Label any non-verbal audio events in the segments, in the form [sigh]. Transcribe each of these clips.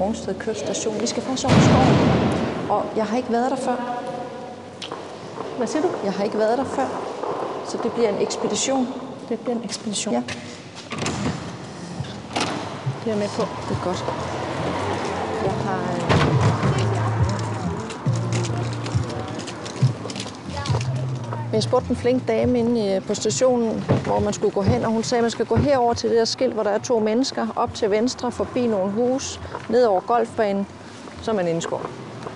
Rungsted Kyststation. Vi skal faktisk over skoven, og jeg har ikke været der før. Hvad siger du? Jeg har ikke været der før, så det bliver en ekspedition. Det bliver en ekspedition. Ja, Det er jeg med på. det er godt. Jeg spurgte en flink dame inde i- på stationen, hvor man skulle gå hen, og hun sagde, at man skal gå herover til det der skilt, hvor der er to mennesker, op til venstre, forbi nogle hus, ned over golfbanen, så er man inde i skoven.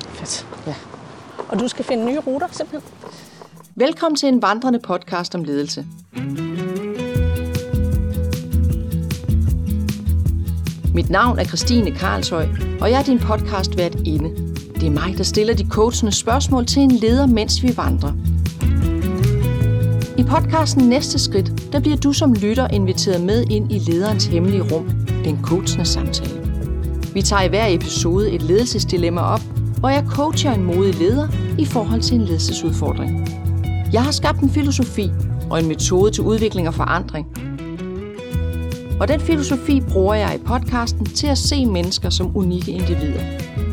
Fedt. Ja. Og du skal finde nye ruter, simpelthen? Velkommen til en vandrende podcast om ledelse. Mit navn er Christine Karlshøj, og jeg er din podcast vært inde. Det er mig, der stiller de coachende spørgsmål til en leder, mens vi vandrer. I podcasten Næste Skridt, der bliver du som lytter inviteret med ind i lederens hemmelige rum, den coachende samtale. Vi tager i hver episode et ledelsesdilemma op, hvor jeg coacher en modig leder i forhold til en ledelsesudfordring. Jeg har skabt en filosofi og en metode til udvikling og forandring. Og den filosofi bruger jeg i podcasten til at se mennesker som unikke individer.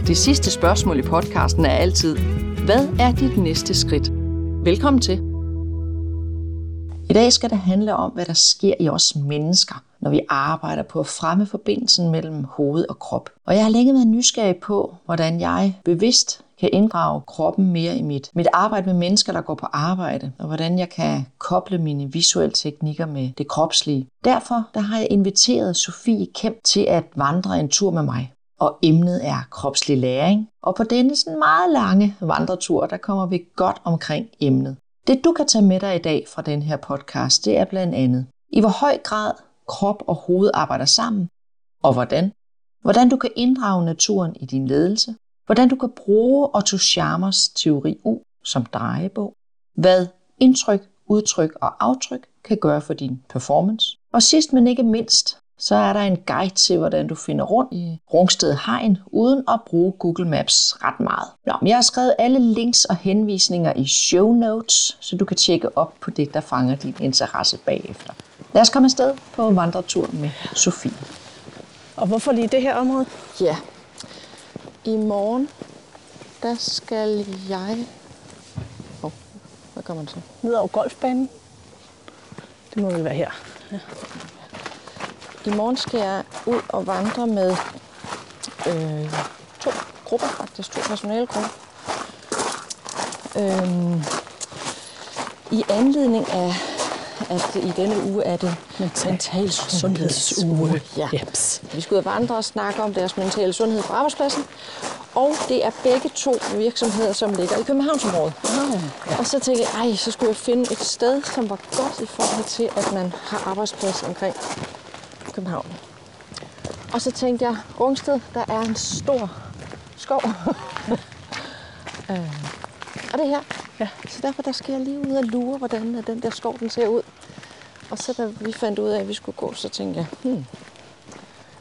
Det sidste spørgsmål i podcasten er altid, hvad er dit næste skridt? Velkommen til. I dag skal det handle om, hvad der sker i os mennesker, når vi arbejder på at fremme forbindelsen mellem hoved og krop. Og jeg har længe været nysgerrig på, hvordan jeg bevidst kan inddrage kroppen mere i mit, mit arbejde med mennesker, der går på arbejde, og hvordan jeg kan koble mine visuelle teknikker med det kropslige. Derfor der har jeg inviteret Sofie Kemp til at vandre en tur med mig. Og emnet er kropslig læring. Og på denne sådan meget lange vandretur, der kommer vi godt omkring emnet. Det du kan tage med dig i dag fra den her podcast, det er blandt andet, i hvor høj grad krop og hoved arbejder sammen, og hvordan. Hvordan du kan inddrage naturen i din ledelse. Hvordan du kan bruge Otto Scharmers teori U som drejebog. Hvad indtryk, udtryk og aftryk kan gøre for din performance. Og sidst men ikke mindst, så er der en guide til, hvordan du finder rundt i Rungsted Hegn, uden at bruge Google Maps ret meget. Nå, men jeg har skrevet alle links og henvisninger i show notes, så du kan tjekke op på det, der fanger din interesse bagefter. Lad os komme afsted på vandretur med Sofie. Og hvorfor lige det her område? Ja, i morgen, der skal jeg... Oh, hvad kommer man til? Ned over golfbanen. Det må vel være her. I morgen skal jeg ud og vandre med øh, to grupper, faktisk to personalegrupper. Øhm, I anledning af, at i denne uge er det mental sundhedsuge. Ja. Jeps. Vi skal ud og vandre og snakke om deres mentale sundhed på arbejdspladsen. Og det er begge to virksomheder, som ligger i Københavnsområdet. ja. Og så tænkte jeg, ej, så skulle jeg finde et sted, som var godt i forhold til, at man har arbejdsplads omkring København. Og så tænkte jeg, Rungsted, der er en stor skov. [laughs] øh, og det er her. Ja. Så derfor der skal jeg lige ud og lure, hvordan øh, den der skov den ser ud. Og så da vi fandt ud af, at vi skulle gå, så tænkte jeg, hmm,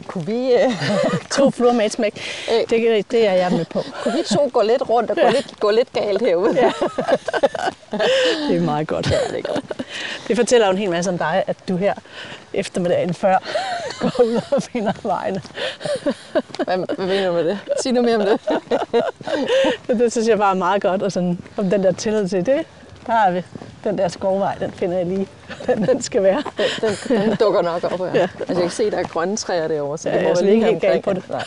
kunne vi, øh, [laughs] To fluer med et smæk. Øh. Det, det er jeg med på. [laughs] kunne vi to gå lidt rundt og gå, lidt, gå lidt galt herude? Ja. Det er meget godt. Ja, det er godt. Det fortæller jo en hel masse om dig, at du her eftermiddagen før [laughs] går ud og finder vejene. Hvad, hvad mener du med det? Sig noget mere om det. [laughs] Det synes jeg bare er meget godt, og sådan, om den der tillid til det, der er vi. Den der skovvej, den finder jeg lige, den, den skal være. Den, den, den dukker nok op, ja. Ja. Altså, jeg kan se, at der er grønne træer derovre, så Ja, det må er slet lige helt på det. Nej.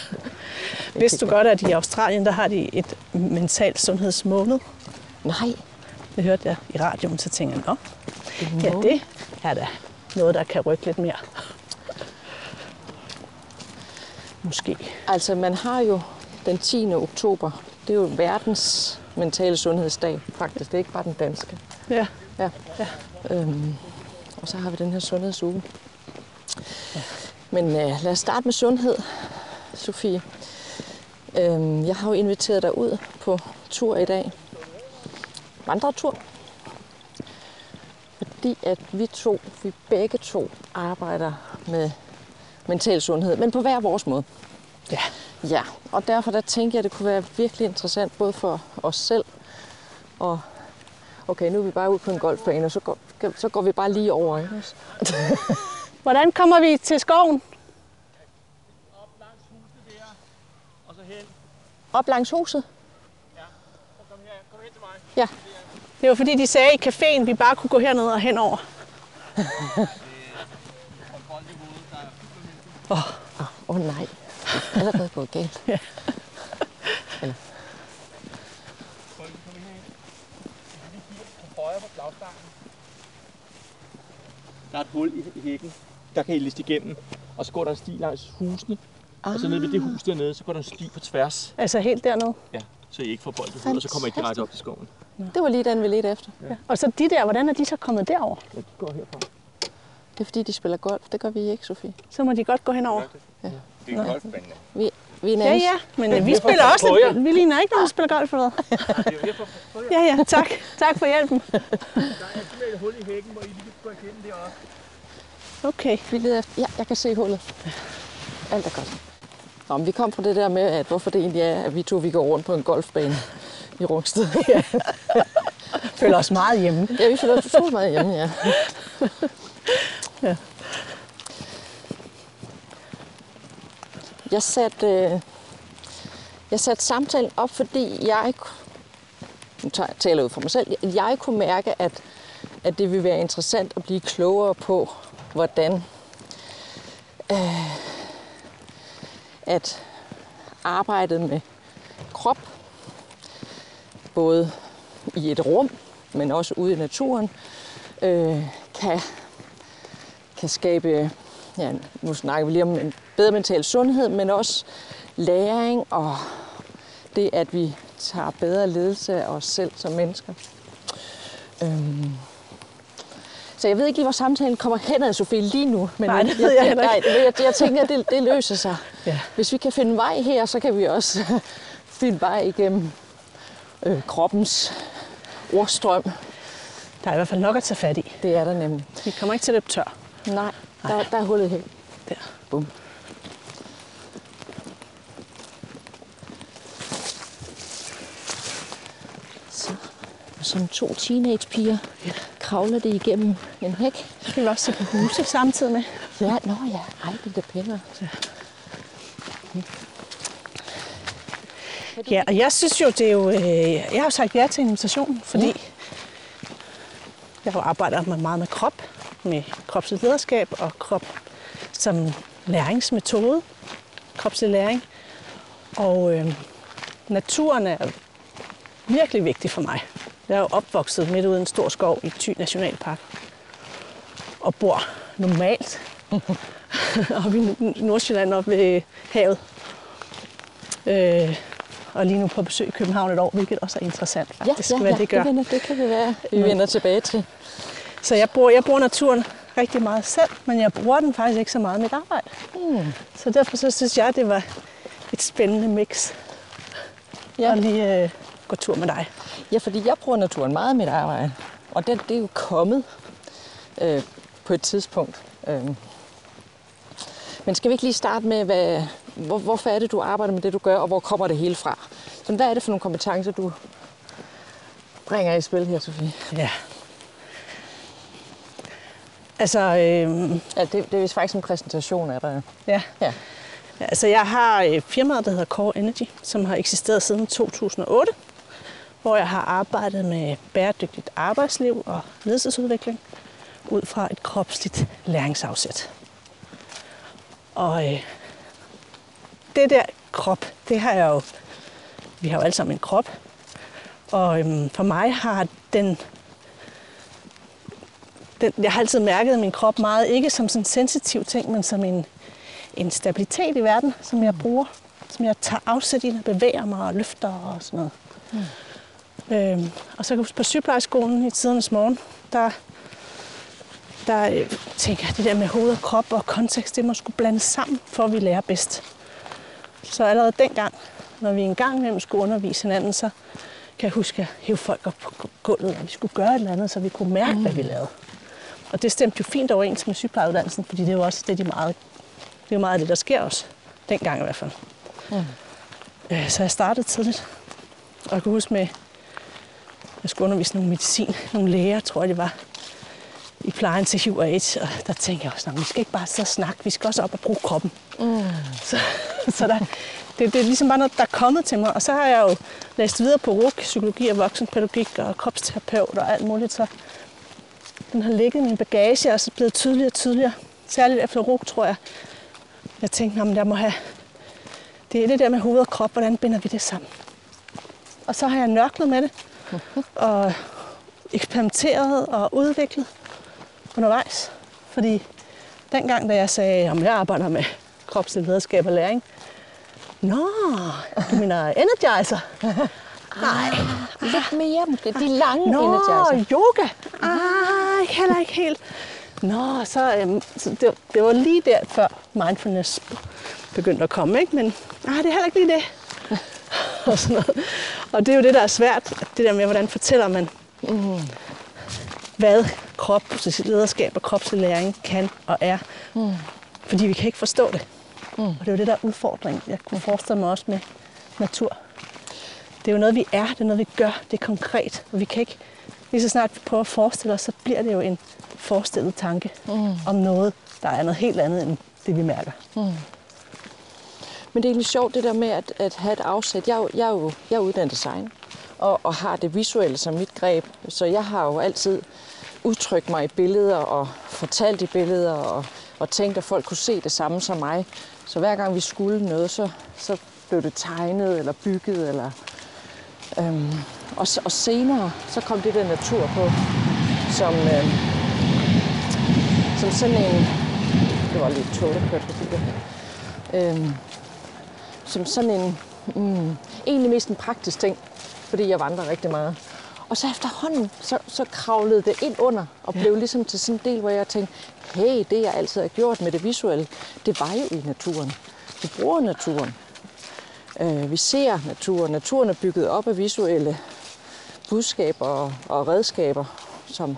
Vidste du godt, at i Australien, der har de et mentalt sundhedsmåned? Nej. Det hørte jeg i radioen, så tænkte jeg, nå, ja, det er da noget, der kan rykke lidt mere. Måske. Altså, man har jo den 10. oktober, det er jo verdens mentale sundhedsdag, faktisk. Det er ikke bare den danske. Ja, Ja. Ja. Øhm, og så har vi den her sundhedsuge. Men øh, lad os starte med sundhed, Sofie. Øhm, jeg har jo inviteret dig ud på tur i dag. Vandretur. Fordi at vi to, vi begge to arbejder med mental sundhed, men på hver vores måde. ja. Ja, og derfor der tænker jeg, at det kunne være virkelig interessant, både for os selv og... Okay, nu er vi bare ude på en golfbane, og så går, så går vi bare lige over. Ikke? [laughs] Hvordan kommer vi til skoven? og så hen. Op langs huset? Ja. Kom her. Kom hen til mig. Ja. Det var fordi, de sagde i caféen, vi bare kunne gå herned og henover. Er. Åh oh, nej, det er allerede gået galt. På flagstangen. Der er et hul i, hækken. Der kan I liste igennem. Og så går der en sti langs husene. Og så ned ved det hus dernede, så går der en sti på tværs. Altså helt dernede. Ja, så I ikke får bold i hovedet, og så kommer I direkte op til skoven. Det var lige den, vi ledte efter. Ja. Og så de der, hvordan er de så kommet derover? Ja, de går herfra. Det er fordi, de spiller golf. Det gør vi ikke, Sofie. Så må de godt gå henover. Det er en golfbane. Vi, vi er en Ja, anden- ja, men øh, vi vi er spiller også på lidt. Vi ligner ikke nogen, der spiller golf eller? [laughs] Det er. Så Ja, ja, tak. Tak for hjælpen. Der er simpelthen et hul i hækken, hvor I lige kan gå igennem deroppe. Okay. Vi leder efter... Ja, jeg kan se hullet. Alt er godt. Nå, men vi kom fra det der med, at hvorfor det egentlig er, at vi to vi går rundt på en golfbane i Rungsted. [laughs] Ja, Føler os meget hjemme. ja vi føler os utrolig meget hjemme, ja. Ja. Jeg satte, øh, jeg satte samtalen op, fordi jeg, nu tager jeg taler ud for mig selv, jeg kunne mærke, at, at det ville være interessant at blive klogere på, hvordan øh, at arbejdet med krop, både i et rum, men også ude i naturen, øh, kan, kan skabe, ja, nu snakker vi lige om en bedre mental sundhed, men også læring og det, at vi tager bedre ledelse af os selv som mennesker. Øhm. Så jeg ved ikke lige, hvor samtalen kommer hen Sofie, lige nu. Men Nej, det ved jeg nej, ikke. ved jeg, jeg tænker, at det, det løser sig. Ja. Hvis vi kan finde vej her, så kan vi også [laughs] finde vej igennem øh, kroppens ordstrøm. Der er i hvert fald nok at tage fat i. Det er der nemlig. Vi kommer ikke til at løbe tør. Nej, der, der er hullet helt. Der. Bum. Så, som to teenagepiger kravler det igennem en hæk. Så skal vi også se på huse samtidig med. Ja, nå ja, ej, det er da pændere. Ja, og jeg synes jo, det er jo... Øh, jeg har jo sagt ja til invitationen, fordi Ja. jeg har arbejdet med meget med krop, med kropsligt lederskab og krop som læringsmetode, kropslig læring. Og øh, naturen er virkelig vigtig for mig. Jeg er jo opvokset midt ude i en stor skov i Thy Nationalpark og bor normalt [laughs] oppe i Nordsjælland oppe ved havet. Øh, og lige nu på besøg i København et år, hvilket også er interessant faktisk, ja, hvad ja, det gør. Det, vender, det kan vi være. Vi vender tilbage til. Så jeg bruger, jeg bruger naturen rigtig meget selv, men jeg bruger den faktisk ikke så meget i mit arbejde. Mm. Så derfor så synes jeg, det var et spændende mix Ja. at lige øh, gå tur med dig. Ja, fordi jeg bruger naturen meget i mit arbejde. Og det, det er jo kommet øh, på et tidspunkt. Øh. Men skal vi ikke lige starte med, hvad, hvor, hvorfor er det, du arbejder med det, du gør, og hvor kommer det hele fra? Så hvad er det for nogle kompetencer, du bringer i spil her, Sofie? Ja. Altså, øh, Ja, det, det er vist faktisk en præsentation af dig. ja. Ja. Altså, jeg har et firma, der hedder Core Energy, som har eksisteret siden 2008, hvor jeg har arbejdet med bæredygtigt arbejdsliv og ledelsesudvikling ud fra et kropsligt læringsafsæt. Og øh, det der krop, det har jeg jo, vi har jo alle sammen en krop, og øhm, for mig har den, den, jeg har altid mærket min krop meget, ikke som sådan en sensitiv ting, men som en, en stabilitet i verden, som jeg bruger, som jeg tager afsæt i, når jeg bevæger mig og løfter og sådan noget. Mm. Øhm, og så kan jeg huske på sygeplejeskolen i tidernes morgen, der, der øh, tænker jeg, det der med hoved og krop og kontekst, det må skulle blandes sammen, for at vi lærer bedst. Så allerede dengang, når vi en gang imellem skulle undervise hinanden, så kan jeg huske at hæve folk op på gulvet, og vi skulle gøre et eller andet, så vi kunne mærke, mm. hvad vi lavede. Og det stemte jo fint overens med sygeplejeuddannelsen, fordi det er jo også det, de meget, det er jo meget af det, der sker også. Dengang i hvert fald. Mm. Øh, Så jeg startede tidligt. Og jeg kan huske med, jeg skulle undervise nogle medicin, nogle læger, tror jeg det var, i plejen til HIV og AIDS. Og der tænkte jeg også, "Nå, vi skal ikke bare sidde og snakke, vi skal også op og bruge kroppen. Mm. Så, [laughs] så der, det, det er ligesom bare noget, der er kommet til mig. Og så har jeg jo læst videre på RUK, psykologi og voksenpædagogik og kropsterapeut og alt muligt. Så den har ligget i min bagage og så blevet tydeligere og tydeligere. Særligt efter RUK, tror jeg. Jeg tænkte, at jeg må have... Det er det der med hoved og krop, hvordan binder vi det sammen? Og så har jeg nørklet med det. [laughs] Og eksperimenteret og udviklet undervejs. Fordi dengang, da jeg sagde, at jeg arbejder med kropslig lederskab og læring, Nå, du mener energizer? [laughs] Nej, lidt mere måske. De lange Nå, energizer. yoga? Ah, heller ikke helt. Nå, så, øhm, så det, det var lige der, før mindfulness begyndte at komme, ikke? Men ah, det er heller ikke lige det. [laughs] og, sådan noget. og det er jo det, der er svært. Det der med, hvordan fortæller man, mm. hvad krop, lederskab og kropslæring kan og er. Mm. Fordi vi kan ikke forstå det. Mm. Og det er jo det, der er udfordringen. Jeg kunne forestille mig også med natur. Det er jo noget, vi er. Det er noget, vi gør. Det er konkret. Og vi kan ikke, lige så snart vi prøver at forestille os, så bliver det jo en forestillet tanke mm. om noget, der er noget helt andet end det, vi mærker. Mm. Men det er egentlig sjovt, det der med at, at have et afsæt. Jeg, er jeg, er jo, jeg er uddannet design, og, og har det visuelle som mit greb. Så jeg har jo altid udtrykt mig i billeder og fortalt i billeder og, og tænkt, at folk kunne se det samme som mig. Så hver gang vi skulle noget, så, så blev det tegnet eller bygget. Eller, øhm, og, og senere, så kom det der natur på, som, øhm, som sådan en... Det var lidt tåget, der kørte forbi det. Øhm, som sådan en, mm, egentlig mest en praktisk ting, fordi jeg vandrer rigtig meget. Og så efterhånden, så, så kravlede det ind under, og blev ligesom til sådan en del, hvor jeg tænkte, hey, det jeg altid har gjort med det visuelle, det var jo i naturen. Vi bruger naturen. Øh, vi ser naturen. Naturen er bygget op af visuelle budskaber og, og redskaber, som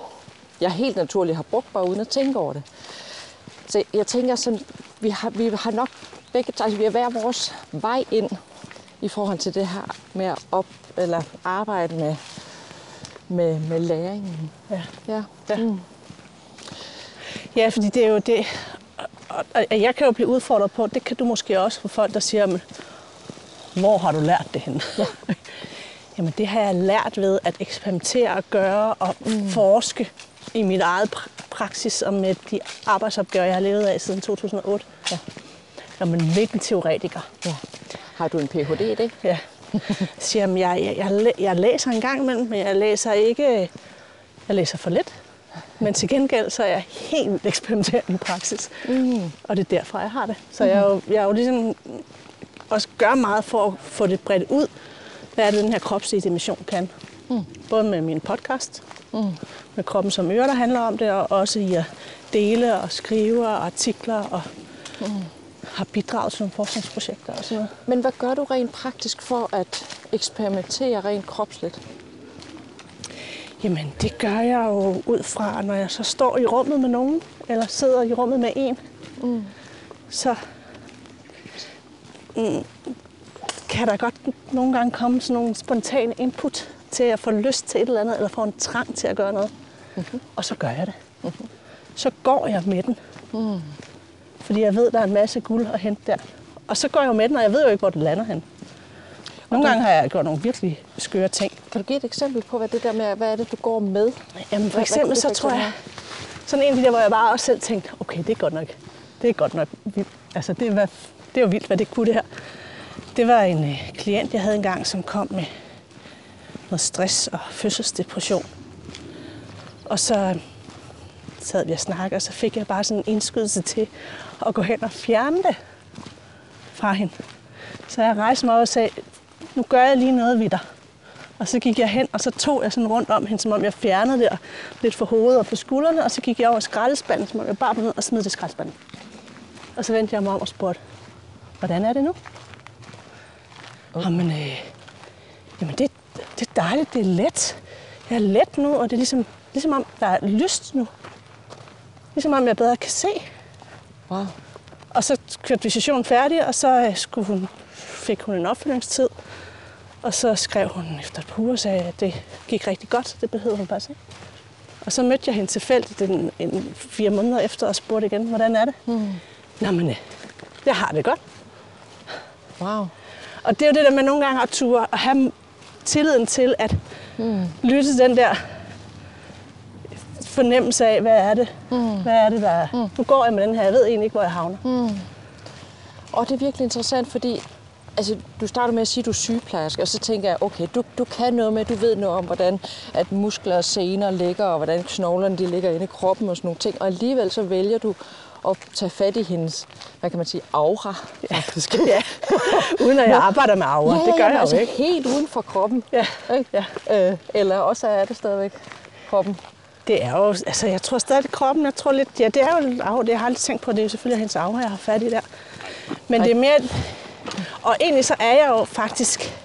jeg helt naturligt har brugt, bare uden at tænke over det. Så jeg tænker sådan, vi har, vi har nok begge, altså vi har hver vores vej ind i forhold til det her med at op, eller arbejde med, med, med læringen. Ja. Ja. Ja. Mm. Ja, fordi det er jo det, og, jeg kan jo blive udfordret på, det kan du måske også for folk, der siger, "Men hvor har du lært det henne? Ja. [laughs] Jamen det har jeg lært ved at eksperimentere og gøre og mm. forske i mit eget pra- praksis og med de arbejdsopgaver, jeg har levet af siden 2008. Ja. Som en virkelig teoretiker. ja. Har du en Ph.D. i det? Ja. [laughs] Siger, jamen, jeg, jeg, jeg, læ- jeg læser en gang imellem, men jeg læser ikke, jeg læser for lidt. Men til gengæld, så er jeg helt vildt eksperimenterende i praksis. Mm. Og det er derfor, jeg har det. Så jeg, er jo, jeg er jo ligesom også gør meget for at få det bredt ud, hvad det, den her kropslige dimension kan. Mm. Både med min podcast, mm. med Kroppen som øre, der handler om det, og også i at dele og skrive og artikler og mm. Har bidraget til nogle forskningsprojekter og sådan noget. Men hvad gør du rent praktisk for at eksperimentere rent kropsligt? Jamen, det gør jeg jo ud fra, når jeg så står i rummet med nogen, eller sidder i rummet med en, mm. så mm, kan der godt nogle gange komme sådan nogle spontane input til at få lyst til et eller andet, eller få en trang til at gøre noget. Mm-hmm. Og så gør jeg det. Mm-hmm. Så går jeg med den. Mm. Fordi jeg ved, der er en masse guld at hente der. Og så går jeg jo med den, og jeg ved jo ikke, hvor den lander hen. Nogle gange har jeg gjort nogle virkelig skøre ting. Kan du give et eksempel på, hvad det der med, hvad er det, du går med? Jamen for hvad eksempel kunne det så tror jeg, sådan en af de der, hvor jeg bare også selv tænkte, okay, det er godt nok, det er godt nok vildt. Altså det, hvad, det jo vildt, hvad det kunne det her. Det var en øh, klient, jeg havde engang, som kom med noget stress og fødselsdepression. Og så øh, sad vi og snakkede, og så fik jeg bare sådan en indskydelse til at gå hen og fjerne det fra hende. Så jeg rejste mig op og sagde, nu gør jeg lige noget ved dig. Og så gik jeg hen, og så tog jeg sådan rundt om hende, som om jeg fjernede det lidt for hovedet og på skuldrene. Og så gik jeg over skraldespanden, som om jeg bare ned og smed det skraldespanden. Og så vendte jeg mig om og spurgte, hvordan er det nu? Oh. Jamen, øh, jamen det, det er dejligt, det er let. Jeg er let nu, og det er ligesom, ligesom om, der er lyst nu. Ligesom om jeg bedre kan se. Wow. Og så kørte visitationen færdig, og så øh, skulle hun, fik hun en opfølgingstid. Og så skrev hun efter et par uger sagde, at det gik rigtig godt. Det behøvede hun faktisk ikke. Og så mødte jeg hende tilfældigt en, en fire måneder efter og spurgte igen, hvordan er det? Mm. Nå, men øh, jeg har det godt. Wow. Og det er jo det der med nogle gange at ture og have tilliden til at mm. lytte til den der fornemmelse af, hvad er det? Mm. Hvad er det, der er? Mm. Nu går jeg med den her, jeg ved egentlig ikke, hvor jeg havner. Mm. Og det er virkelig interessant, fordi altså, du starter med at sige, at du er sygeplejerske, og så tænker jeg, okay, du, du kan noget med, du ved noget om, hvordan at muskler og sener ligger, og hvordan knoglerne de ligger inde i kroppen og sådan nogle ting. Og alligevel så vælger du at tage fat i hendes, hvad kan man sige, aura. Ja, [laughs] ja. uden at jeg arbejder med aura. Ja, det gør jeg altså jo ikke. helt uden for kroppen. Ja. Ikke? ja. Øh, eller også er det stadigvæk kroppen. Det er jo, altså jeg tror stadig kroppen, jeg tror lidt, ja det er jo aura, det jeg har aldrig tænkt på, det er jo selvfølgelig hendes aura, jeg har fat i der. Men det er mere, og egentlig så er jeg jo faktisk,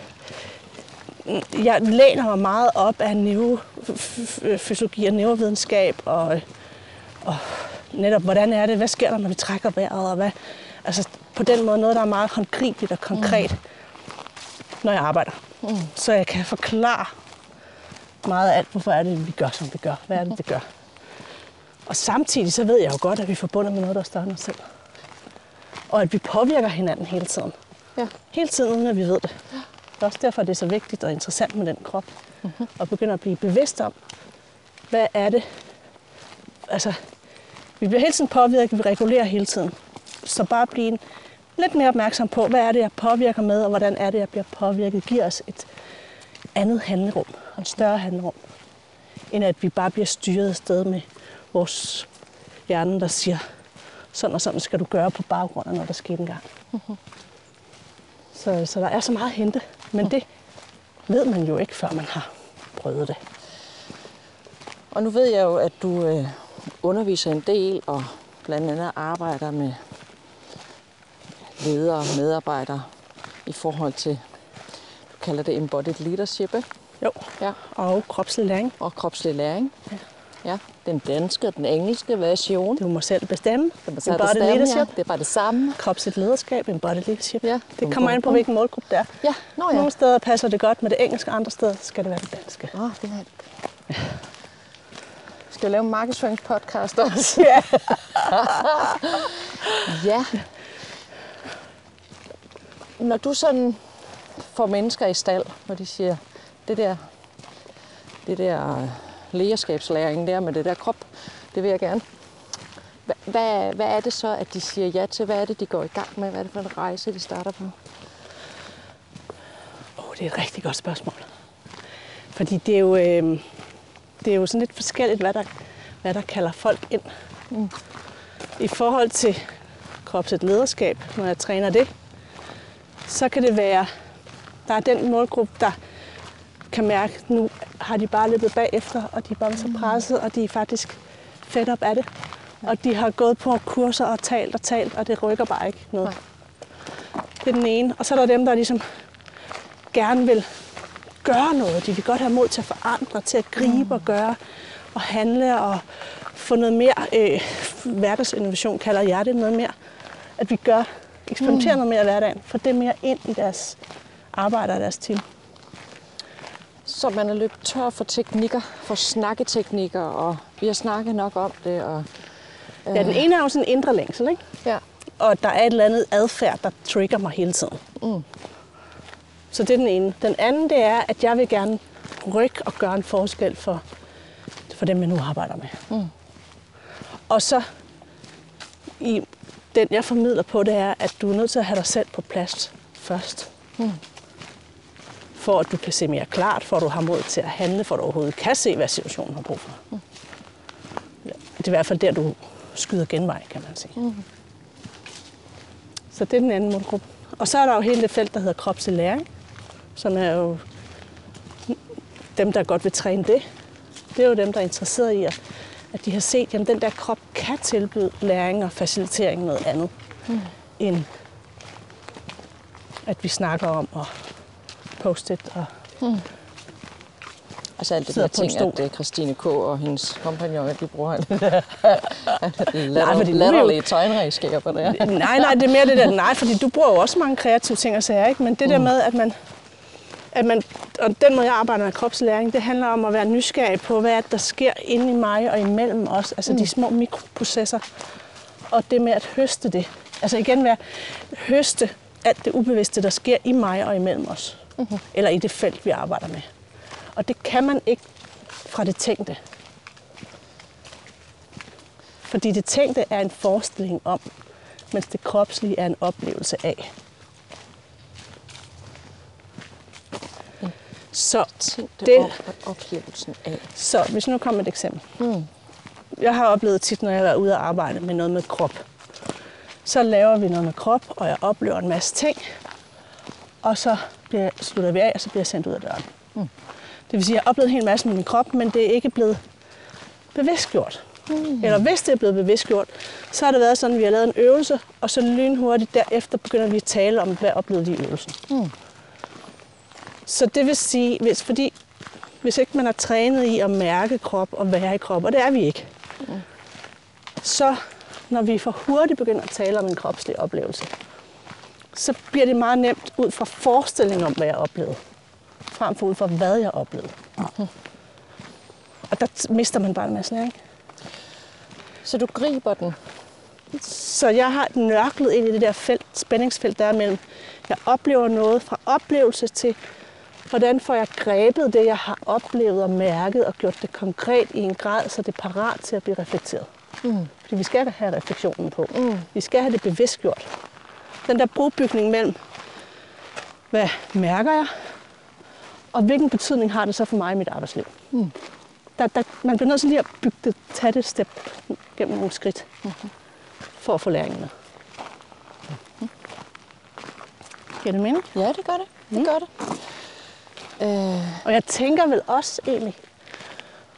jeg læner mig meget op af neurofysiologi og neurovidenskab, og, og netop, hvordan er det, hvad sker der, når vi trækker vejret, og hvad, altså på den måde noget, der er meget håndgribeligt og konkret, mm. når jeg arbejder. Mm. Så jeg kan forklare meget af alt, hvorfor er det, vi gør, som vi gør. Hvad er det, det gør? Og samtidig så ved jeg jo godt, at vi er forbundet med noget, der er større end os selv. Og at vi påvirker hinanden hele tiden. Ja. Hele tiden, uden at vi ved det. Det er også derfor, det er så vigtigt og interessant med den krop. Mm-hmm. Og begynde at blive bevidst om, hvad er det? Altså, vi bliver hele tiden påvirket, vi regulerer hele tiden. Så bare blive lidt mere opmærksom på, hvad er det, jeg påvirker med, og hvordan er det, jeg bliver påvirket, giver os et andet handlerum, og en større handlerum, end at vi bare bliver styret af sted med vores hjerne, der siger, sådan og sådan skal du gøre på baggrund af noget, der skete engang. Mm-hmm. Så, så der er så meget at hente, men det ved man jo ikke, før man har prøvet det. Og nu ved jeg jo, at du øh, underviser en del og blandt andet arbejder med ledere og medarbejdere i forhold til, du kalder det embodied leadership, ikke? Jo, ja. og kropslig læring. Og kropslig læring. Ja. Ja, den danske og den engelske version. Du må selv bestemme. Du må selv bestemme, leadership. Ja. Det er bare det samme. Kropsligt lederskab, embodied leadership. Ja. Det kommer an på, hvilken målgruppe det er. Ja, Nå, ja. Nogle steder passer det godt med det engelske, andre steder skal det være det danske. Åh, oh, det er det. Skal jeg lave en markedsføringspodcast også? Ja. [laughs] ja. Når du sådan får mennesker i stald, hvor de siger, det der, det der lægerskabslæring der med det der krop, det vil jeg gerne. Hvad, hvad er det så, at de siger ja til? Hvad er det, de går i gang med? Hvad er det for en rejse, de starter på? Oh, det er et rigtig godt spørgsmål. Fordi det er jo, øh, det er jo sådan lidt forskelligt, hvad der, hvad der kalder folk ind. Mm. I forhold til kropsligt lederskab, når jeg træner det, så kan det være, der er den målgruppe, der kan mærke, at nu har de bare løbet bagefter, og de er bare så mm. presset, og de er faktisk fedt op af det. Og de har gået på kurser og talt og talt, og det rykker bare ikke noget. Det er den ene. Og så er der dem, der ligesom gerne vil gøre noget. De vil godt have mod til at forandre, til at gribe mm. og gøre og handle og få noget mere øh, hverdagsinnovation, kalder jeg det noget mere. At vi gør, eksperimenterer mm. noget mere i hverdagen, for det mere ind i deres arbejde og deres team. Så man er løbet tør for teknikker, for snakketeknikker, og vi har snakket nok om det. Og, øh... Ja, den ene er jo sådan en indre længsel, ikke? Ja. Og der er et eller andet adfærd, der trigger mig hele tiden. Mm. Så det er den ene. Den anden, det er, at jeg vil gerne rykke og gøre en forskel for, for dem, jeg nu arbejder med. Mm. Og så, i den jeg formidler på, det er, at du er nødt til at have dig selv på plads først. Mm for at du kan se mere klart, for at du har mod til at handle, for at du overhovedet kan se, hvad situationen har brug for. Mm. Ja, det er i hvert fald der, du skyder genvej, kan man sige. Mm. Så det er den anden målgruppe. Og så er der jo hele det felt, der hedder kropslig læring, som er jo dem, der godt vil træne det. Det er jo dem, der er interesseret i, at, at de har set, at den der krop kan tilbyde læring og facilitering noget andet, mm. end at vi snakker om at post-it og hmm. Altså alt det der ting, at det er Christine K. og hendes kompagnon, de bruger [laughs] latterlige tegnredskaber der. nej, nej, det er mere det der, nej, fordi du bruger jo også mange kreative ting og sager, ikke? Men det mm. der med, at man, at man, og den måde, jeg arbejder med kropslæring, det handler om at være nysgerrig på, hvad der sker inde i mig og imellem os, altså mm. de små mikroprocesser, og det med at høste det. Altså igen være høste alt det ubevidste, der sker i mig og imellem os. Mm-hmm. Eller i det felt, vi arbejder med. Og det kan man ikke fra det tænkte. Fordi det tænkte er en forestilling om, mens det kropslige er en oplevelse af. Så, Tænk det, op oplevelsen af. så hvis nu kommer et eksempel. Mm. Jeg har oplevet tit, når jeg er ude og arbejde med noget med krop. Så laver vi noget med krop, og jeg oplever en masse ting. Og så bliver, jeg- slutter vi af, og så bliver jeg sendt ud af døren. Mm. Det vil sige, at jeg har oplevet en hel masse med min krop, men det er ikke blevet bevidstgjort. Mm. Eller hvis det er blevet bevidstgjort, så har det været sådan, at vi har lavet en øvelse, og så lynhurtigt derefter begynder vi at tale om, hvad oplevede de i øvelsen. Mm. Så det vil sige, hvis, fordi hvis ikke man er trænet i at mærke krop og være i krop, og det er vi ikke, mm. så når vi for hurtigt begynder at tale om en kropslig oplevelse, så bliver det meget nemt ud fra forestilling om, hvad jeg oplevede, frem for ud fra, hvad jeg oplevede. Og der mister man bare en masse læring. Så du griber den. Så jeg har nørklet ind i det der felt, spændingsfelt, der er mellem, jeg oplever noget fra oplevelse til, hvordan får jeg grebet det, jeg har oplevet og mærket, og gjort det konkret i en grad, så det er parat til at blive reflekteret. Mm. Fordi vi skal da have refleksionen på. Mm. Vi skal have det bevidstgjort. Den der brobygning mellem, hvad mærker jeg, og hvilken betydning har det så for mig i mit arbejdsliv. Mm. Der, der, man bliver nødt til lige at bygge det, tage det step gennem nogle skridt. Mm-hmm for at få læringen med. Giver det mening? Ja, det gør det. Det Mm. gør det. Øh, Og jeg tænker vel også egentlig,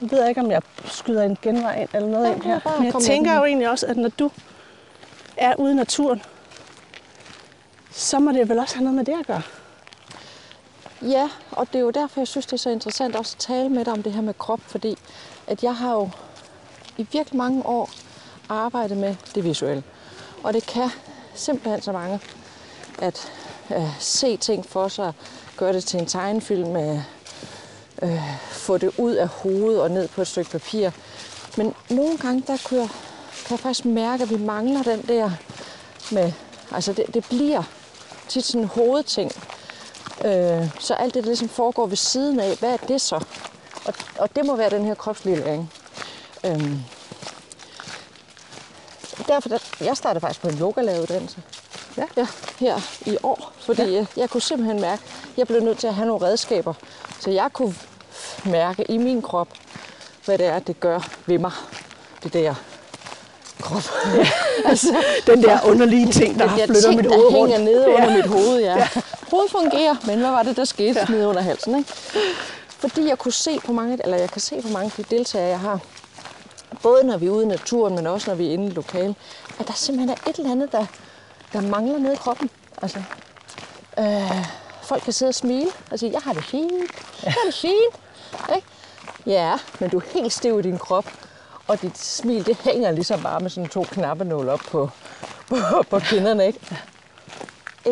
nu ved jeg ikke, om jeg skyder en genvej ind eller noget Ja, ind er her, men jeg tænker jo egentlig også, at når du er ude i naturen, så må det vel også have noget med det at gøre. Ja, og det er jo derfor, jeg synes, det er så interessant også at tale med dig om det her med krop, fordi at jeg har jo i virkelig mange år arbejdet med det visuelle. Og det kan simpelthen så mange at øh, se ting for sig, gøre det til en tegnefilm, øh, øh, få det ud af hovedet og ned på et stykke papir. Men nogle gange, der kunne jeg, kan jeg faktisk mærke, at vi mangler den der med, altså det, det bliver tit sådan en hovedting, Øh, så alt det, der ligesom foregår ved siden af, hvad er det så? Og, og det må være den her kropslige læring. Øhm, derfor, der, jeg startede faktisk på en yogalæreruddannelse. Ja. ja. her i år, fordi ja. jeg, jeg kunne simpelthen mærke, at jeg blev nødt til at have nogle redskaber, så jeg kunne mærke i min krop, hvad det er, det gør ved mig, det der krop. Ja. [laughs] altså, Den der underlige ting, der der flytter ting, mit der hoved hænger rundt. nede under Ja. mit hoved, ja. ja. Hovedet fungerer, men hvad var det, der skete ja. nede under halsen? Ikke? Fordi jeg kunne se på mange, eller jeg kan se på mange af de deltagere, jeg har, både når vi er ude i naturen, men også når vi er inde i lokale, at der simpelthen er et eller andet, der, der mangler nede i kroppen. Altså, øh, folk kan sidde og smile og sige, jeg har det fint, jeg har det fint. Ikke? Ja, men du er helt stiv i din krop, og dit smil, det hænger ligesom bare med sådan to knappenåle op på, på, på kinderne, ikke?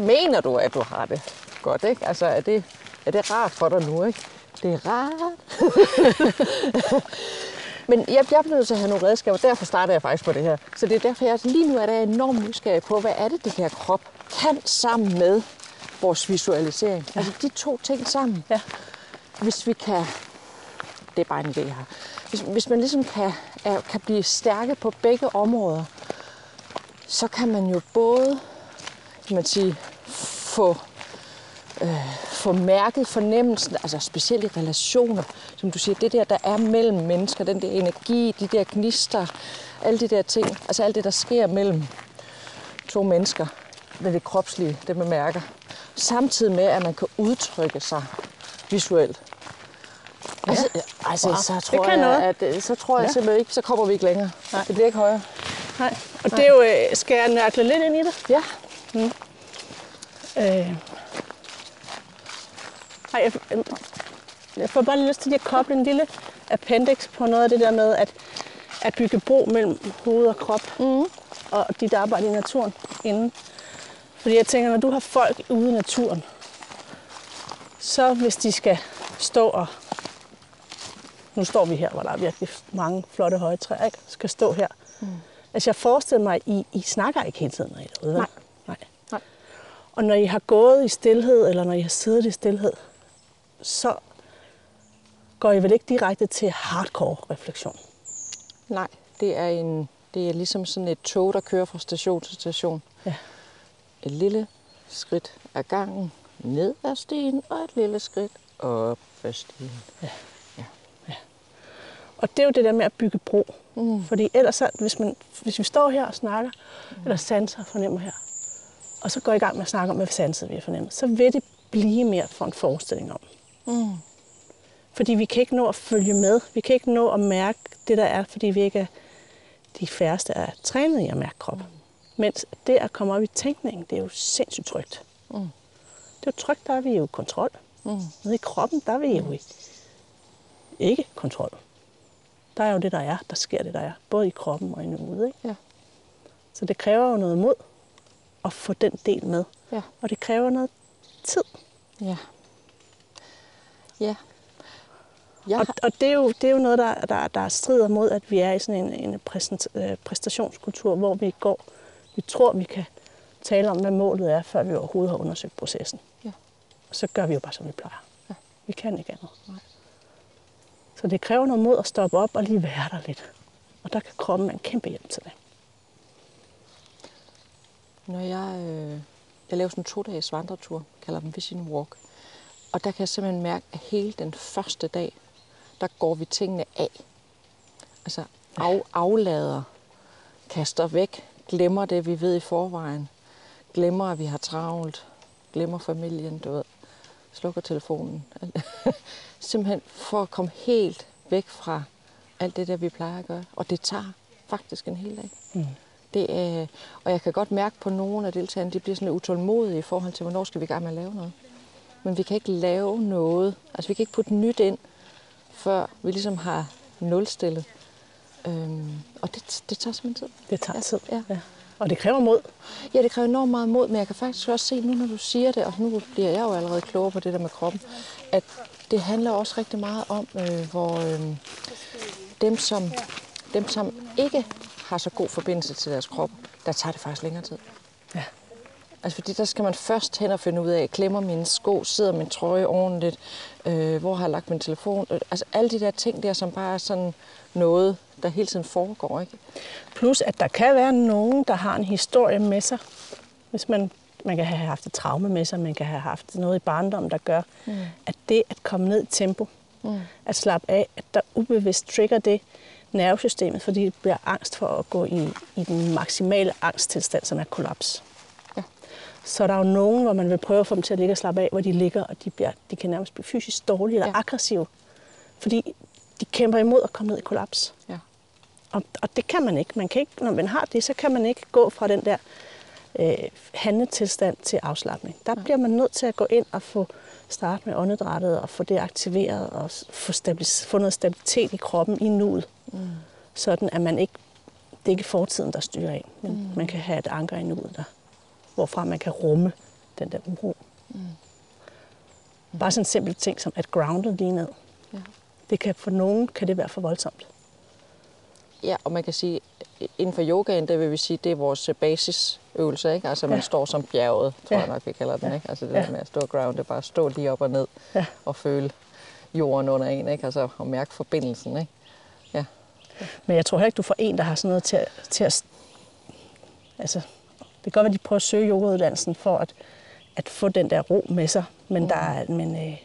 Mener du, at du har det godt, ikke? Altså, er det, er det rart for dig nu, ikke? Det er rart. [laughs] Men jeg, jeg blev nødt til at have nogle redskaber, derfor startede jeg faktisk på det her. Så det er derfor, jeg lige nu er der enormt nysgerrig på, hvad er det, det her krop kan sammen med vores visualisering. Ja. Altså de to ting sammen. Ja. Hvis vi kan, det er bare en idé her, hvis, hvis man ligesom kan, er, kan blive stærke på begge områder, så kan man jo både kan man sige, få, øh, få mærket fornemmelsen, altså specielt i relationer, som du siger, det der, der er mellem mennesker, den der energi, de der gnister, alle de der ting, altså alt det, der sker mellem to mennesker, med det kropslige, det man mærker. Samtidig med, at man kan udtrykke sig visuelt. Altså, altså Wow. så Det tror kan jeg, noget. at øh, så tror jeg Ja. simpelthen ikke, så kommer vi ikke længere. Nej. Det bliver ikke højere. Nej. Og det er jo, øh, skal jeg nørkle lidt ind i det? Ja. Øh. Ej, jeg, øh, jeg får bare lyst til at koble en lille appendix på noget af det der med at, at bygge bro mellem hoved og krop mm. og dit arbejde i naturen inden. Fordi jeg tænker, når du har folk ude i naturen, så hvis de skal stå og... Nu står vi her, hvor der er virkelig mange flotte høje træer, ikke? skal stå her. Mm. Altså jeg forestiller mig, at I, I snakker ikke hele tiden, når I er derude. Nej. Nej. Nej. Og når I har gået i stillhed, eller når I har siddet i stillhed, så går I vel ikke direkte til hardcore refleksion. Nej, det er, en, det er ligesom sådan et tog, der kører fra station til station. Ja. Et lille skridt ad gangen, ned ad stigen, og et lille skridt op ad stigen. Og det er jo det der med at bygge bro. Mm. Fordi ellers, så, hvis, man, hvis vi står her og snakker, mm. eller sanser fornemmer her, og så går i gang med at snakke om, hvad sanset vi har fornemmet, så vil det blive mere for en forestilling om. Mm. Fordi vi kan ikke nå at følge med. Vi kan ikke nå at mærke det, der er, fordi vi ikke er de færreste er trænet i at mærke kroppen. Mm. Mens det at komme op i tænkningen, det er jo sindssygt trygt. Mm. Det er jo trygt, der er vi jo i kontrol. Mm. Nede i kroppen, der er vi jo i ikke kontrol. Der er jo det, der er. Der sker det, der er. Både i kroppen og i nuet. Ikke? Ja. Så det kræver jo noget mod at få den del med. Ja. Og det kræver noget tid. Ja. Ja. Jeg Og, og det, er jo, det er jo noget, der, der, der strider mod, at vi er i sådan en, en præsent, øh, præstationskultur, hvor vi går, vi tror, vi kan tale om, hvad målet er, før vi overhovedet har undersøgt processen. Ja. Og så gør vi jo bare, som vi plejer. Ja. Vi kan ikke andet. Nej. Så det kræver noget mod at stoppe op og lige være der lidt. Og der kan kroppen en kæmpe hjælp til det. når jeg, øh, jeg laver sådan en to-dages vandretur, kalder den Vision Walk, og der kan jeg simpelthen mærke, at hele den første dag, der går vi tingene af. Altså af, aflader, kaster væk, glemmer det, vi ved i forvejen, glemmer, at vi har travlt, glemmer familien, du ved, slukker telefonen. [laughs] Simpelthen for at komme helt væk fra alt det der, vi plejer at gøre. Og det tager faktisk en hel dag. Mm. Det er, og jeg kan godt mærke på nogle af deltagerne, de bliver sådan lidt utålmodige i forhold til, hvornår skal vi i gang med at lave noget. Men vi kan ikke lave noget, altså vi kan ikke putte nyt ind, før vi ligesom har nulstillet. Øhm, og det, det tager simpelthen tid. Det tager tid. ja. Ja. Og det kræver mod. Ja, det kræver enormt meget mod, men jeg kan faktisk også se nu, når du siger det, og nu bliver jeg jo allerede klogere på det der med kroppen, at det handler også rigtig meget om, øh, hvor øh, dem, som, dem, som ikke har så god forbindelse til deres krop, der tager det faktisk længere tid. Ja. Altså fordi der skal man først hen og finde ud af, klemmer mine sko, sidder min trøje ordentligt, øh, hvor har jeg lagt min telefon. Øh, Altså alle de der ting der, som bare er sådan noget, der hele tiden foregår. Ikke? Plus, at der kan være nogen, der har en historie med sig. Hvis man, man kan have haft et traume med sig, man kan have haft noget i barndommen, der gør, mm. at det at komme ned i tempo, mm. at slappe af, at der ubevidst trigger det nervesystemet, fordi det bliver angst for at gå i, i den maksimale angsttilstand, som er kollaps. Ja. Så der er jo nogen, hvor man vil prøve at få dem til at ligge og slappe af, hvor de ligger, og de, bliver, de kan nærmest blive fysisk dårlige eller Ja. ja. aggressive, fordi de kæmper imod at komme ned i kollaps. Ja. Og, og det kan man ikke. Man kan ikke. Når man har det, så kan man ikke gå fra den der øh, handletilstand til afslappning. Der bliver man nødt til at gå ind og få starte med åndedrættet og få det aktiveret og få, stabilis- få noget stabilitet i kroppen i nuet. Mm. Sådan at man ikke, det er ikke fortiden, der styrer en, men mm. man kan have et anker i nuet, der, hvorfra man kan rumme den der uro. Mm. Bare sådan en simpel ting som at grounde lige ned. Ja. Det kan for nogen kan det være for voldsomt. Ja, og man kan sige, inden for yogaen, der vil vi sige, det er vores øh, basisøvelse, ikke? Altså man Ja. står som bjerget, tror Ja. jeg nok, vi kalder den, Ja. ikke? Altså det Ja. der med at stå ground, det er bare at stå lige op og ned Ja. og føle jorden under en, ikke? Altså og mærke forbindelsen, ikke? Ja. Men jeg tror heller ikke, du får en, der har sådan noget til, at- til at... Altså, det kan godt være, at de prøver at søge yogauddannelsen for at, at få den der ro med sig. Men, der er, men øh,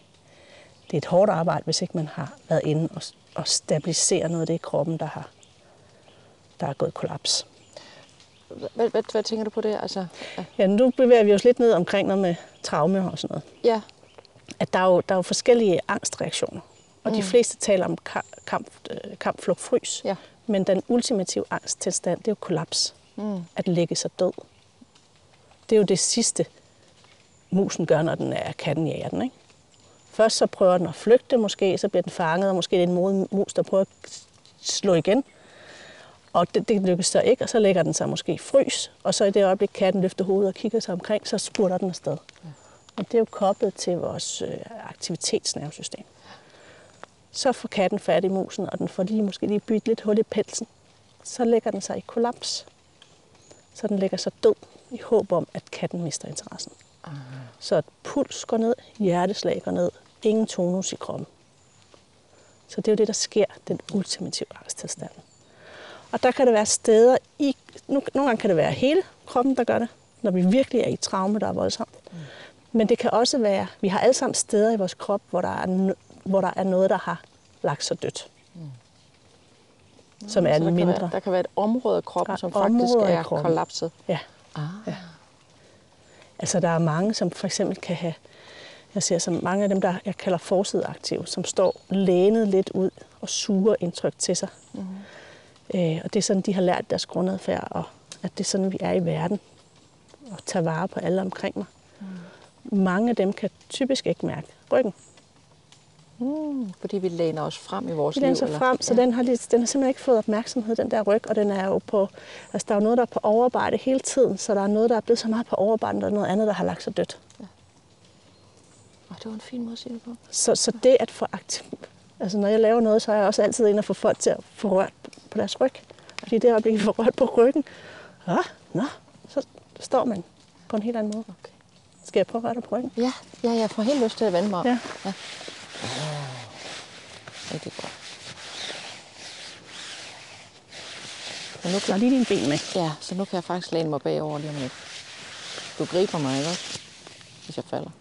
det er et hårdt arbejde, hvis ikke man har været inde og, og stabilisere noget af det i kroppen, der har der er gået kollaps. Hvad, hvad, hvad tænker du på det? Altså, ja. Ja, nu bevæger vi os lidt ned omkring noget med traume og sådan noget. ja. At der er jo, der er jo forskellige angstreaktioner. Og mm. de fleste taler om ka- kamp, øh, kamp flugt, frys. Ja. Men den ultimative angsttilstand, det er jo kollaps. Mm. At lægge sig død. Det er jo det sidste, musen gør, når den er katten jager den. Ikke? Først så prøver den at flygte måske, så bliver den fanget, og måske det er en mus, der prøver at slå igen. Og det, det lykkes så ikke, og så lægger den sig måske i frys, og så i det øjeblik, katten løfter hovedet og kigger sig omkring, så spurter den afsted. Og det er jo koblet til vores øh, aktivitetsnervesystem. Så får katten fat i musen, og den får lige måske lige byttet lidt hul i pelsen. Så lægger den sig i kollaps. Så den lægger sig død i håb om, at katten mister interessen. Så at puls går ned, hjerteslag går ned, ingen tonus i kroppen. Så det er jo det, der sker, den ultimative angsttilstand. Og der kan det være steder i, nu, nogle gange kan det være hele kroppen, der gør det, når vi virkelig er i traume, der er voldsomt. Mm. Men det kan også være, vi har alle sammen steder i vores krop, hvor der er, hvor der er noget, der har lagt sig dødt. Mm. Som er Så der mindre. Kan være, der kan være et område af kroppen, Der er som faktisk er kroppen. kollapset. Ja. Ah. Altså der er mange, som for eksempel kan have, jeg ser som mange af dem, der jeg kalder forsideaktive, som står lænet lidt ud og suger indtryk til sig. Mm. Øh, og det er sådan, de har lært deres grundadfærd, og at det er sådan, vi er i verden. Og tage vare på alle omkring mig. Mm. Mange af dem kan typisk ikke mærke ryggen. Mm, fordi vi læner os frem i vores De liv. læner sig eller- frem, så ja. den har, lidt, den har simpelthen ikke fået opmærksomhed, den der ryg, og den er jo på, altså der er jo noget, der er på overarbejde hele tiden, så der er noget, der er blevet så meget på overarbejde, og der er noget andet, der har lagt sig dødt. Oh, det var en fin måde at sige det på. Så, så det at få aktiv... Altså når jeg laver noget, så er jeg også altid inde og få folk til at få rørt på deres ryg. Fordi det øjeblik, vi får rørt på ryggen, ja, nå, så står man på en helt anden måde. Okay. Skal jeg prøve at røre dig på ryggen? Ja, ja, jeg får helt lyst til at vende mig om. Ja. ja. Rigtig godt. Men nu Så kan, lige dine ben med. ja, så nu kan jeg faktisk læne mig bagover lige om lidt. Du griber mig, ikke? Hvis jeg falder.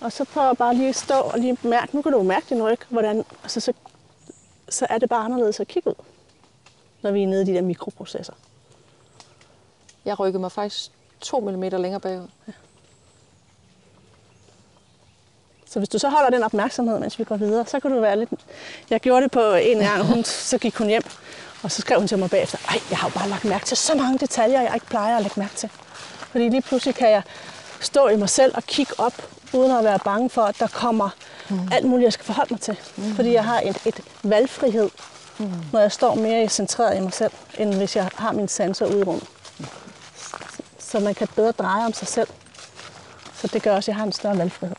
Og så prøv bare lige at stå og lige mærke, nu kan du mærke din ryg, hvordan, altså så, så er det bare anderledes at kigge ud, når vi er nede i de der mikroprocesser. Jeg rykkede mig faktisk to millimeter længere bagud. Så hvis du så holder den opmærksomhed, mens vi går videre, så kan du være lidt... Jeg gjorde det på en gang, hun, så gik hun hjem, og så skrev hun til mig bagefter, ej, jeg har jo bare lagt mærke til så mange detaljer, jeg ikke plejer at lægge mærke til. Fordi lige pludselig kan jeg stå i mig selv og kigge op, uden at være bange for, at der kommer mm. alt muligt, jeg skal forholde mig til. Mm. Fordi jeg har et, et valgfrihed, mm. når jeg står mere centreret i mig selv, end hvis jeg har mine sanser ude i rummet. Så man kan bedre dreje om sig selv. Så det gør også, at jeg har en større valgfrihed.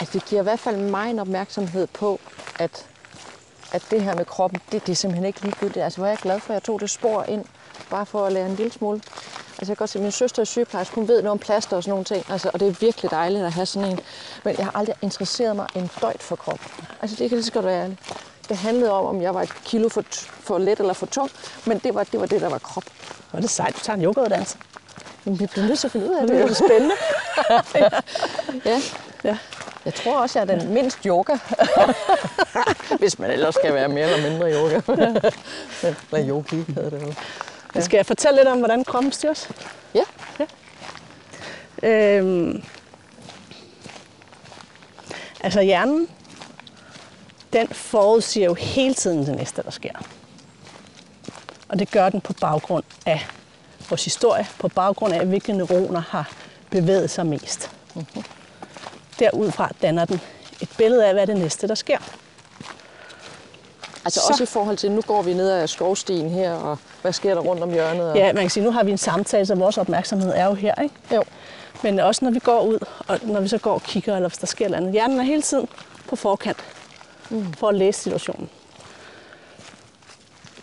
Altså, det giver i hvert fald mig en opmærksomhed på, at, at det her med kroppen, det, det er simpelthen ikke ligegyldigt. Altså, hvor er jeg glad for, at jeg tog det spor ind, bare for at lære en lille smule. Altså, jeg kan godt se, at min søster er sygeplejerske, hun ved noget om plaster og sådan nogle ting, altså, og det er virkelig dejligt at have sådan en. Men jeg har aldrig interesseret mig en døjt for kroppen. Altså, det kan det godt være ærligt. Det handlede om, om jeg var et kilo for, for let eller for tung, men det var, det var det, der var krop. Hvor er det sejt, du tager en yogauddannelse. Men vi bliver nødt til at finde ud af Det er jo det. spændende. [laughs] Ja. Ja. Jeg tror også, jeg er den mindst yoga. [laughs] Hvis man ellers skal være mere eller mindre yoga. eller yogi hedder det jo. Ja. Skal jeg fortælle lidt om, hvordan kroppen styres? Ja. Øhm, altså hjernen, den forudsiger jo hele tiden det næste, der sker. Og det gør den på baggrund af vores historie, på baggrund af, hvilke neuroner har bevæget sig mest. Derudfra danner den et billede af, hvad det næste, der sker. Altså Så- også i forhold til, nu går vi ned ad skovstien her, og hvad sker der rundt om hjørnet? Og... Ja, man kan sige, nu har vi en samtale, så vores opmærksomhed er jo her, ikke? Jo. Men også når vi går ud, og når vi så går og kigger, eller hvis der sker noget andet. Hjernen er hele tiden på forkant mm. for at læse situationen.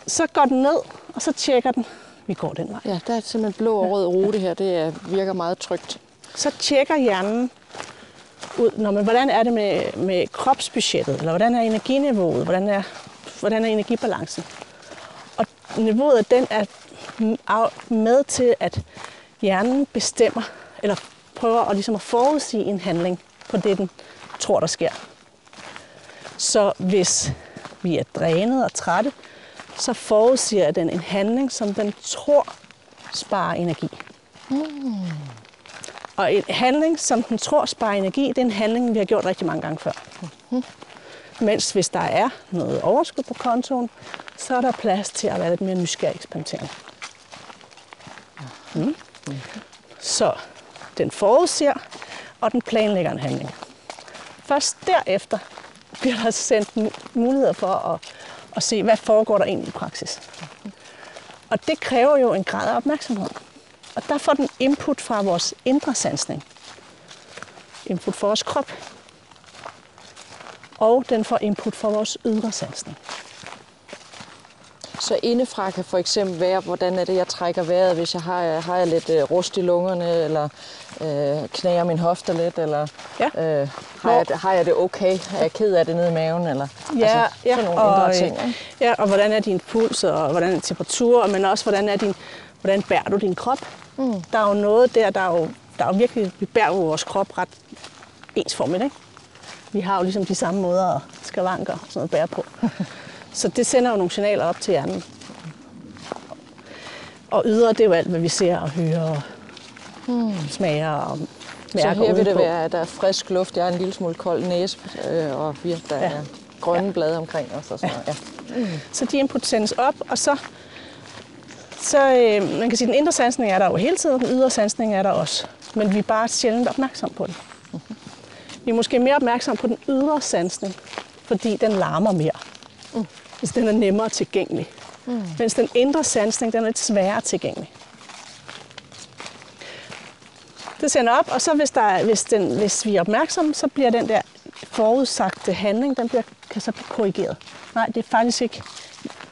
Så går den ned, og så tjekker den, vi går den vej. Ja, der er simpelthen blå og rød rute her. Det er, virker meget trygt. Så tjekker hjernen ud, når man, hvordan er det med, med kropsbudgettet, eller hvordan er energiniveauet, hvordan er, hvordan er energibalancen. Og niveauet af den er med til, at hjernen bestemmer, eller prøver at, ligesom at forudsige en handling på det, den tror, der sker. Så hvis vi er drænet og trætte, så forudsiger den en handling, som den tror sparer energi. Og en handling, som den tror sparer energi, det er en handling, vi har gjort rigtig mange gange før. Mens hvis der er noget overskud på kontoen, så er der plads til at være lidt mere nysgerrig eksperimenterende. Mm. Så den forudser, og den planlægger en handling. Først derefter bliver der sendt muligheder for at, at se, hvad foregår der egentlig i praksis. Og det kræver jo en grad af opmærksomhed. Og der får den input fra vores indre sansning. Input fra vores krop. Og den får input fra vores ydre sansning. Så indefra kan for eksempel være, hvordan er det, jeg trækker vejret, hvis jeg har, har jeg lidt øh, rust i lungerne, eller øh, knager min hofter lidt, eller Ja. øh, har, jeg, har jeg det okay? Er jeg ked af det nede i maven? Eller, Ja, altså, sådan nogle og, øh, ting. Ikke? Ja, og hvordan er din puls, og hvordan er temperatur, men også hvordan er din, hvordan bærer du din krop? Mm. Der er jo noget der, der er jo, der er jo virkelig, vi bærer jo vores krop ret ensformigt, ikke? Vi har jo ligesom de samme måder at skavanker og sådan noget bære på. [laughs] Så det sender jo nogle signaler op til hjernen. Og ydre, det er jo alt, hvad vi ser og hører og smager og Så mærker her vil det udenpå. være, at der er frisk luft, jeg har en lille smule kold næse, øh, og vi, der Ja. er grønne blade omkring os. Og sådan noget. Ja. Så de input sendes op, og så, så øh, man kan sige, den indre sansning er der jo hele tiden, den ydre sansning er der også. Men vi er bare sjældent opmærksom på den. Vi er måske mere opmærksom på den ydre sansning, fordi den larmer mere. Hvis den er nemmere tilgængelig. Mm. Mens den indre sansning, den er lidt sværere tilgængelig. Det sender op, og så hvis, der, er- hvis, den, hvis vi er opmærksomme, så bliver den der forudsagte handling, den bliver, kan så blive korrigeret. Nej, det er faktisk ikke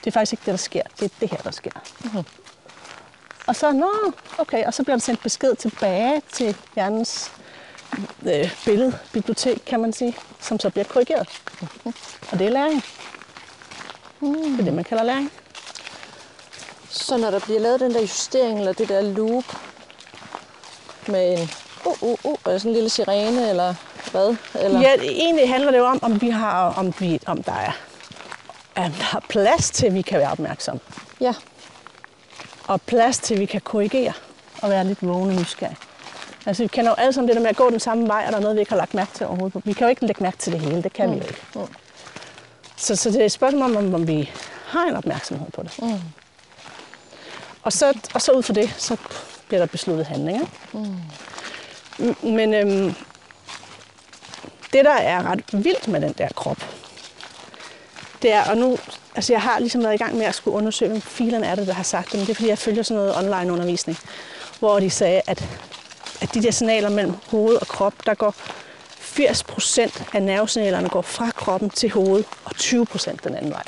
det, er faktisk ikke det, der sker. Det er det her, der sker. Mm-hmm. Og så, nå, okay, og så bliver der sendt besked tilbage til hjernens øh, billedbibliotek, kan man sige, som så bliver korrigeret. Mm-hmm. Og det er læring. Mm. Det er det, man kalder læring. Så når der bliver lavet den der justering, eller det der loop med en uh, uh, uh, eller sådan en lille sirene, eller hvad? Eller? Ja, egentlig handler det jo om, om, vi har, om, vi, om der er om der er plads til, at vi kan være opmærksomme. ja. Og plads til, at vi kan korrigere og være lidt vågne nysgerrige. Altså, vi kender jo alle sammen det der med at gå den samme vej, og der er noget, vi ikke har lagt mærke til overhovedet. Vi kan jo ikke lægge mærke til det hele, det kan mm. vi jo ikke. Mm. Så, så det er et spørgsmål om, om, vi har en opmærksomhed på det. Mm. Og, så, og så ud fra det, så bliver der besluttet handlinger. Mm. Men øhm, det, der er ret vildt med den der krop, det er, og nu, altså jeg har ligesom været i gang med at skulle undersøge, hvem filerne er det, der har sagt det, men det er fordi, jeg følger sådan noget online undervisning, hvor de sagde, at, at de der signaler mellem hoved og krop, der går 80 procent af nervesignalerne går fra kroppen til hovedet, og 20 procent den anden vej.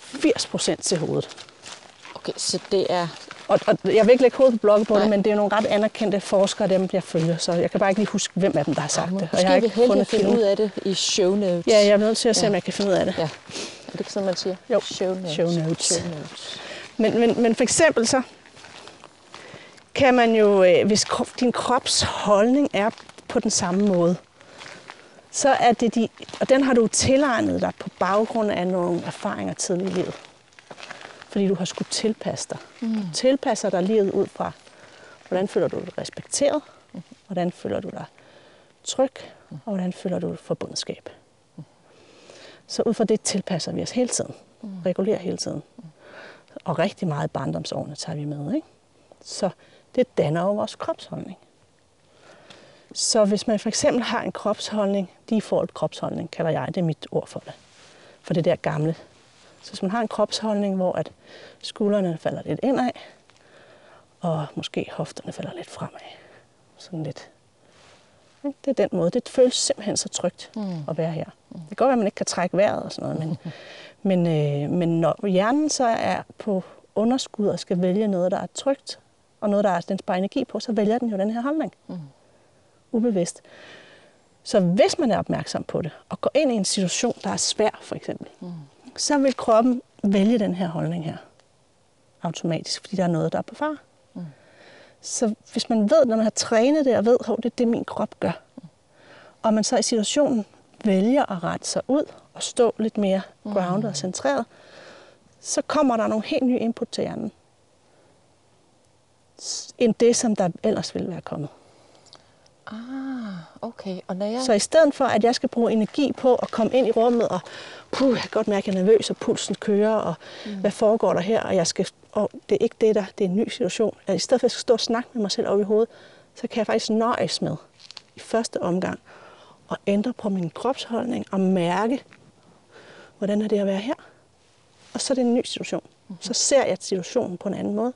80 procent til hovedet. Okay, så det er... Og, og jeg vil ikke lægge hovedet på blogget på det, men det er nogle ret anerkendte forskere, dem jeg følger, så jeg kan bare ikke lige huske, hvem af dem, der har sagt det. Måske jeg har er vi fundet finde ud af det i show notes. Ja, jeg er nødt til at se, Ja. om jeg kan finde ud af det. ja. Er det ikke sådan, man siger? Jo. Show notes. Show notes. Show notes. Men, men, men for eksempel så kan man jo, øh, hvis din krops holdning er på den samme måde, så er det de, og den har du tilegnet dig på baggrund af nogle erfaringer tidligere i livet. Fordi du har skulle tilpasse dig. Mm. Tilpasser dig livet ud fra, hvordan føler du dig respekteret, hvordan føler du dig tryg, og hvordan føler du forbundskab. Så ud fra det tilpasser vi os hele tiden. Regulerer hele tiden. Og rigtig meget barndomsårene tager vi med. Ikke? Så det danner jo vores kropsholdning. Så hvis man for eksempel har en kropsholdning, default kropsholdning kalder jeg, det er mit ord for det. For det der gamle. Så hvis man har en kropsholdning, hvor at skuldrene falder lidt indad, og måske hofterne falder lidt fremad. Sådan lidt. Det er den måde. Det føles simpelthen så trygt mm. at være her. Det kan godt være, at man ikke kan trække vejret og sådan noget, men, [laughs] men, øh, men når hjernen så er på underskud og skal vælge noget, der er trygt, og noget, der er, den sparer energi på, så vælger den jo den her holdning. Mm. Ubevidst. Så hvis man er opmærksom på det, og går ind i en situation, der er svær, for eksempel, mm. så vil kroppen vælge den her holdning her automatisk, fordi der er noget, der er på far. Mm. Så hvis man ved, når man har trænet det, og ved, at det er det, min krop gør, og man så i situationen vælger at rette sig ud og stå lidt mere grounded og centreret, så kommer der nogle helt nye input til hjernen, end det, som der ellers ville være kommet. Ah, okay. Og når jeg... Så i stedet for, at jeg skal bruge energi på at komme ind i rummet, og puh, jeg kan godt mærke, at jeg er nervøs, og pulsen kører, og mm. hvad foregår der her, og jeg skal, og det er ikke det, der det er en ny situation. At I stedet for, at jeg skal stå og snakke med mig selv over i hovedet, så kan jeg faktisk nøjes med i første omgang at ændre på min kropsholdning og mærke, hvordan er det at være her. Og så er det en ny situation. Mm. Så ser jeg situationen på en anden måde,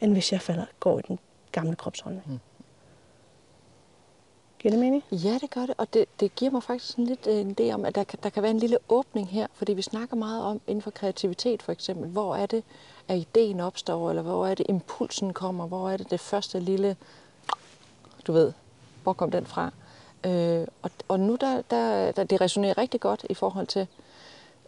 end hvis jeg falder, går i den gamle kropsholdning. Mm. Giver det mening? Ja, det gør det, og det, det giver mig faktisk sådan lidt en idé om, at der der kan være en lille åbning her, fordi vi snakker meget om inden for kreativitet for eksempel, hvor er det, at ideen opstår, eller hvor er det, impulsen kommer, hvor er det det første lille, du ved, hvor kom den fra? Øh, og, og nu der, der, der, det resonerer rigtig godt i forhold til,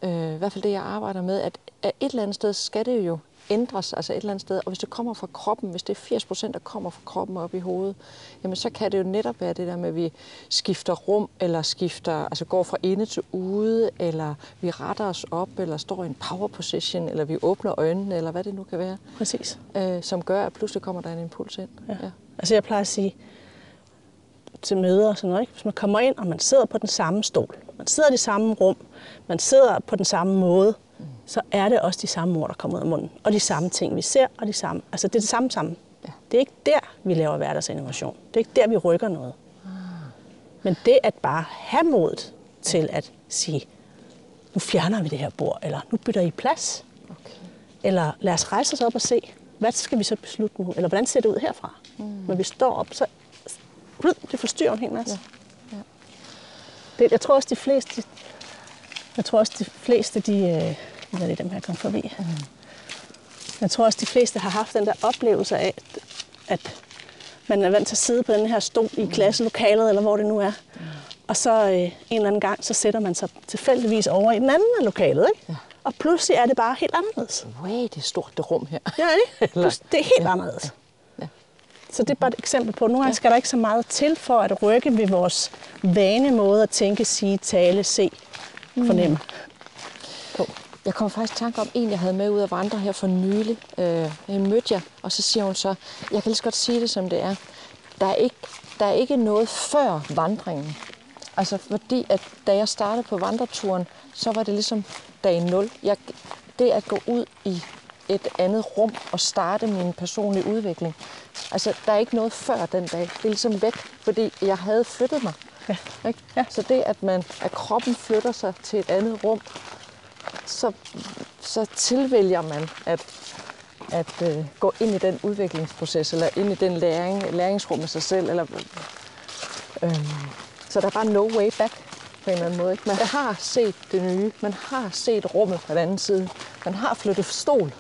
øh, i hvert fald det, jeg arbejder med, at, at et eller andet sted skal det jo ændres, altså et eller andet sted. Og hvis det kommer fra kroppen, hvis det er 80 procent, der kommer fra kroppen op i hovedet, jamen så kan det jo netop være det der med, at vi skifter rum, eller skifter, altså går fra inde til ude, eller vi retter os op, eller står i en power position, eller vi åbner øjnene, eller hvad det nu kan være, Præcis. øh, som gør, at pludselig kommer der en impuls ind. Ja. Altså jeg plejer at sige til møder og sådan noget, ikke? hvis man kommer ind, og man sidder på den samme stol, man sidder i det samme rum, man sidder på den samme måde, så er det også de samme ord, der kommer ud af munden. Og de samme ting, vi ser, og de samme. Altså det er det samme sammen. Ja. Det er ikke der, vi laver hverdagsinnovation. Det er ikke der, vi rykker noget. Men det at bare have modet til at sige, nu fjerner vi det her bord, eller nu bytter I plads, Okay. eller lad os rejse os op og se, hvad skal vi så beslutte nu? Eller hvordan ser det ud herfra? Mm. Når vi står op, så det forstyrrer en hel masse. Ja. Ja. Det, jeg tror også, de fleste, jeg tror også, de fleste, de, øh, hvad er det, dem her kom forbi? Mm. Jeg tror også, de fleste har haft den der oplevelse af, at man er vant til at sidde på den her stol i klasselokalet, eller hvor det nu er. Mm. Og så øh, en eller anden gang, så sætter man sig tilfældigvis over i den anden af lokalet, ikke? Ja. Og pludselig er det bare helt anderledes. Way, det er stort det rum her. Ja, ikke? [laughs] Plus- Det er helt anderledes. Ja. Så det er bare et eksempel på, at nogle gange skal der ikke så meget til for at rykke ved vores vane måde at tænke, sige, tale, se, fornemme. Jeg kom faktisk i tanke om en, jeg havde med ud at vandre her for nylig. Øh, jeg mødte jeg, og så siger hun så, jeg kan lige så godt sige det, som det er. Der er ikke, der er ikke noget før vandringen. Altså fordi, at da jeg startede på vandreturen, så var det ligesom dag 0. Jeg, det at gå ud i et andet rum og starte min personlige udvikling. Altså, der er ikke noget før den dag. Det er ligesom væk, fordi jeg havde flyttet mig. Ja. Ikke? Ja. Så det, at, man, at kroppen flytter sig til et andet rum, så, så tilvælger man at, at øh, gå ind i den udviklingsproces, eller ind i den læring, læringsrum med sig selv. Eller, øh, så der er bare no way back på en eller anden måde. Ikke? Man har set det nye. Man har set rummet på den anden side. Man har flyttet stol.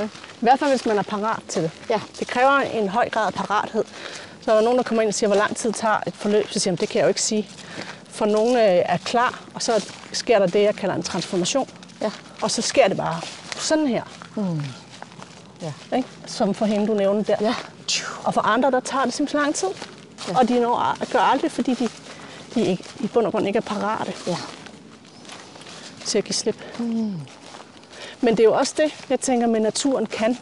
I hvert fald, hvis man er parat til det. Ja. Det kræver en høj grad af parathed. Så er der nogen, der kommer ind og siger, hvor lang tid tager et forløb, så siger jeg, det kan jeg jo ikke sige. For nogle øh, er klar, og så sker der det, jeg kalder en transformation. Ja. Og så sker det bare sådan her. Ja. Ikke? Som for hende, du nævnte der. Ja. Og for andre, der tager det simpelthen lang tid. Ja. Og de når, gør aldrig, fordi de, de ikke, i bund og grund ikke er parate Ja. til at give slip. Mm. Men det er jo også det, jeg tænker, med naturen kan.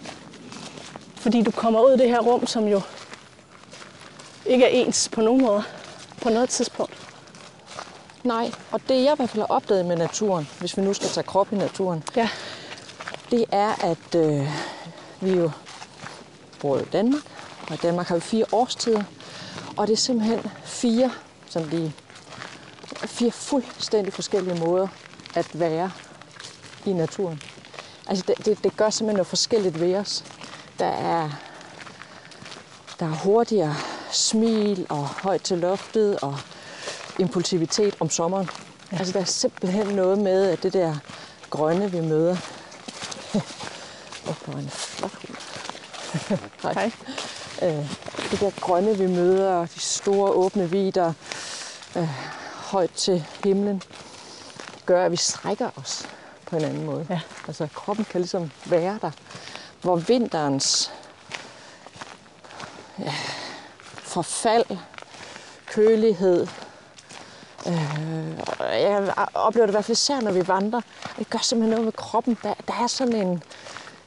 Fordi du kommer ud i det her rum, som jo ikke er ens på nogen måde, på noget tidspunkt. Nej, og det jeg i hvert fald har opdaget med naturen, hvis vi nu skal tage krop i naturen, Ja, det er, at øh, vi jo bor i Danmark, og i Danmark har vi fire årstider, og det er simpelthen fire, som de fire fuldstændig forskellige måder at være i naturen. Altså det, det, det gør simpelthen noget forskelligt ved os. Der er, der er hurtigere smil og højt til loftet og impulsivitet om sommeren. Ja. Altså der er simpelthen noget med at det der grønne, vi møder. Åh, oh, en flot hund. hej. Øh, det der grønne, vi møder, de store åbne vider, øh, højt til himlen, gør, at vi strækker os på en anden måde. Ja. Altså kroppen kan ligesom være der. Hvor vinterens ja, forfald, kølighed, øh, jeg oplever det i hvert fald især, når vi vandrer. Det gør simpelthen noget med kroppen. Der, der er sådan en,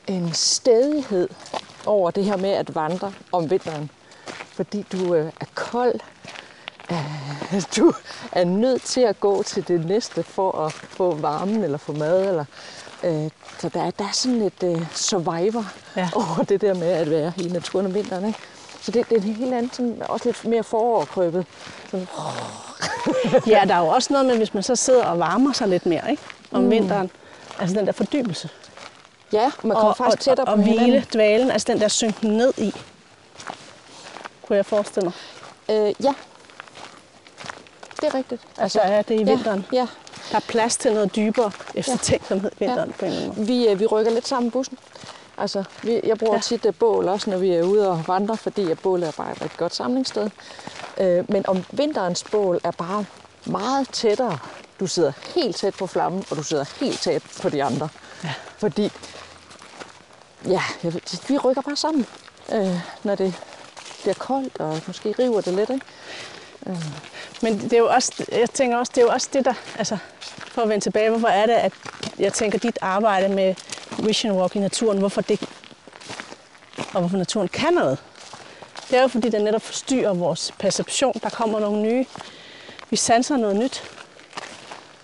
en stedighed over det her med at vandre om vinteren. Fordi du øh, er kold, øh, du er nødt til at gå til det næste for at få varmen eller få mad. Eller, øh, så der er, der er sådan et øh, survivor ja. over det der med at være i naturen om vinteren. Ikke? Så det, det er en helt anden, sådan, også lidt mere forårkrøbet. Sådan, Ja, der er jo også noget med, hvis man så sidder og varmer sig lidt mere ikke? om mm. vinteren. Altså den der fordybelse. ja, man kommer og, faktisk tættere og, på og hvile, hinanden. dvalen, altså den der synken ned i. Kunne jeg forestille mig. Øh, ja, det er rigtigt. Altså er det i vinteren. Ja, ja. Der er plads til noget dybere eftertænksomhed i vinteren på en eller anden måde. Vi, øh, vi rykker lidt sammen bussen. Altså, vi, jeg bruger Ja. tit uh, bål, også når vi er ude og vandre, fordi at bål er bare et rigtig godt samlingssted. Øh, men om vinterens bål er bare meget tættere. Du sidder helt tæt på flammen, og du sidder helt tæt på de andre. Ja. Fordi, ja, jeg vi rykker bare sammen, øh, når det bliver koldt, og måske river det lidt, ikke? Men det er jo også, jeg tænker også, det er jo også det, der, altså for at vende tilbage, hvorfor er det, at jeg tænker dit arbejde med Vision Walk i naturen, hvorfor det, og hvorfor naturen kan noget. Det er jo fordi, den netop forstyrrer vores perception. Der kommer nogle nye, vi sanser noget nyt.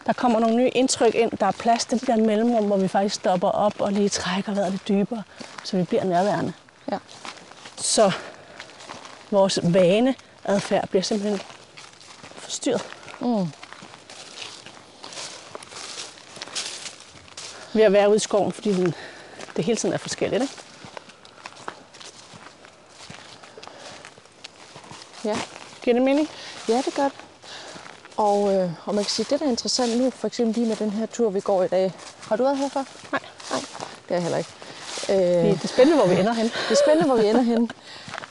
Der kommer nogle nye indtryk ind. Der er plads til de der mellemrum, hvor vi faktisk stopper op og lige trækker vejret lidt dybere, så vi bliver nærværende. Ja. Så vores vaneadfærd bliver simpelthen forstyrret. Mm. Ved at være ude i skoven, fordi den, det hele tiden er forskelligt. Ikke? Ja. Giver det mening? Ja, det gør det. Og, øh, og man kan sige, det der er interessant nu, for eksempel lige med den her tur, vi går i dag. Har du været her før? Nej. Nej, det er jeg heller ikke. Det Øh, er spændende, hvor vi ender hen. det er spændende, hvor vi ender henne.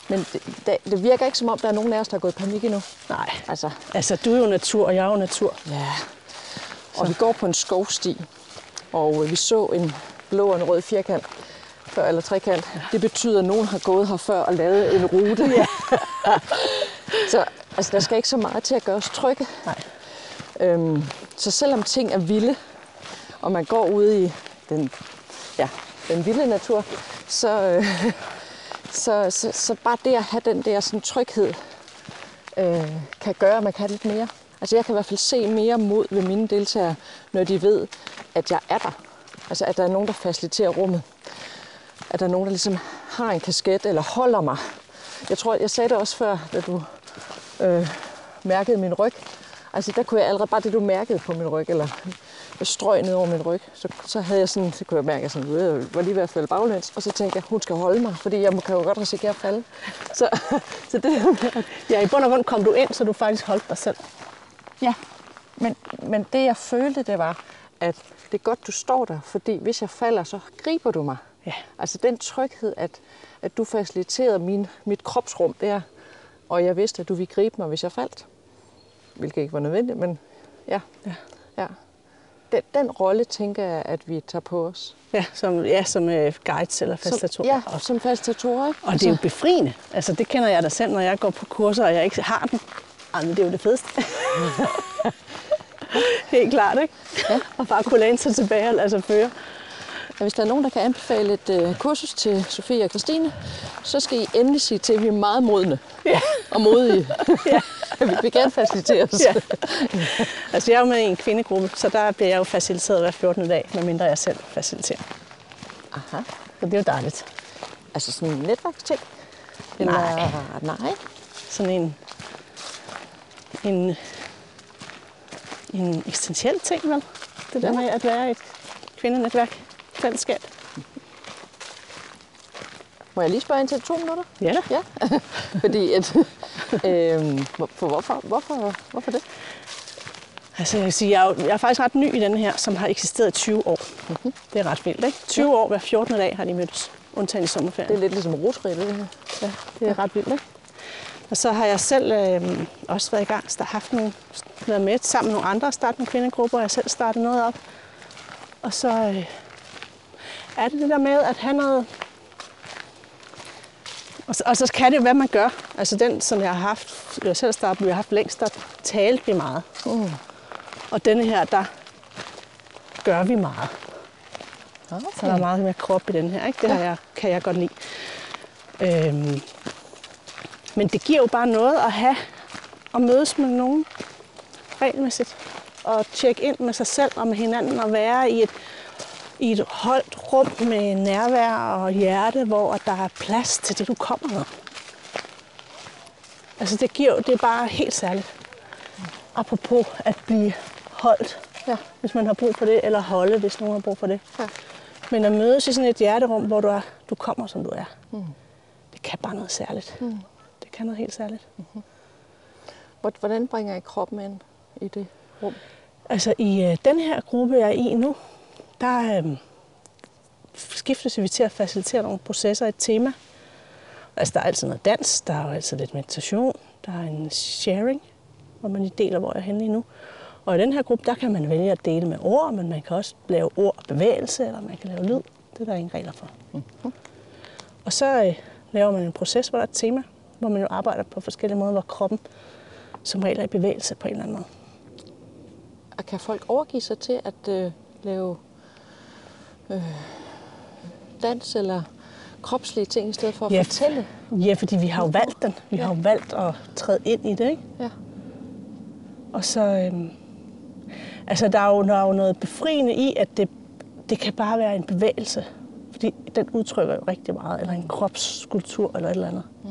Men det, det, det virker ikke som om, der er nogen af os, der er gået i panik endnu. Nej. Altså, Altså, du er jo natur, og jeg er jo natur. ja. Og vi går på en skovsti, og øh, vi så en blå og en rød firkant før, eller trekant. Det betyder, at nogen har gået her før og lavet en rute. Ja. [laughs] så altså, der skal ikke så meget til at gøre os trygge. Nej. Øhm, så selvom ting er vilde, og man går ude i den, ja, den vilde natur, så, øh, [laughs] så, så, så bare det at have den der sådan, tryghed, øh, kan gøre, at man kan lidt mere. Altså jeg kan i hvert fald se mere mod ved mine deltagere, når de ved, at jeg er der. Altså at der er nogen, der faciliterer rummet. At der er nogen, der ligesom har en kasket eller holder mig. Jeg tror, jeg sagde det også før, da du øh, mærkede min ryg. Altså der kunne jeg allerede, bare det du mærkede på min ryg, eller jeg strøg ned over min ryg, så, så havde jeg sådan, så kunne jeg mærke, at jeg sådan, øh, jeg var lige ved at falde baglæns, og så tænkte jeg, hun skal holde mig, fordi jeg kan jo godt risikere at falde. [laughs] Så, så det Ja, i bund og grund kom du ind, så du faktisk holdt dig selv. Ja, men, men det jeg følte, det var, at det er godt, du står der, fordi hvis jeg falder, så griber du mig. Ja. Altså den tryghed, at, at du faciliterede min, mit kropsrum der, og jeg vidste, at du ville gribe mig, hvis jeg faldt. Hvilket ikke var nødvendigt, men ja. Ja. ja. Den, den rolle tænker jeg, at vi tager på os. Ja, som, ja, som øh, guides eller facilitatorer. Ja, som facilitatorer. ikke? Og det er jo befriende. Altså, det kender jeg da selv, når jeg går på kurser, og jeg ikke har den. Ej, men det er jo det fedeste. [laughs] Helt klart, ikke? Ja. Og bare kunne læne sig tilbage og lade sig føre. Ja, hvis der er nogen, der kan anbefale et øh, kursus til Sofie og Christine, så skal I endelig sige til, at vi er meget modne Ja. og modige. [laughs] Ja. [laughs] vi vil gerne facilitere os. Ja. Altså, jeg er jo med i en kvindegruppe, så der bliver jeg jo faciliteret hver 14. dag, medmindre jeg selv faciliterer. Aha. Så det er jo dejligt. Altså sådan en netværksting? Nej. Nej. Sådan en, en, en eksistentiel ting, vel? Det der Ja. med at være et kvindenetværk, fællesskab. Må jeg lige spørge ind til to minutter? Ja da. Ja. [laughs] Fordi at, [laughs] øhm, for hvorfor, hvorfor, hvorfor det? Altså, jeg, vil sige, jeg, er jo, jeg er faktisk ret ny i den her, som har eksisteret i 20 år. Mm-hmm. Det er ret vildt, ikke? 20 år hver 14. dag har de mødtes, undtagen i sommerferien. Det er lidt ligesom rotary, det her. Ja, det er ret vildt, ikke? Og så har jeg selv øh, også været i gang, der har haft nogle, været med sammen med nogle andre og startet nogle kvindegrupper, og jeg selv startet noget op. Og så øh, er det det der med at have noget... Og så, og så kan det jo, hvad man gør. Altså den, som jeg har haft, jeg selv startet, vi har haft længst, der talte vi meget. Mm. Og denne her, der gør vi meget. Okay. Så der er meget mere krop i den her, ikke? Det har jeg, kan jeg godt lide. Øhm, men det giver jo bare noget at have at mødes med nogen regelmæssigt. Og tjekke ind med sig selv og med hinanden og være i et, i et holdt rum med nærvær og hjerte, hvor der er plads til det, du kommer med. Altså det giver det er bare helt særligt. Apropos at blive holdt, Ja. hvis man har brug for det, eller holde, hvis nogen har brug for det. Ja. Men at mødes i sådan et hjerterum, hvor du, er, du kommer, som du er, mm. det kan bare noget særligt. Mm. Kan noget helt særligt. Hvor- Hvordan bringer I kroppen ind? i det rum? Altså i øh, den her gruppe, jeg er i nu, der øh, skiftes vi til at facilitere nogle processer, et tema. Altså der er altid noget dans, der er jo altid lidt meditation, der er en sharing, hvor man deler, hvor jeg er henne lige nu. Og i den her gruppe, der kan man vælge at dele med ord, men man kan også lave ord og bevægelse, eller man kan lave lyd. Det er der ingen regler for. Mm-hmm. Og så øh, laver man en proces, hvor der er et tema, hvor man jo arbejder på forskellige måder, hvor kroppen som regel er i bevægelse på en eller anden måde. Og kan folk overgive sig til at øh, lave øh, dans eller kropslige ting i stedet for at Ja. fortælle? Ja, fordi vi har jo valgt den. Vi har jo valgt at træde ind i det, ikke? Ja. Og så, øhm, altså der er, jo, der er jo noget befriende i, at det, det kan bare være en bevægelse. Fordi den udtrykker jo rigtig meget, eller en kropsskulptur eller et eller andet. Mm.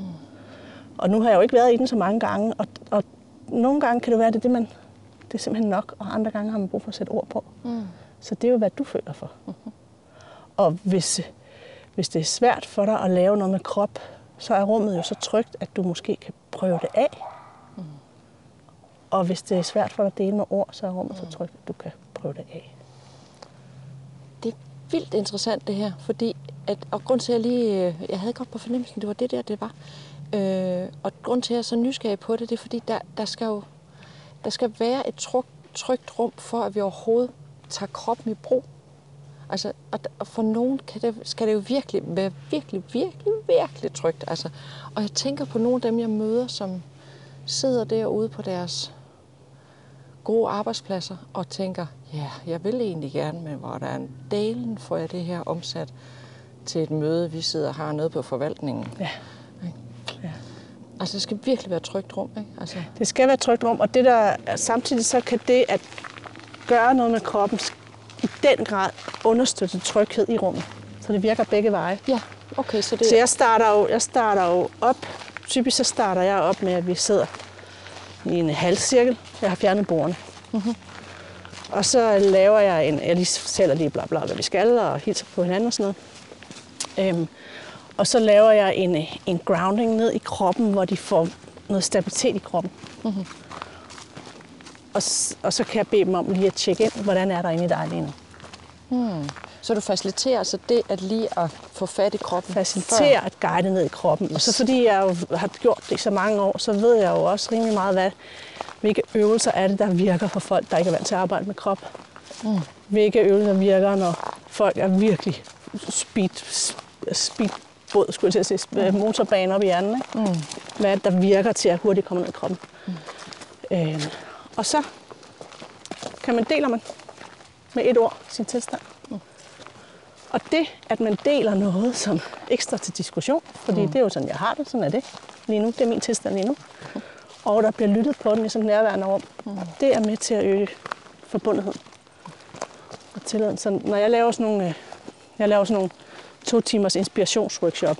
Og nu har jeg jo ikke været i den så mange gange, og, og nogle gange kan det være, at det er, det, man, det er simpelthen nok, og andre gange har man brug for at sætte ord på. Mm. Så det er jo, hvad du føler for. Mm-hmm. Og hvis, hvis det er svært for dig at lave noget med krop, så er rummet jo så trygt, at du måske kan prøve det af. Og hvis det er svært for dig at dele med ord, så er rummet så trygt, at du kan prøve det af. Det er vildt interessant det her, fordi at, og grund til at jeg lige, øh, jeg havde godt på fornemmelsen, det var det der, det var. Øh, og grund til at jeg er så nysgerrig på det, det er fordi, der, der skal jo der skal være et tryk, trygt rum for, at vi overhovedet tager kroppen i brug. Altså, og, og for nogen kan det, skal det jo virkelig være virkelig, virkelig, virkelig trygt. Altså, og jeg tænker på nogle af dem, jeg møder, som sidder derude på deres gode arbejdspladser og tænker, ja, jeg vil egentlig gerne, men hvordan dalen får jeg det her omsat til et møde, vi sidder og har noget på forvaltningen. Ja. Altså, det skal virkelig være et trygt rum, ikke? Altså, Det skal være et trygt rum, og det der, samtidig så kan det at gøre noget med kroppen i den grad understøtte tryghed i rummet. Så det virker begge veje. ja, okay, så det Så jeg starter jo, jeg starter jo op, typisk så starter jeg op med, at vi sidder i en halvcirkel. Jeg har fjernet bordene. Mm-hmm. Og så laver jeg en, jeg lige fortæller lige bla bla, hvad vi skal, og hilser på hinanden og sådan noget. Øhm, og så laver jeg en, en grounding ned i kroppen, hvor de får noget stabilitet i kroppen. Mm-hmm. Og, og så kan jeg bede dem om lige at tjekke ind, hvordan er der inde i dig lige nu. Så du faciliterer altså det at lige at få fat i kroppen. facilitere at guide ned i kroppen. Og så fordi jeg jo har gjort det i så mange år, så ved jeg jo også rimelig meget, hvad, hvilke øvelser er det, der virker for folk, der ikke er vant til at arbejde med krop. Mm. Hvilke øvelser virker, når folk er virkelig speed, speedbåd, skulle jeg til at sige, mm. motorbane op i hjernen. Ikke? Mm. Hvad er det, der virker til at hurtigt komme ned i kroppen. Mm. Øh, og så kan man dele man med et ord sin tilstand. Og det, at man deler noget som ekstra til diskussion, fordi mm. det er jo sådan, jeg har det, sådan er det lige nu, det er min tilstand lige nu, og der bliver lyttet på den i sådan nærværende rum, mm. det er med til at øge forbundetheden og tilliden. Så når jeg laver sådan nogle, øh, jeg laver sådan nogle to timers inspirationsworkshop,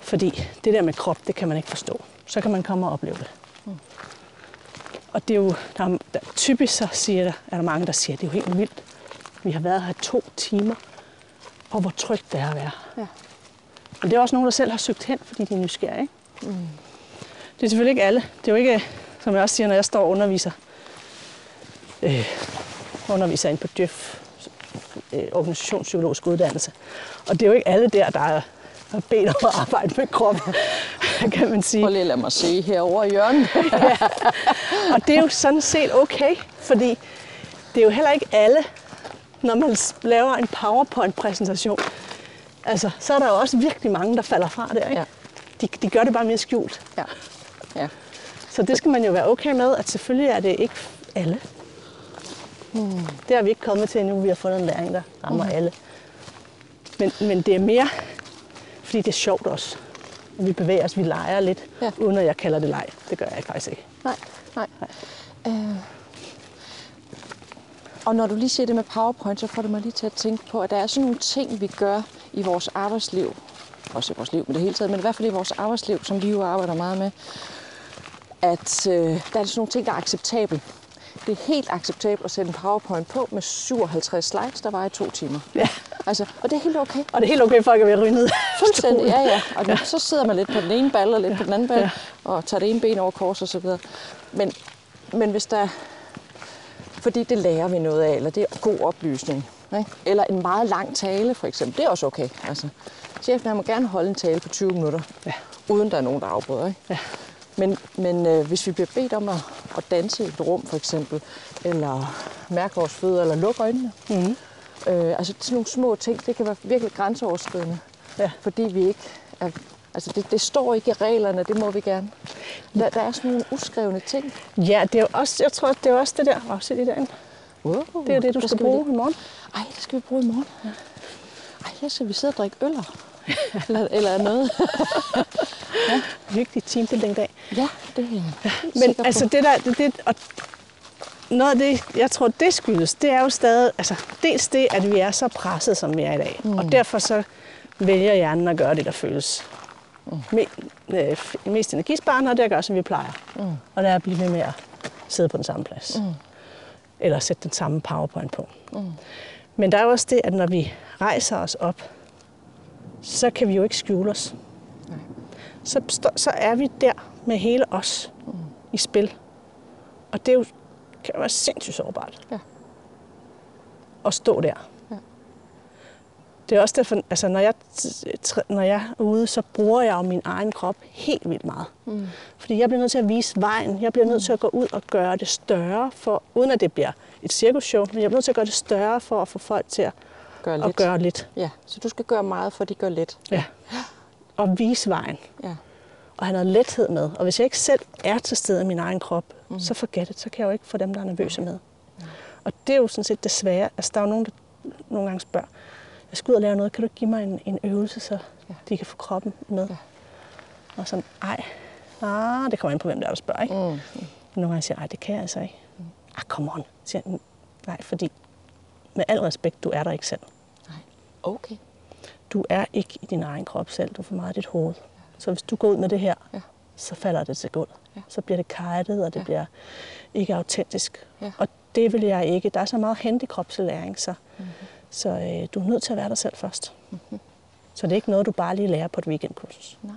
fordi det der med krop, det kan man ikke forstå. Så kan man komme og opleve det. Og det er jo, der er, der, typisk så siger der, er der mange, der siger, at det er jo helt vildt. Vi har været her to timer, og hvor trygt det er at være. Ja. Men det er også nogen, der selv har søgt hen, fordi de er nysgerrige. Ikke? Mm. Det er selvfølgelig ikke alle. Det er jo ikke, som jeg også siger, når jeg står og underviser, øh, underviser ind på DØF, øh, organisationspsykologisk uddannelse. Og det er jo ikke alle der, der er har bedt om at arbejde med kroppen, [laughs] kan man sige. Prøv lige at lade mig se herovre i hjørnet. [laughs] Og det er jo sådan set okay, fordi det er jo heller ikke alle, når man laver en PowerPoint-præsentation. Altså, så er der jo også virkelig mange, der falder fra der, ikke? Ja. De, de gør det bare mere skjult. ja. ja. Så det skal man jo være okay med, at selvfølgelig er det ikke alle. Hmm. Det har vi ikke kommet til endnu. Vi har fundet en læring, der rammer mm. alle. Men, men det er mere, fordi det er sjovt også. Vi bevæger os, vi leger lidt, Ja. uden at jeg kalder det leg. Det gør jeg faktisk ikke. Nej, nej. Øh. Og når du lige siger det med PowerPoint, så får det mig lige til at tænke på, at der er sådan nogle ting, vi gør i vores arbejdsliv, også i vores liv med det hele taget, men i hvert fald i vores arbejdsliv, som vi jo arbejder meget med, at øh, der er sådan nogle ting, der er acceptabelt. Det er helt acceptabelt at sætte en PowerPoint på med 57 slides, der var i to timer. Ja. Altså, og det er helt okay. Og det er helt okay, at folk er ved at ryge ned. Fuldstændig, ja, ja. Og ja. så sidder man lidt på den ene ball og lidt på den anden ball, ja. og tager det ene ben over kors og så videre. Men men hvis der... Fordi det lærer vi noget af, eller det er god oplysning. Ikke? Eller en meget lang tale, for eksempel. Det er også okay. Altså, chefen han må gerne holde en tale på 20 minutter, Ja. uden der er nogen, der afbryder. Ikke? Ja. Men, men øh, hvis vi bliver bedt om at, at danse i et rum, for eksempel, eller mærke vores fødder, eller lukke øjnene, Mm-hmm. øh, altså sådan nogle små ting, det kan være virkelig grænseoverskridende. Ja. Fordi vi ikke er, altså det, det står ikke i reglerne, det må vi gerne. Der, der er sådan nogle uskrevne ting. Ja, det er jo også, jeg tror, det er også det der. Åh, se det derinde. Wow, Det er jo det, du skal vi bruge i morgen. Ej, det skal vi bruge i morgen. Ej, her skal vi sidde og drikke øller. [laughs] eller, eller noget. [laughs] Vigtig teambuilding-dag. Ja, det er jeg Men sikker altså på. det der, det, det, og noget af det, jeg tror, det skyldes, det er jo stadig, altså dels det, at vi er så presset, som vi er i dag. Mm. Og derfor så vælger hjernen at gøre det, der føles mm. me, øh, mest energisparende, og det er at gøre, som vi plejer. Mm. Og det er at blive ved med at sidde på den samme plads. Mm. Eller sætte den samme powerpoint på. Mm. Men der er også det, at når vi rejser os op, så kan vi jo ikke skjule os. Så, stå- så er vi der med hele os mm. i spil. Og det er jo, kan være sindssygt sårbart. Ja. At stå der. Ja. Det er også derfor, altså når jeg, når jeg er ude, så bruger jeg jo min egen krop helt vildt meget. Mm. Fordi jeg bliver nødt til at vise vejen. Jeg bliver nødt til at gå ud og gøre det større, for, uden at det bliver et cirkusshow, men jeg bliver nødt til at gøre det større for at få folk til at, Gør lidt. gøre lidt. Ja, så du skal gøre meget, for de gør lidt. Ja. Og vise vejen. Ja. og have noget lethed med. Og hvis jeg ikke selv er til stede i min egen krop, mm. så forget it, så kan jeg jo ikke få dem, der er nervøse med. Og det er jo sådan set det svære. Altså, der er jo nogen, der nogle gange spørger, jeg skal ud og lave noget, kan du give mig en, en øvelse, så ja. de kan få kroppen med? Ja. Og sådan, ej, ah, det kommer an på, hvem der er, der spørger, ikke? Mm. Nogle gange siger jeg, det kan jeg altså ikke. Ah, come on. Siger jeg, nej, fordi med al respekt, du er der ikke selv. Nej. Okay. Du er ikke i din egen krop selv, du er for meget i dit hoved. Så hvis du går ud med det her, Ja. så falder det til gulvet. Ja. Så bliver det kajtet, og det Ja. bliver ikke autentisk. Ja. Og det vil jeg ikke. Der er så meget hent i kropslæring, så, Mhm. så øh, du er nødt til at være dig selv først. Så det er ikke noget, du bare lige lærer på et weekendkursus. Nej.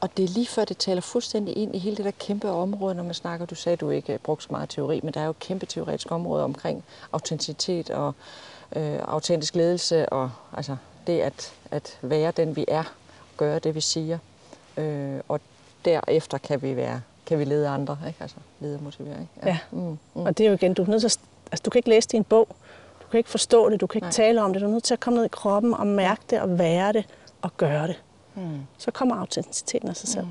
Og det er lige før, det taler fuldstændig ind i hele det der kæmpe område, når man snakker. Du sagde, du ikke brugte så meget teori, men der er jo et kæmpe teoretisk område omkring autenticitet og øh, autentisk ledelse, og altså det at, at være den, vi er, gøre det, vi siger. Øh, og derefter kan vi være kan vi lede andre, ikke? Altså lede og motivere, ikke? Ja. Mm, mm. Og det er jo igen, du er nødt til at, altså, du kan ikke læse din bog, du kan ikke forstå det, du kan ikke Nej. tale om det, du er nødt til at komme ned i kroppen og mærke det og være det og gøre det. Mm. Så kommer autenticiteten af sig selv. Mm.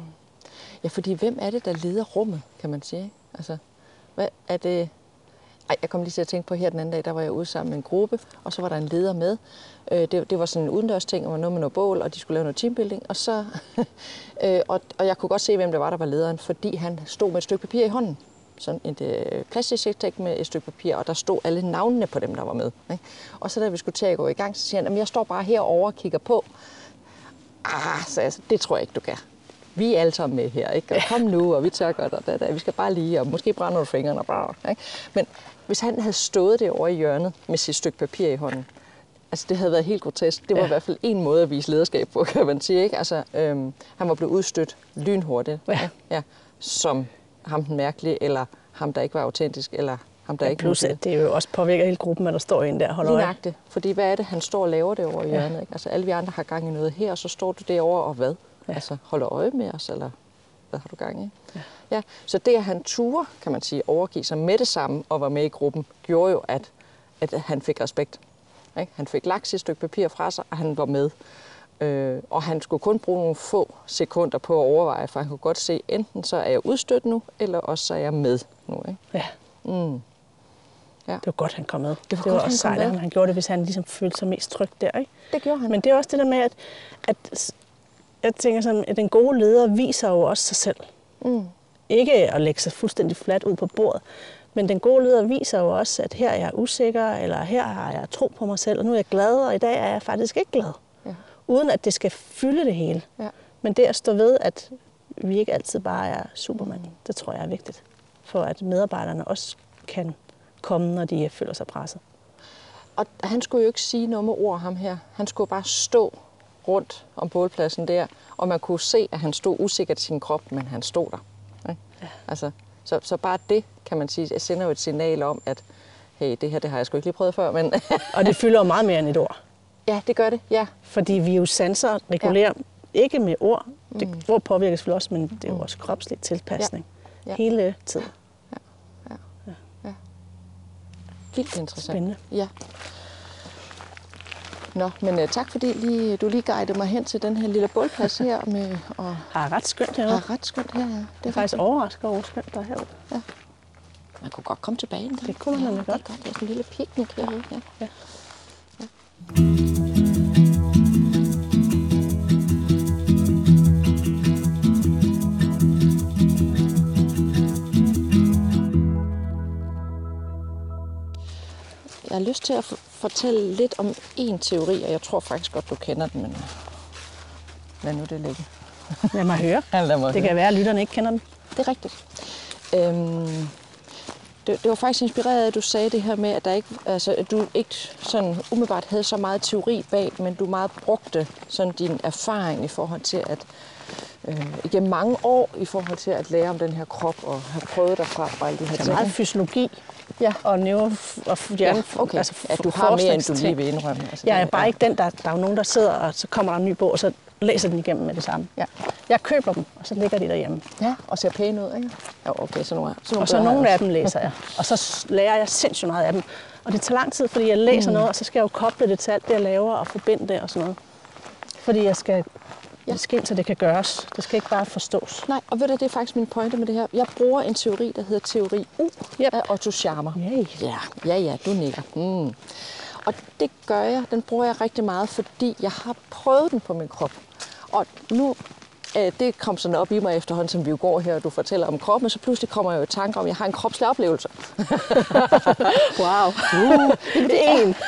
Ja, fordi hvem er det, der leder rummet, kan man sige? Altså, hvad er det... Ej, jeg kom lige til at tænke på her den anden dag, der var jeg ude sammen med en gruppe, og så var der en leder med. Øh, det, det var sådan en udendørs ting, og var noget med noget bål, og de skulle lave noget teambuilding. Og, så, [laughs] øh, og, og jeg kunne godt se, hvem det var, der var lederen, fordi han stod med et stykke papir i hånden. Sådan et øh, plastisk med et stykke papir, og der stod alle navnene på dem, der var med. Ikke? Og så da vi skulle til at gå i gang, så siger han, at jeg står bare herovre og kigger på. Ah, så jeg, det tror jeg ikke, du kan. Vi er alle sammen med her, ikke? Og kom nu, og vi tør godt, og da, da. vi skal bare lige, og måske brænde nogle fingrene, og bare, ikke? Men hvis han havde stået det over i hjørnet med sit stykke papir i hånden, altså det havde været helt grotesk. Det var Ja. i hvert fald en måde at vise lederskab på, kan man sige, ikke? Altså, øhm, han var blevet udstødt lynhurtigt, Ja. ja, som ham den mærkelige, eller ham, der ikke var autentisk, eller ham, der Ja, ikke plus, at det er jo også påvirker hele gruppen, at der står en der og holder øje. nøjagtigt. Fordi hvad er det, han står og laver det over i hjørnet? Ikke? Altså alle vi andre har gang i noget her, og så står du derovre og hvad? Ja. Ja. Altså holder øje med os, eller hvad har du gang i? Ja. ja. Så det, at han turde, kan man sige, overgive sig med det samme og var med i gruppen, gjorde jo, at, at han fik respekt. Ikke? Han fik lagt sit stykke papir fra sig, og han var med. Øh, og han skulle kun bruge nogle få sekunder på at overveje, for han kunne godt se, enten så er jeg udstødt nu, eller også så er jeg med nu. Ikke? Ja, Mm. Ja. det var godt, han kom med. var det var godt, også sejt, at han gjorde det, hvis han ligesom følte sig mest tryg der. Ikke? Det gjorde han. Men det er også det der med, at, at jeg tænker sådan, at den gode leder viser jo også sig selv. Mm. Ikke at lægge sig fuldstændig fladt ud på bordet, men den gode leder viser jo også, at her er jeg usikker, eller her har jeg tro på mig selv, og nu er jeg glad, og i dag er jeg faktisk ikke glad. Ja. Uden at det skal fylde det hele. Ja. Men det at stå ved, at vi ikke altid bare er Superman, det tror jeg er vigtigt. For at medarbejderne også kan komme, når de føler sig presset. Og han skulle jo ikke sige noget med ord, ham her. Han skulle bare stå rundt om bålpladsen der, og man kunne se, at han stod usikkert i sin krop, men han stod der. Ikke? Ja. Altså, Så, så bare det, kan man sige, jeg sender jo et signal om, at hey, det her det har jeg sgu ikke lige prøvet før, men [laughs] Og det fylder jo meget mere end et ord. ja, det gør det, ja. Fordi vi jo sanser regulerer ja. ikke med ord. Det, mm. Ord påvirkes vel også, men det er jo også kropslig tilpasning. Ja. Ja. Hele tiden. Vildt interessant. Spændende. Ja. Nå, men uh, tak fordi lige, du lige guidede mig hen til den her lille bålplads her, med, og [laughs] Har ret skønt herude. har ret skønt her. Ja. Det Det er faktisk overrasket over, skønt der er herude. Man kunne godt komme tilbage en gang. Det kunne man ja, nemlig det er godt. godt. Det er sådan en lille picnic herude. Ja. Ja. Jeg har lyst til at fortælle lidt om en teori, og jeg tror faktisk godt, du kender den, men lad nu det ligge. [laughs] Lad mig høre. [laughs] Ja, lad mig Det kan være, at lytterne ikke kender den. Det er rigtigt. Øhm, det, det var faktisk inspireret af, at du sagde det her med, at, der ikke, altså, at du ikke sådan umiddelbart havde så meget teori bag, men du meget brugte sådan din erfaring i forhold til at øh, igennem mange år i forhold til at lære om den her krop og have prøvet dig frem og alle de her Det er ting. meget fysiologi Ja. og neuro og hjerne, Ja, okay. altså ja, du har mere, end du lige vil indrømme. Altså, Jeg er bare ikke den, der, der er jo nogen, der sidder, og så kommer der en ny bog, og så læser den igennem med det samme. Ja. Jeg køber dem, og så ligger de derhjemme. Ja, og ser pæne ud, ikke? Ja, okay, så nogle, så nogle Og så nogle af dem læser jeg. Og så lærer jeg sindssygt meget af dem. Og det tager lang tid, fordi jeg læser mm. noget, og så skal jeg jo koble det til alt det, jeg laver, og forbinde det og sådan noget. Fordi jeg skal, ja. det skal ind, så det kan gøres. Det skal ikke bare forstås. Nej, og ved du, det er faktisk min pointe med det her. Jeg bruger en teori, der hedder teori U Yep. af Otto Scharmer. Yay. Ja, ja, ja, du nikker. Mm. Og det gør jeg, den bruger jeg rigtig meget, fordi jeg har prøvet den på min krop. Og nu, øh, det kom sådan op i mig efterhånden, som vi jo går her, og du fortæller om kroppen, så pludselig kommer jeg jo i tanke om, at jeg har en kropslig oplevelse. [laughs] Wow. Uh, det er en. [laughs]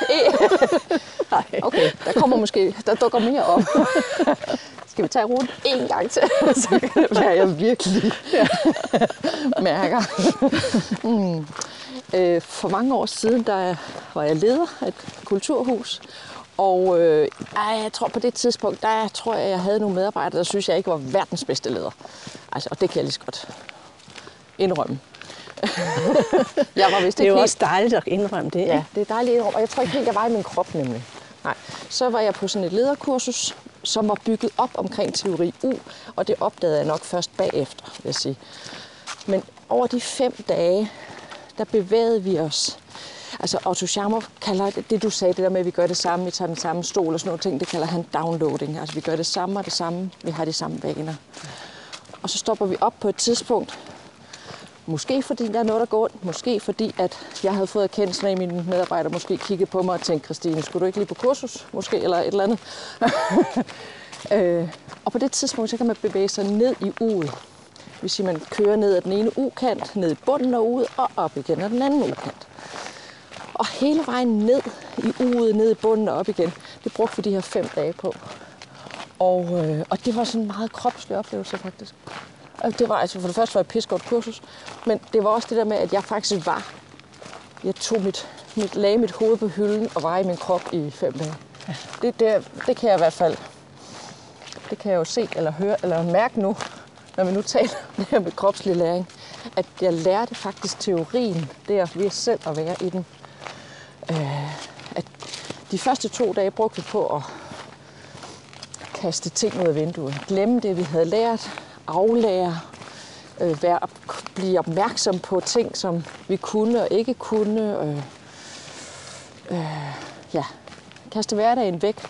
Okay, der kommer måske, der dukker mere op. [laughs] Skal vi tage rundt en gang til, [laughs] så kan det være, jeg virkelig [laughs] mærker. Mm. Øh, For mange år siden, der var jeg leder af et kulturhus, og øh, jeg tror på det tidspunkt, der tror jeg, jeg havde nogle medarbejdere, der synes, jeg ikke var verdens bedste leder. Altså, og det kan jeg lige så godt indrømme. [laughs] jeg var vist Det er jo helt- også dejligt at indrømme det. Ja, ikke? det er dejligt, og jeg tror ikke helt, jeg var i min krop nemlig. Nej. Så var jeg på sådan et lederkursus, som var bygget op omkring teori U, og det opdagede jeg nok først bagefter, vil jeg sige. Men over de fem dage, der bevægede vi os. Altså Otto Scharmer kalder det, det du sagde, det der med, at vi gør det samme, vi tager den samme stol og sådan nogle ting, det kalder han downloading. Altså vi gør det samme og det samme, vi har de samme vaner. Og så stopper vi op på et tidspunkt, Måske fordi der er noget, der går ondt. Måske fordi, at jeg havde fået erkendelsen af, at mine medarbejdere måske kiggede på mig og tænkte, Christine, skulle du ikke lige på kursus? Måske, eller et eller andet. [laughs] øh, og på det tidspunkt, så kan man bevæge sig ned i uget. Det vil sige, man kører ned ad den ene ukant, ned i bunden af uget og op igen ad den anden ukant. Og hele vejen ned i uget, ned i bunden og op igen, det brugte vi de her fem dage på. Og, øh, og det var sådan en meget kropslig oplevelse faktisk. Og det var altså, for det første var et pissegodt kursus, men det var også det der med, at jeg faktisk var. Jeg tog mit, mit, lagde mit hoved på hylden og var i min krop i fem dage. Det, det, det kan jeg i hvert fald, det kan jeg jo se eller høre eller mærke nu, når vi nu taler [laughs] om det her med kropslig læring, at jeg lærte faktisk teorien, det at ved selv at være i den. Øh, at de første to dage brugte vi på at kaste ting ud af vinduet. Glemme det, vi havde lært. Aflære. Øh, være, blive opmærksom på ting, som vi kunne og ikke kunne. Øh, øh, ja, kaste hverdagen væk.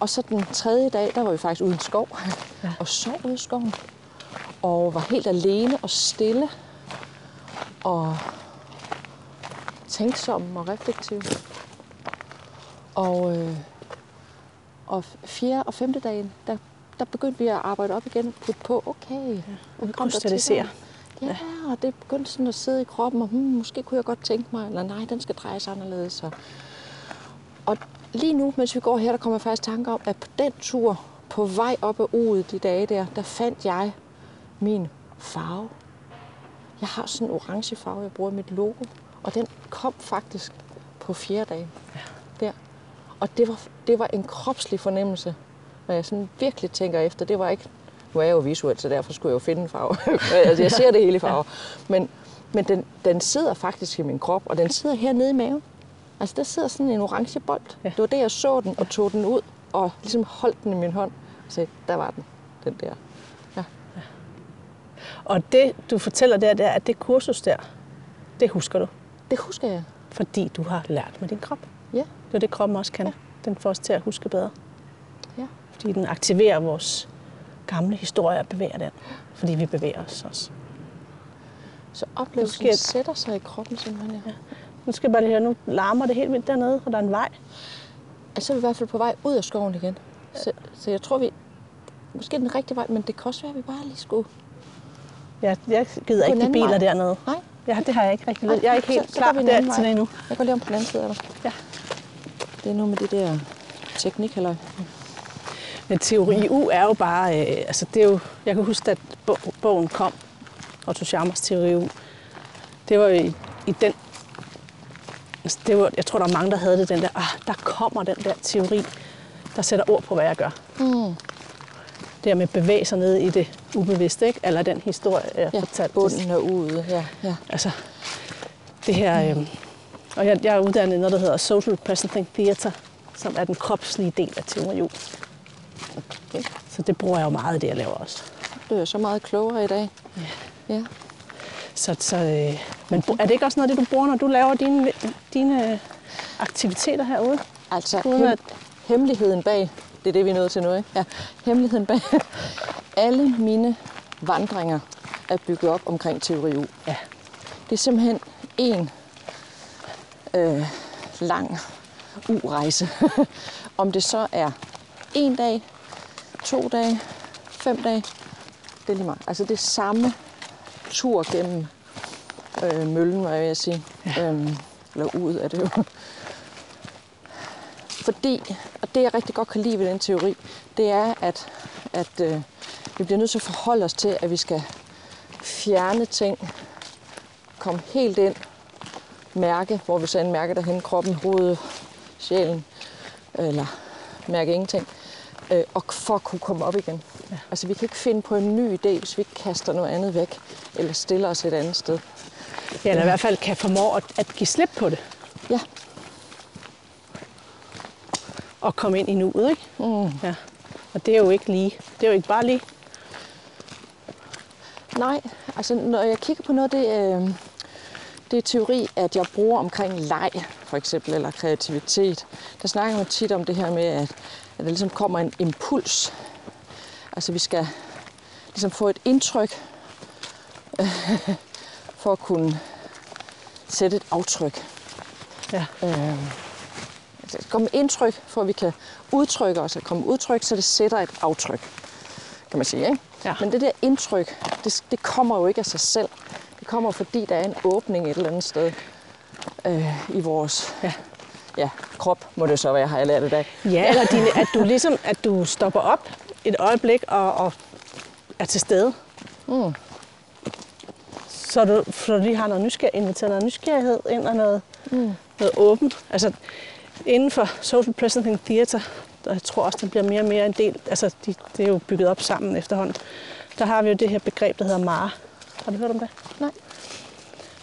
Og så den tredje dag, der var vi faktisk uden skov. Ja. Og sov ude i skoven. Og var helt alene og stille. Og tænksom og reflektiv. Og, øh, og fjerde og femte dagen, der, der begyndte vi at arbejde op igen og putte på, okay. Ja, og krystallisere. Ja, og det begyndte sådan at sidde i kroppen, og hmm, måske kunne jeg godt tænke mig, eller nej, den skal drejes anderledes. Og, og lige nu, mens vi går her, der kommer jeg faktisk tanke om, at på den tur, på vej op ad uget de dage der, der fandt jeg min farve. Jeg har sådan en orange farve, jeg bruger i mit logo, og den kom faktisk på fjerde dag. Ja. Der. Og det var, det var en kropslig fornemmelse, når jeg sådan virkelig tænker efter. Det var ikke Nu er jeg jo visuelt, så derfor skulle jeg jo finde en farve. [laughs] altså, jeg ser det hele i farver. Men, men den, den sidder faktisk i min krop, og den sidder hernede i maven. Altså, der sidder sådan en orange bold. Ja. Det var det, jeg så den og tog den ud og ligesom holdt den i min hånd. Og sagde, der var den, den der. Ja. Og det, du fortæller der, det er, at det kursus der, det husker du, Det husker jeg. fordi du har lært med din krop. Ja. Det er det, kroppen også kan. Den får os til at huske bedre. Ja. Fordi den aktiverer vores gamle historie og bevæger den. Fordi vi bevæger os også. Så oplevelsen sker- sætter sig i kroppen simpelthen. Ja. Nu skal jeg bare lige høre, nu larmer det helt vildt dernede, og der er en vej. Altså, så er vi i hvert fald på vej ud af skoven igen. Så, så jeg tror, vi... Måske den rigtige vej, men det kan også være, at vi bare lige skulle... Jeg, jeg gider ikke de biler vej. dernede. Nej, Ja, det har jeg ikke rigtig lyst. Jeg er ikke helt så- så klar en der til det endnu. jeg går lige om på den anden side af dig. Ja. Det er noget med det der teknik, eller... Men teori U er jo bare, øh, altså det er jo, jeg kan huske, at bo- bogen kom, Otto Scharmers teori U. Det var jo i, i den, altså det var, jeg tror, der er mange, der havde det, den der, ah, der kommer den der teori, der sætter ord på, hvad jeg gør. Mm. Det her med at bevæge sig ned i det ubevidste, ikke? Eller den historie, jeg Ja, fortalte. bunden er ude. Ja, ja. Altså, det her... Øh, og jeg, jeg er uddannet i noget, der hedder Social Presenting Theater, som er den kropslige del af teori. Så det bruger jeg jo meget det, jeg laver også. Du er så meget klogere i dag. Ja. Så, så, øh, men er det ikke også noget af det, du bruger, når du laver dine, dine øh, aktiviteter herude? Altså, Uden at- hemmeligheden bag, det er det, vi er nødt til nu, ikke? Ja, hemmeligheden bag [laughs] alle mine vandringer er bygget op omkring teori U. Ja. Det er simpelthen en øh, lang U-rejse. [laughs] Om det så er en dag, to dage, fem dage, det er lige meget. Altså det er samme tur gennem øh, møllen, hvad jeg vil sige. Ja. Øhm, eller ud af det jo. Fordi, og det jeg rigtig godt kan lide ved den teori, det er, at, at øh, vi bliver nødt til at forholde os til, at vi skal fjerne ting, komme helt ind, mærke, hvor vi så end mærker derhen, kroppen, hovedet, sjælen, eller mærke ingenting, øh, og for at kunne komme op igen. Ja. Altså vi kan ikke finde på en ny idé, hvis vi ikke kaster noget andet væk, eller stiller os et andet sted. Ja, eller i hvert fald kan formå at, at give slip på det. Ja, Og komme ind i nuet, ikke? mm. Ja. Og det er jo ikke lige. Det er jo ikke bare lige. Nej, altså når jeg kigger på noget det, øh, det er teori, at jeg bruger omkring leg, for eksempel, eller kreativitet. Der snakker man tit om det her med, at, at der ligesom kommer en impuls. Altså vi skal ligesom få et indtryk, øh, for at kunne sætte et aftryk. Ja. Øh, det kommer indtryk, for at vi kan udtrykke os. At komme udtryk, så det sætter et aftryk, kan man sige. Ikke? Ja. Men det der indtryk, det, det kommer jo ikke af sig selv. Det kommer, fordi der er en åbning et eller andet sted øh, i vores Ja. Ja, krop, må det så være, har jeg lært i dag. Ja, eller dine, at du ligesom at du stopper op et øjeblik og, og er til stede. Mm. Så du, så du lige har noget nysgerrighed, inviterer noget nysgerrighed ind og noget, mm. noget åbent. Altså inden for Social Presenting Theater, der jeg tror også, det bliver mere og mere en del, altså de, det er jo bygget op sammen efterhånden, der har vi jo det her begreb, der hedder Mara. Har du hørt om det? Nej.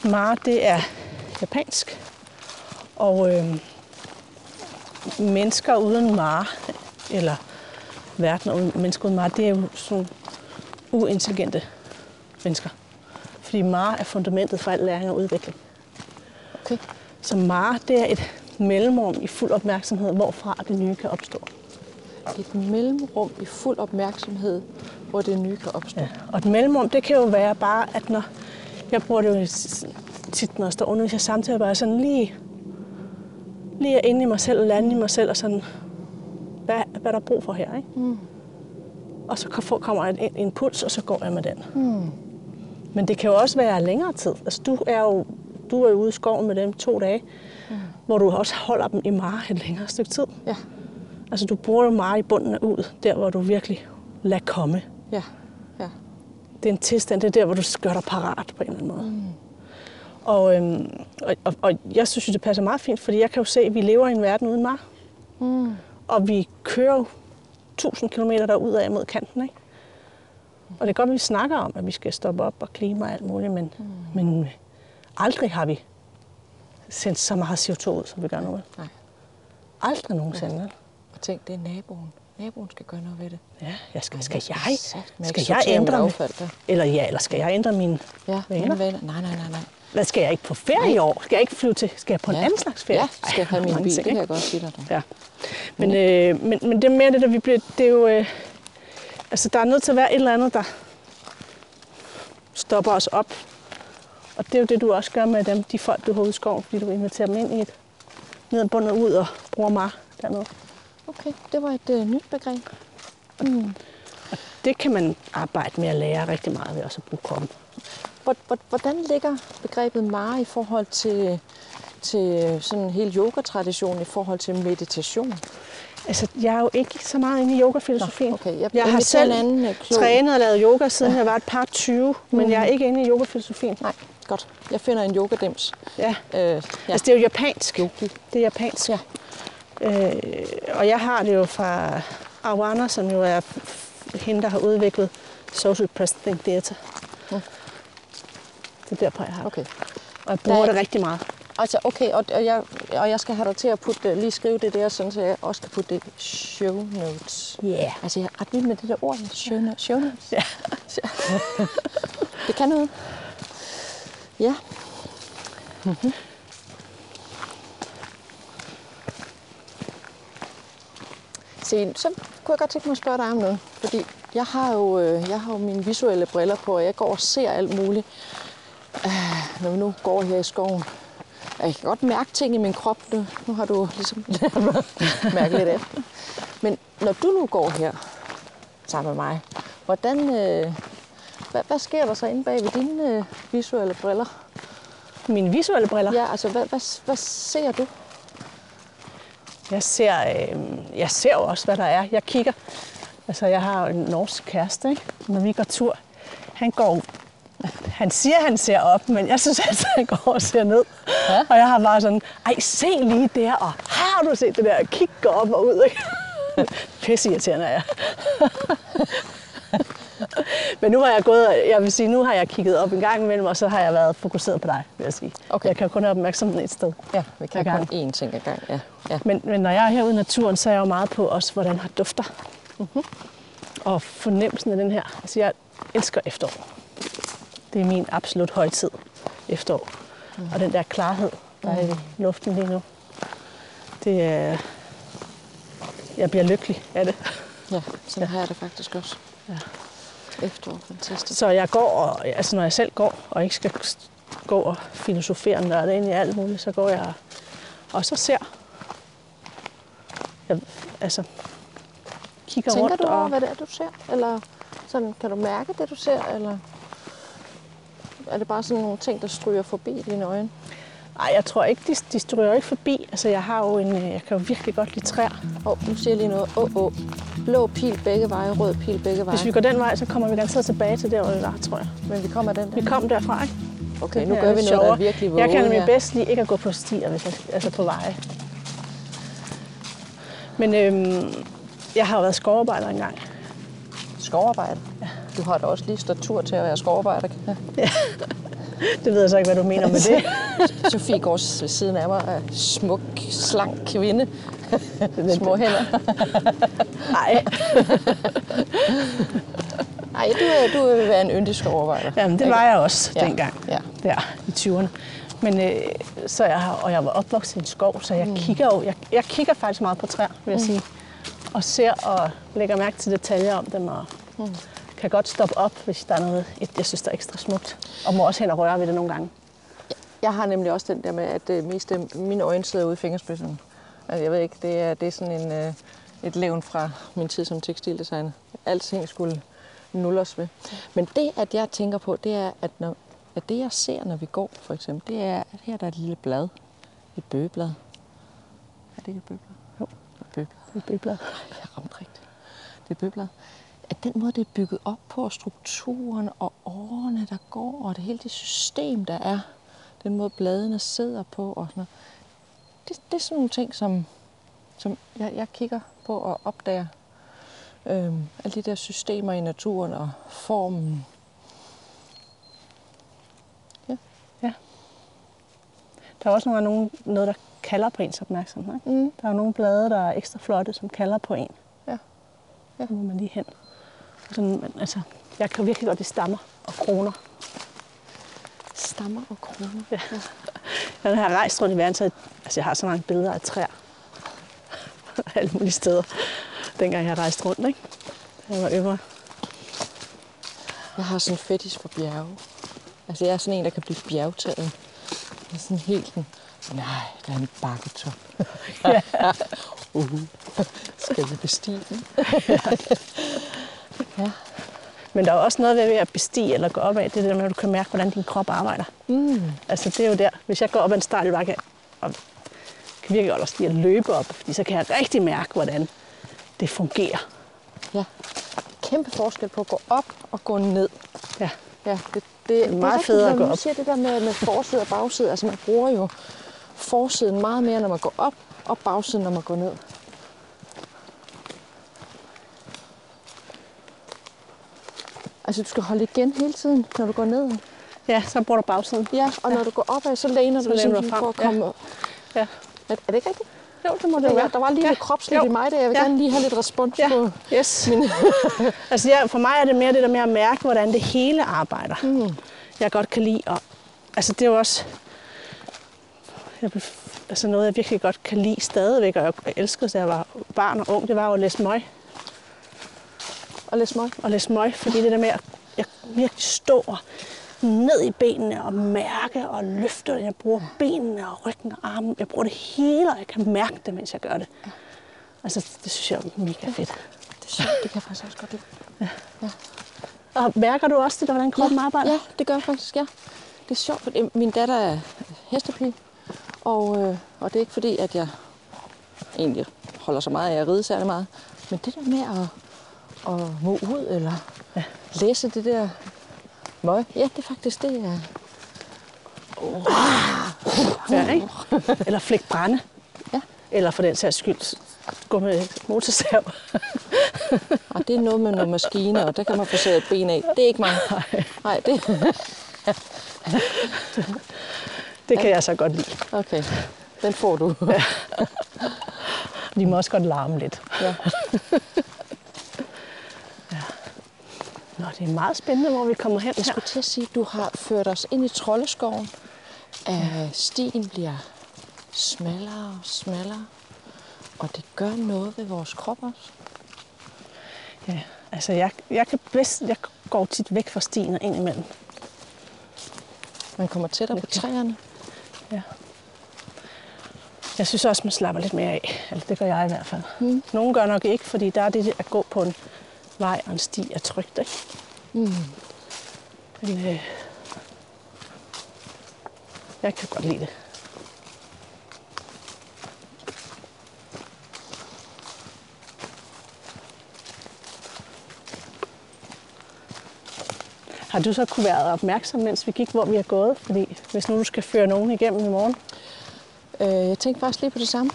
Mara, det er japansk. Og øh, mennesker uden Mara, eller verden uden mennesker uden Mara, det er jo sådan uintelligente mennesker. Fordi Mara er fundamentet for al læring og udvikling. Okay. Så Mara, det er et mellemrum i fuld opmærksomhed, hvorfra det nye kan opstå. Et mellemrum i fuld opmærksomhed, hvor det nye kan opstå. Ja. Og et mellemrum, det kan jo være bare, at når jeg bruger det jo tit, når jeg står og underviser samtidig, bare sådan lige, lige inde i mig selv, lande i mig selv, og sådan, hvad, hvad der er brug for her, ikke? Mm. Og så kom- kommer en, en impuls, og så går jeg med den. Mm. Men det kan jo også være længere tid. Altså, du er jo du er jo ude i skoven med dem to dage, mm. hvor du også holder dem i meget et længere stykke tid. Ja, Altså, du bruger jo meget i bunden af ud, der hvor du virkelig lader komme. ja, ja. Det er en tilstand, det er der, hvor du gør dig parat på en eller anden måde. Mm. Og, øhm, og, og, og jeg synes det passer meget fint, fordi jeg kan jo se, at vi lever i en verden uden mar. Mm. Og vi kører jo 1000 km derud af mod kanten, ikke? Og det er godt, at vi snakker om, at vi skal stoppe op og klima og alt muligt, men, mm. men aldrig har vi sendt så meget CO2 ud, som vi gør nu. Nej. Aldrig nogensinde. vel? Og tænk, det er naboen. Naboen skal gøre noget ved det. Ja, jeg skal, skal skal jeg, skal jeg ændre affald der. Eller ja, eller skal jeg ændre mine Ja, venner. Nej, nej, nej, nej. Hvad skal jeg ikke på ferie i år? Skal jeg ikke flyve til? Skal jeg på en Ja. anden slags ferie? Ja, skal jeg have min bil, ting, det kan jeg godt sige dig. Ja. Men, øh, men, men det er mere det, der vi bliver, det er jo, øh, altså der er nødt til at være et eller andet, der stopper os op. Og det er jo det, du også gør med dem, de folk, du har ude i skoven, fordi du inviterer dem ind i et nedbundet ud og bruger mig dernede. Okay, det var et øh, nyt begreb. Det kan man arbejde med at lære rigtig meget ved også at bruge kroppen. Hvor- hvor- Hvordan ligger begrebet mare i forhold til, til sådan hele yogatraditionen i forhold til meditation? Altså, jeg er jo ikke så meget inde i yogafilosofien. Nå, okay. Jeg jeg har selv en anden, øh, trænet og lavet yoga, siden jeg var et par 20, men jeg er ikke inde i yogafilosofien. Nej, godt. Jeg finder en yogadems. Ja. Øh, ja. Altså, det er jo japansk. Yogi. Det er japansk. Ja. Øh, og jeg har det jo fra Awana, som jo er hende, der har udviklet Social Present Theater. Det er derfor, jeg har. Okay. Og jeg bruger Der er- det rigtig meget. Altså, okay, og, og, jeg, og jeg skal have dig til at putte, lige skrive det der, sådan, så jeg også kan putte det show notes. Yeah. Altså, jeg er ret vild med det der ord, ja. show, notes. show notes. [laughs] Ja. Det kan noget. Ja. Se, så kunne jeg godt tænke mig at spørge dig om noget. Fordi jeg har jo, øh, jeg har jo mine visuelle briller på, og jeg går og ser alt muligt, øh, når vi nu går her i skoven. Og Jeg kan godt mærke ting i min krop. Nu, nu har du ligesom [laughs] lært mig mærke lidt efter. Men når du nu går her sammen med mig, hvordan, øh, hvad, hvad sker der så inde bag ved dine øh, visuelle briller? Mine visuelle briller. Ja, altså, hvad, hvad, hvad ser du? Jeg ser, øh, jeg ser jo også, hvad der er. Jeg kigger. Altså, jeg har en norsk kæreste, ikke? Når vi går tur. Han går han siger, han ser op, men jeg synes altid, han går og ser ned. Ja. Og jeg har bare sådan, ej, se lige der, og har du set det der? Kig går op og ud, ikke? [laughs] Pisse irriterende er jeg. [laughs] men nu har jeg gået, jeg vil sige, nu har jeg kigget op en gang imellem, og så har jeg været fokuseret på dig, vil jeg sige. Okay. Jeg kan kun have opmærksomhed et sted. Ja, vi kan kun én ting ad gang. Ja. ja. Men, men når jeg er herude i naturen, så er jeg jo meget på også, hvordan har dufter. Mm-hmm. Og fornemmelsen af den her. Altså, jeg elsker efterår. Det er min absolut højtid, efterår. Mm. Og den der klarhed, der er i luften lige nu. Det er... Jeg bliver lykkelig af det. ja, sådan har jeg det faktisk også. Ja. Efterår, fantastisk. Så jeg går, og, altså når jeg selv går, og ikke skal gå og filosofere og nørde ind i alt muligt, så går jeg og så ser. Jeg, altså, kigger Tænker rundt du over, og... hvad det er, du ser? Eller sådan, kan du mærke det, du ser? Eller er det bare sådan nogle ting, der stryger forbi dine øjne? Nej, jeg tror ikke, de, de stryger ikke forbi. Altså, jeg har jo en... øh, Jeg kan jo virkelig godt lide træer. Åh, oh, nu siger jeg lige noget. Åh, oh, oh. Blå pil begge veje, rød pil begge veje. Hvis vi går den vej, så kommer vi garanteret tilbage til der, hvor vi var, tror jeg. Men vi kommer den der. Vi kom derfra, ikke? Okay, nu gør vi noget, der er sjovere. virkelig Jeg kan nemlig bedst lide ikke at gå på stier, hvis jeg, altså på veje. Men øhm, jeg har jo været skovarbejder engang. Skovarbejde. Ja. Du har da også lige statur til at være skovarbejder. Ja. [laughs] Det ved jeg så ikke, hvad du mener med det. [laughs] Sofie går ved siden af mig. Er smuk, slank kvinde. [laughs] Små hænder. Nej, Nej, du, du vil være en yndig skovarbejder. Jamen, det var jeg også Ja, dengang, ja. der i 20'erne. Men, øh, så jeg har, og jeg var opvokset i en skov, så jeg, mm. kigger jo, jeg, jeg kigger faktisk meget på træer, vil jeg sige. Og ser og lægger mærke til detaljer om dem, og mm. Kan godt stoppe op, hvis der er noget, et, jeg synes, der er ekstra smukt. Og må også hen og røre ved det nogle gange. Jeg har nemlig også den der med, at det meste mine øjne sidder ude i fingerspidserne. Altså, jeg ved ikke, det er, det er sådan en, øh, et levn fra min tid som tekstildesigner. Alting skulle nulles ved. Men det, at jeg tænker på, det er, at, når, at det, jeg ser, når vi går, for eksempel, det er, at her der er et lille blad. Et bøgeblad. Er det ikke et bøgeblad? Jo. Et bøgeblad. Et bøgeblad. Jeg ramte rigtigt. Det er bøgeblad. At den måde, det er bygget op på, strukturen og årene, der går, og det hele det system, der er, den måde bladene sidder på og sådan noget. Det, det er sådan nogle ting, som, som jeg, jeg kigger på og opdager. Øhm, alle de der systemer i naturen og formen. Der er også nogle, nogle noget, der kalder på ens opmærksomhed. Ikke? Mm. Der er nogle blade, der er ekstra flotte, som kalder på en. Ja. Ja. Så må man lige hen. Sådan, men, altså, jeg kan virkelig godt lide stammer og kroner. Stammer og kroner. Ja. Jeg har rejst rundt i verden, så jeg, altså, jeg har så mange billeder af træer. [laughs] Alle mulige steder. Dengang jeg rejste rundt, ikke? Da Jeg var yngre. Jeg har sådan en fetish for bjerge. Altså jeg er sådan en, der kan blive bjergtaget. Jeg er sådan helt sådan, nej, der er en bakketop. [laughs] uh, skal vi bestige den? [laughs] Men der er også noget ved at bestige eller gå op af, det er det der med, at du kan mærke, hvordan din krop arbejder. Mm. Altså det er jo der, hvis jeg går op ad en stejl bakke, og kan virkelig godt også lide at løbe op, fordi så kan jeg rigtig mærke, hvordan det fungerer. Ja. Kæmpe forskel på at gå op og gå ned. Ja. Ja, det, det, er meget federe at gå op. siger det der med, med forside og bagside. Altså man bruger jo forsiden meget mere, når man går op, og bagsiden, når man går ned. Altså du skal holde igen hele tiden, når du går ned. Ja, så bruger du bagsiden. Ja, og når du går opad, så læner Så du læner du simpelthen frem, for at ja. komme op. Ja. Er, er det ikke rigtigt? Jo, det må det Ja, være. der var lige ja. lidt kropsligt Jo. i mig der. Jeg vil Ja. gerne lige have lidt respons Ja, på. yes. [laughs] altså ja, for mig er det mere det der med at mærke, hvordan det hele arbejder. Mm. Jeg godt kan lide. Og, altså det er jo også jeg, altså noget, jeg virkelig godt kan lide stadigvæk, og jeg elskede, da jeg var barn og ung, det var jo at læse møg. Og lidt smøg. Og læse møg, fordi det der med at jeg virkelig stå og ned i benene og mærke og løfte. Jeg bruger benene og ryggen og armen. Jeg bruger det hele, og jeg kan mærke det, mens jeg gør det. Altså, det synes jeg er mega fedt. Det er sjovt, det kan jeg faktisk også godt lide. Og mærker du også det, der, hvordan kroppen arbejder? Ja, det gør jeg faktisk, ja. Det er sjovt, fordi min datter er hestepige, og, øh, og det er ikke fordi, at jeg egentlig holder så meget af at ride særlig meget. Men det der med at, at må ud eller ja. læse det der møg, ja, det er faktisk det, jeg... Ja, ikke? Eller flæk brænde. Ja. Eller for den sags skyld, gå med motorsav. Og det er noget med nogle maskiner, og der kan man få sat et ben af. Det er ikke mig. Nej, det... Det kan jeg så godt lide. Okay, den får du. De må også godt larme lidt. Ja. Nå, det er meget spændende, hvor vi kommer hen Jeg skulle til at sige, at du har ført os ind i troldeskoven. Øh, stien bliver smallere og smallere. Og det gør noget ved vores krop også. Ja, altså jeg, jeg, kan bedst, jeg går tit væk fra stien og ind imellem. Man kommer tættere på Okay. træerne. Ja. Jeg synes også, man slapper lidt mere af. Altså, det gør jeg i hvert fald. Mm. Nogle gør nok ikke, fordi der er det at gå på en vej og en sti er trygt. Ikke? Mm. Men, øh, jeg kan godt lide det. Har du så kunne være opmærksom, mens vi gik, hvor vi er gået? Fordi hvis nu du skal føre nogen igennem i morgen. Øh, jeg tænkte faktisk lige på det samme.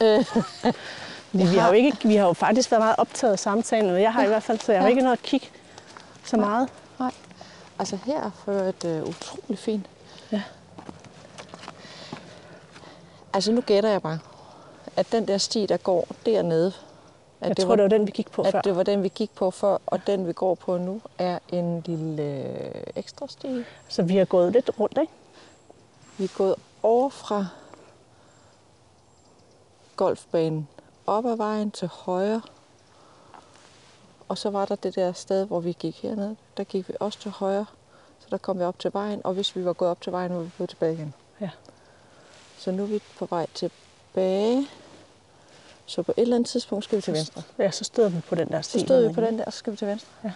[laughs] Fordi vi, har jo ikke, vi har jo faktisk været meget optaget af samtalen, og jeg har i hvert fald, så jeg har Ja. ikke noget at kigge så meget. nej. Altså her er ført øh, utrolig fint. Ja. Altså nu gætter jeg bare, at den der sti, der går dernede, at Jeg tror, det var den, vi gik på at før. det var den, vi gik på før, og den, vi går på nu, er en lille øh, ekstra sti. Så vi har gået lidt rundt, ikke? Vi er gået over fra golfbanen op ad vejen til højre. Og så var der det der sted, hvor vi gik herned. Der gik vi også til højre. Så der kom vi op til vejen, og hvis vi var gået op til vejen, var vi gået tilbage igen. Ja. Så nu er vi på vej tilbage. Så på et eller andet tidspunkt skal vi til venstre. Ja, så stod vi på den der sti. Så stod vi på den der, og så skal vi til venstre. Ja.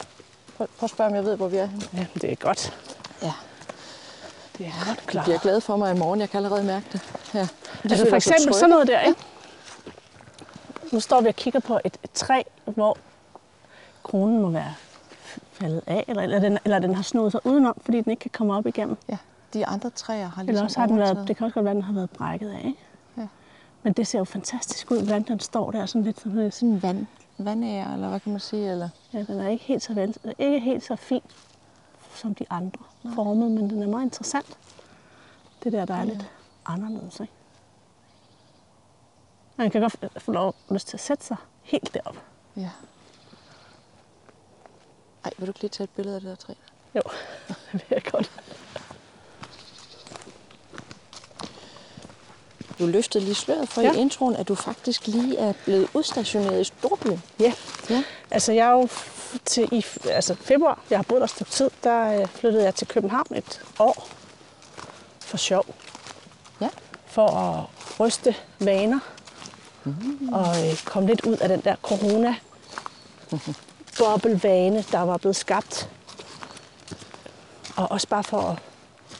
Prøv, prøv at spørge, om jeg ved, hvor vi er henne. Ja, det er godt. Ja. Det er godt klart. bliver glad for mig i morgen. Jeg kan allerede mærke det. Ja. Altså for eksempel sådan noget der, ikke? Nu står vi og kigger på et, et træ, hvor kronen må være faldet af, eller, eller, den, eller den har snoet sig udenom, fordi den ikke kan komme op igennem. Ja, de andre træer har Eller ligesom også har den været, det kan også godt være, at den har været brækket af, ikke? Ja. Men det ser jo fantastisk ud, hvordan den står der sådan lidt sådan sådan en vand, vandære, eller hvad kan man sige? Eller? Ja, den er ikke helt så, vel, ikke helt så fin som de andre formet, men den er meget interessant. Det der, der er lidt anderledes. Ikke? Man kan godt få lov lyst til at sætte sig helt derop. Ja. Ej, vil du ikke lige tage et billede af det der træ? Jo, [laughs] det vil jeg godt. Du løftede lige sløret for Ja. i introen, at du faktisk lige er blevet udstationeret i Storbyen. Ja, Ja. altså jeg er jo til i altså februar, jeg har boet der et stykke tid, der øh, flyttede jeg til København et år for sjov. Ja. For at ryste vaner og øh, komme lidt ud af den der corona boblevane, der var blevet skabt. Og også bare for at,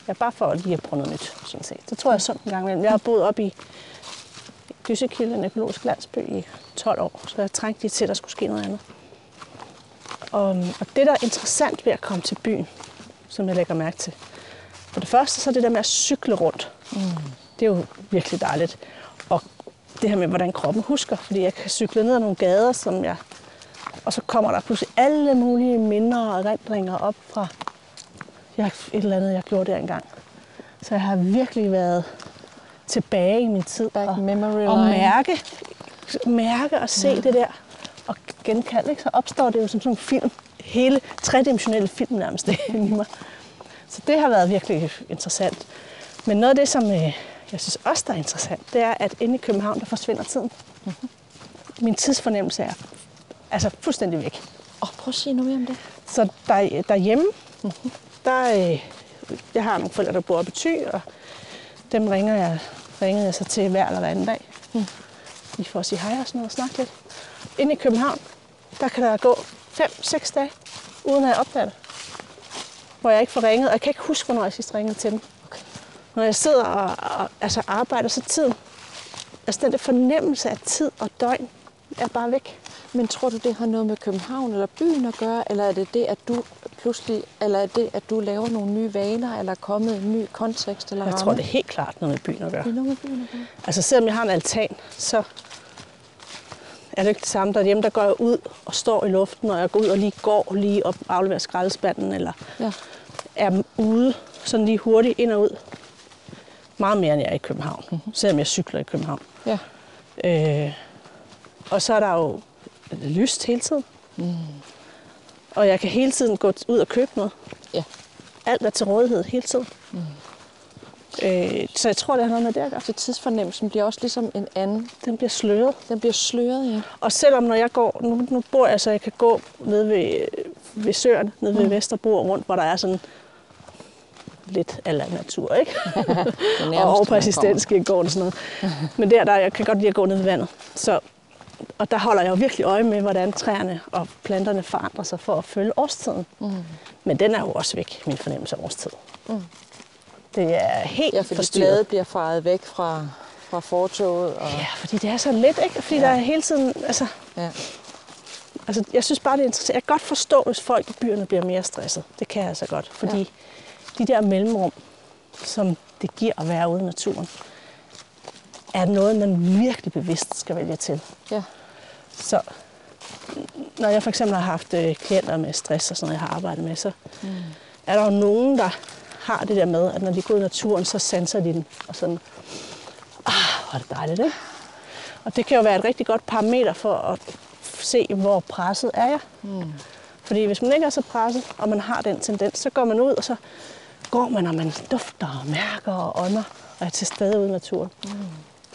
ja, bare for lige at prøve noget nyt, sådan set. Det tror jeg sundt en gang imellem. Jeg har boet op i Gysekilde, en økologisk landsby, i 12 år, så jeg trængte lige til, at der skulle ske noget andet. Og, og det, der er interessant ved at komme til byen, som jeg lægger mærke til, for det første, så er det der med at cykle rundt. Mm. Det er jo virkelig dejligt. Det her med, hvordan kroppen husker, fordi jeg kan cykle ned ad nogle gader, som jeg... Og så kommer der pludselig alle mulige minder og erindringer op fra jeg, et eller andet, jeg gjorde der engang. Så jeg har virkelig været tilbage i min tid. Back og, memory og mærke, mærke og se ja. det der. Og genkalde, ikke? så opstår det jo som sådan en film. Hele tredimensionelle film nærmest [laughs] i mig. Så det har været virkelig interessant. Men noget af det, som øh, jeg synes også der er interessant, det er, at inde i København, der forsvinder tiden. Mhm. Min tidsfornemmelse er altså fuldstændig væk. Åh, prøv at sige noget mere om det. Så der, derhjemme, der, øh, jeg har nogle forældre, der bor oppe i Thy, og dem ringer jeg, ringede jeg så til hver eller hver anden dag. Lige for at sige hej og sådan noget og snakke lidt. Inde i København, der kan der gå 5-6 dage, uden at jeg opdager det. Hvor jeg ikke får ringet, og jeg kan ikke huske, hvornår jeg sidst ringede til dem. Når jeg sidder og, og altså arbejder, så tiden, altså den der fornemmelse af tid og døgn, er bare væk. Men tror du, det har noget med København eller byen at gøre, eller er det det, at du pludselig, eller er det, at du laver nogle nye vaner, eller er kommet en ny kontekst eller Jeg ramme? tror, det er helt klart noget med byen at gøre. det er noget med byen at gøre. Altså selvom jeg har en altan, så er det ikke det samme derhjemme. Der går jeg ud og står i luften, og jeg går ud og lige går lige op og afleverer skraldespanden, eller Ja. er ude sådan lige hurtigt ind og ud. Meget mere, end jeg er i København, mm-hmm. selvom jeg cykler i København. Ja. Øh, og så er der jo lyst hele tiden. Mm. Og jeg kan hele tiden gå ud og købe noget. Ja. Alt er til rådighed hele tiden. Mm. Øh, så jeg tror, det har noget med det at gøre. Så tidsfornemmelsen bliver også ligesom en anden. Den bliver sløret. Den bliver sløret, ja. Og selvom når jeg går, nu, nu bor jeg så, jeg kan gå nede ved, ved søerne, nede ved Vesterbro og rundt, hvor der er sådan lidt ala natur, ikke? [laughs] Og over på assistentskirkegården og sådan noget. Men der, der jeg kan godt lide at gå ned ved vandet. Så, og der holder jeg jo virkelig øje med, hvordan træerne og planterne forandrer sig for at følge årstiden. Mm. Men den er jo også væk, min fornemmelse af årstid. Mm. Det er helt Ja, fordi forstyrret. bladet bliver faret væk fra, fra fortoget. Og, Ja, fordi det er så let, ikke? Fordi ja. der er hele tiden, altså, ja. Altså, jeg synes bare, det er interessant. Jeg kan godt forstå, hvis folk i byerne bliver mere stresset. Det kan jeg altså godt. Fordi ja. De der mellemrum, som det giver at være ude i naturen, er noget, man virkelig bevidst skal vælge til. ja. Så når jeg for eksempel har haft øh, klienter med stress og sådan noget, jeg har arbejdet med, så mm. er der jo nogen, der har det der med, at når de går ud i naturen, så sanser de den. Og sådan, ah, hvor er det dejligt, ikke? Og det kan jo være et rigtig godt parameter for at se, hvor presset er jeg. Mm. Fordi hvis man ikke er så presset, og man har den tendens, så går man ud, og så går man, og man dufter og mærker og ånder, og er til stede ude i naturen. Mm.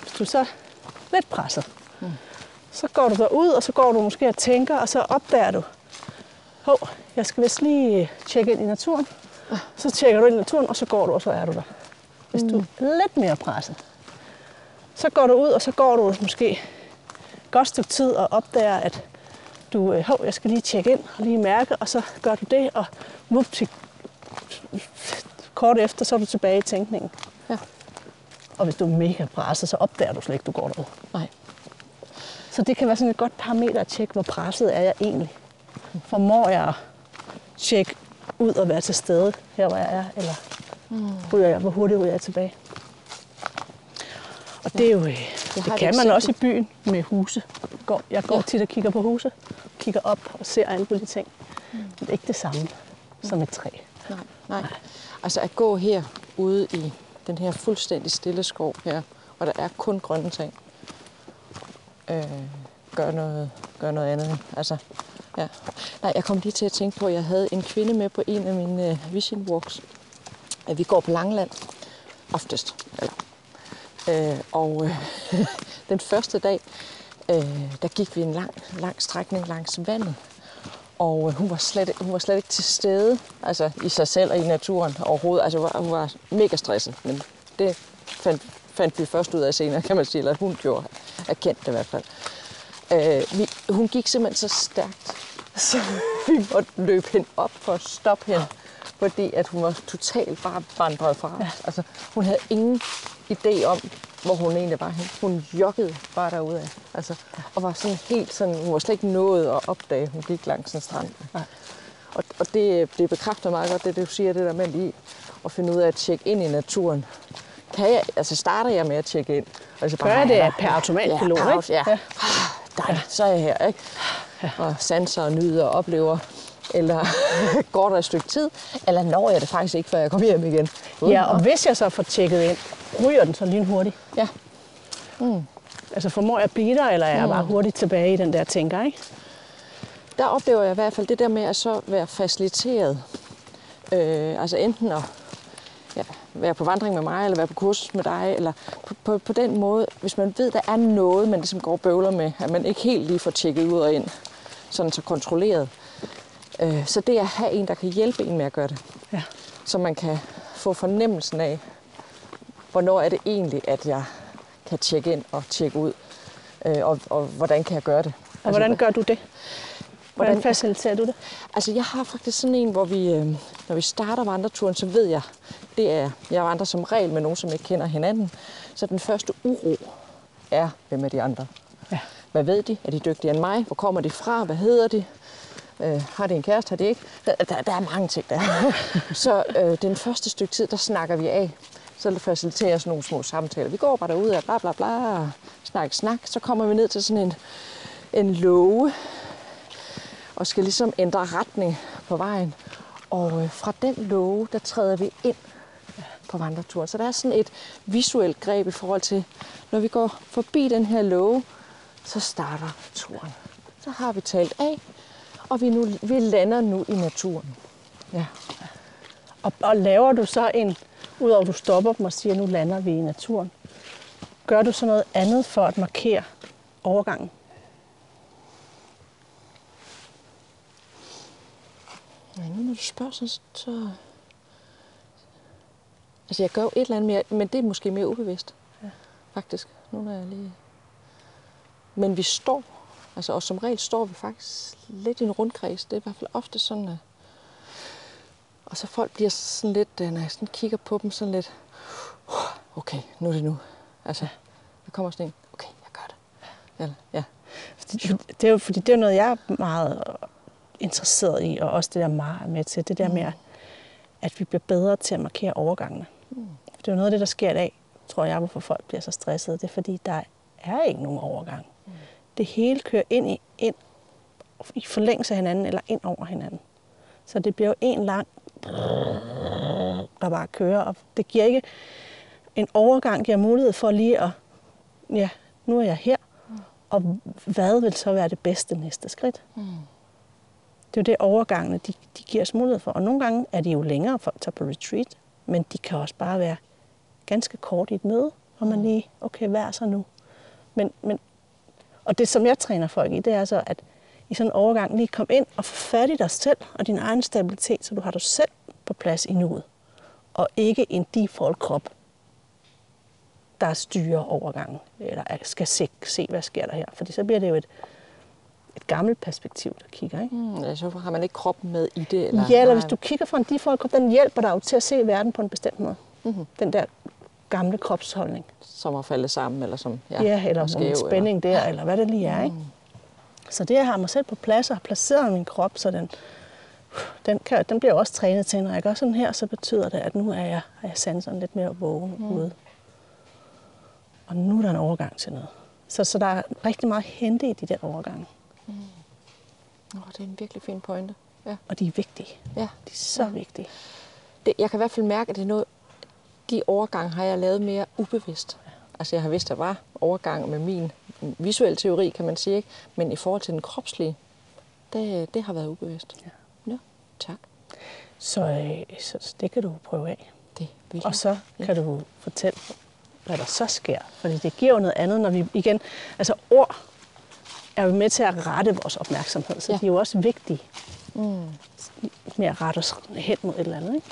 Hvis du så er lidt presset, mm. så går du derud, og så går du måske og tænker, og så opdager du, hov, jeg skal vist lige tjekke ind i naturen. Så tjekker du ind i naturen, og så går du, og så er du der. Hvis du er lidt mere presset, så går du ud, og så går du måske et godt stykke tid og opdager, at du, øh, hov, jeg skal lige tjekke ind og lige mærke, og så gør du det, og whoopty, kort efter, så er du tilbage i tænkningen. Ja. Og hvis du er mega presset, så opdager du slet ikke, du går derud. Nej. Så det kan være sådan et godt parameter at tjekke, hvor presset er jeg egentlig. Formår jeg at tjekke ud og være til stede her, hvor jeg er, eller ryger jeg, hvor hurtigt ryger jeg tilbage. Og det er jo, øh, Jeg Det et kan man også i byen med huse. Jeg går Ja. tit og kigger på huse, kigger op og ser alle mulige ting. Men det er ikke det samme som et træ. Nej, nej. Altså at gå her ude i den her fuldstændig stille skov her, og der er kun grønne ting, øh, gør, noget, gør noget andet. Altså, ja. Nej, jeg kom lige til at tænke på, at jeg havde en kvinde med på en af mine øh, vision walks. At vi går på Langland, oftest. Eller. Øh, og øh, [laughs] den første dag, øh, der gik vi en lang, lang strækning langs vandet. Og øh, hun, var slet, hun var slet ikke til stede altså i sig selv og i naturen overhovedet. Altså, hun var, hun var mega stresset, men det fandt, fandt vi først ud af senere, kan man sige, eller hun gjorde, erkendt det i hvert fald. Øh, vi, hun gik simpelthen så stærkt, så vi måtte løbe hende op for at stoppe hende, fordi at hun var totalt bare vandret fra os. Altså, hun havde ingen idé om, hvor hun egentlig var henne. Hun joggede bare derude af. Altså, og var sådan helt sådan, hun var slet ikke nået at opdage, at hun gik langs en strand. Og, og det, det bekræfter meget godt, det du siger, det der med lige at finde ud af at tjekke ind i naturen. Kan jeg, altså starter jeg med at tjekke ind? Og så Gør jeg det per automatpilot, ja, per, ikke? Ja. Ja. Ah, dejligt, så er jeg her, ikke? Og sanser og nyder og oplever. Eller [laughs] går der et stykke tid? Eller når jeg det faktisk ikke, før jeg kommer hjem igen? Ja, og hvis jeg så får tjekket ind, ryger den så lynhurtigt? ja. Altså formår jeg at blive der, eller er jeg bare hurtigt tilbage i den der tænker, ikke? der oplever jeg i hvert fald det der med at så være faciliteret. Øh, altså enten at ja, være på vandring med mig, eller være på kursus med dig, eller på, på, på den måde, hvis man ved, der er noget, man ligesom går og bøvler med, at man ikke helt lige får tjekket ud og ind, sådan så kontrolleret. Øh, så det at have en, der kan hjælpe en med at gøre det, Ja. så man kan få fornemmelsen af, hvornår er det egentlig, at jeg kan tjekke ind og tjekke ud, øh, og, og hvordan kan jeg gøre det. Og hvordan gør du det? Hvordan Hvordan- faciliterer du det? Altså, jeg har faktisk sådan en, hvor vi, øh, når vi starter vandreturen, så ved jeg, det er, jeg vandrer som regel med nogen, som ikke kender hinanden. Så den første uro er, hvem er de andre? Ja. Hvad ved de? Er de dygtigere end mig? Hvor kommer de fra? Hvad hedder de? Øh, har de en kæreste? Har de ikke? Der, der, der er mange ting der. [laughs] så øh, den første stykke tid, der snakker vi af. Så faciliterer jeg sådan nogle små samtaler. Vi går bare derud og bla bla bla, snak, snak. Så kommer vi ned til sådan en, en låge, og skal ligesom ændre retning på vejen. Og øh, fra den låge, der træder vi ind på vandreturen. Så der er sådan et visuelt greb i forhold til, når vi går forbi den her låge, så starter turen. Så har vi talt af, og vi, nu, vi lander nu i naturen. Ja. Og, og laver du så en, udover at du stopper dem og siger, nu lander vi i naturen, gør du så noget andet for at markere overgangen? Ja, nu når du spørger, så, så... Altså, jeg gør jo et eller andet mere, men det er måske mere ubevidst. Ja. Faktisk. Nu når jeg lige... Men vi står, altså, og som regel står vi faktisk lidt i en rundkreds. Det er i hvert fald ofte sådan, at... Og så folk bliver sådan lidt, øh, når jeg sådan kigger på dem, sådan lidt... Okay, nu er det nu. Altså, der kommer sådan en, okay, jeg gør det. Eller, ja. Fordi Det er jo, fordi det er noget, jeg er meget interesseret i, og også det der meget er med til, det der med, at vi bliver bedre til at markere overgangene. Det er jo noget af det, der sker i dag, tror jeg, hvorfor folk bliver så stressede. Det er fordi, der er ikke nogen overgang. Det hele kører ind i, ind i forlængelse af hinanden, eller ind over hinanden. Så det bliver jo en lang, der bare kører, og det giver ikke, en overgang giver mulighed for lige at, ja, nu er jeg her, og hvad vil så være det bedste næste skridt? Mm. Det er jo det, overgangene de, de giver os mulighed for. Og nogle gange er de jo længere, folk tager på retreat, men de kan også bare være ganske kort i et møde, hvor man lige, okay, hvad er så nu? Men, men, og det, som jeg træner folk i, det er så, at i sådan en overgang lige komme ind og få fat i dig selv og din egen stabilitet, så du har dig selv på plads i nuet. Og ikke en default krop, der styrer overgangen, eller skal se, se, hvad sker der her. Fordi så bliver det jo et, et gammelt perspektiv, der kigger. Ikke? Altså, så har man ikke kroppen med i det? Eller? Ja, eller hvis du kigger fra en default krop, den hjælper dig jo til at se verden på en bestemt måde. Mm-hmm. Den der gamle kropsholdning. Som at falde sammen, eller som... Ja, ja eller er skæv, en spænding eller... der, eller hvad det lige er. Ikke? Så det, at have mig selv på plads og har placeret min krop, så den, den, kan, den bliver også trænet til. Når jeg gør sådan her, så betyder det, at nu er jeg, er jeg sanseren lidt mere vågen mm. ude. Og nu er der en overgang til noget. Så, så der er rigtig meget at hente i de der overgange. Oh, det er en virkelig fin pointe. Ja. Og de er vigtige. ja. De er så ja. vigtige. Det, jeg kan i hvert fald mærke, at det er noget, de overgange har jeg lavet mere ubevidst. Altså jeg har vidst, at der var overgang med min visuelle teori, kan man sige, ikke? men i forhold til den kropslige, det, det har været ubevidst. Ja. ja tak. Så, øh, så det kan du prøve af. Det vil Og så kan du fortælle, hvad der så sker. Fordi det giver jo noget andet, når vi igen... Altså ord er jo med til at rette vores opmærksomhed, så Ja. ja. de er jo også vigtige Mm. med at rette os hen mod et eller andet. Ikke?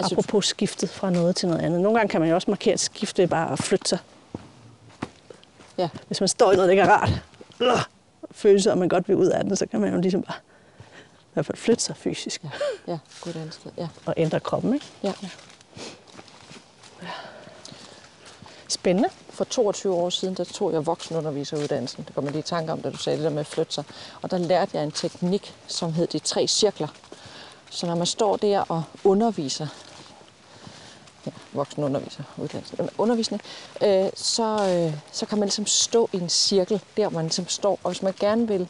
Altså, Apropos skiftet fra noget til noget andet. Nogle gange kan man jo også markere et skifte bare at flytte sig. Ja. Hvis man står i noget, der ikke er rart, øh, følelse, og man godt vil ud af den, så kan man jo ligesom bare i hvert fald flytte sig fysisk ja, ja, gå et andet sted. Ja. og ændre kroppen. Ikke? Ja. Spændende. For 22 år siden, der tog jeg voksenunderviseruddannelsen. Det kommer lige i tanke om, da du sagde det der med at flytte sig. Og der lærte jeg en teknik, som hed de tre cirkler. Så når man står der og underviser, ja, voksenunderviser, men undervisning, øh, så, øh, så kan man ligesom stå i en cirkel, der man ligesom står. Og hvis man gerne vil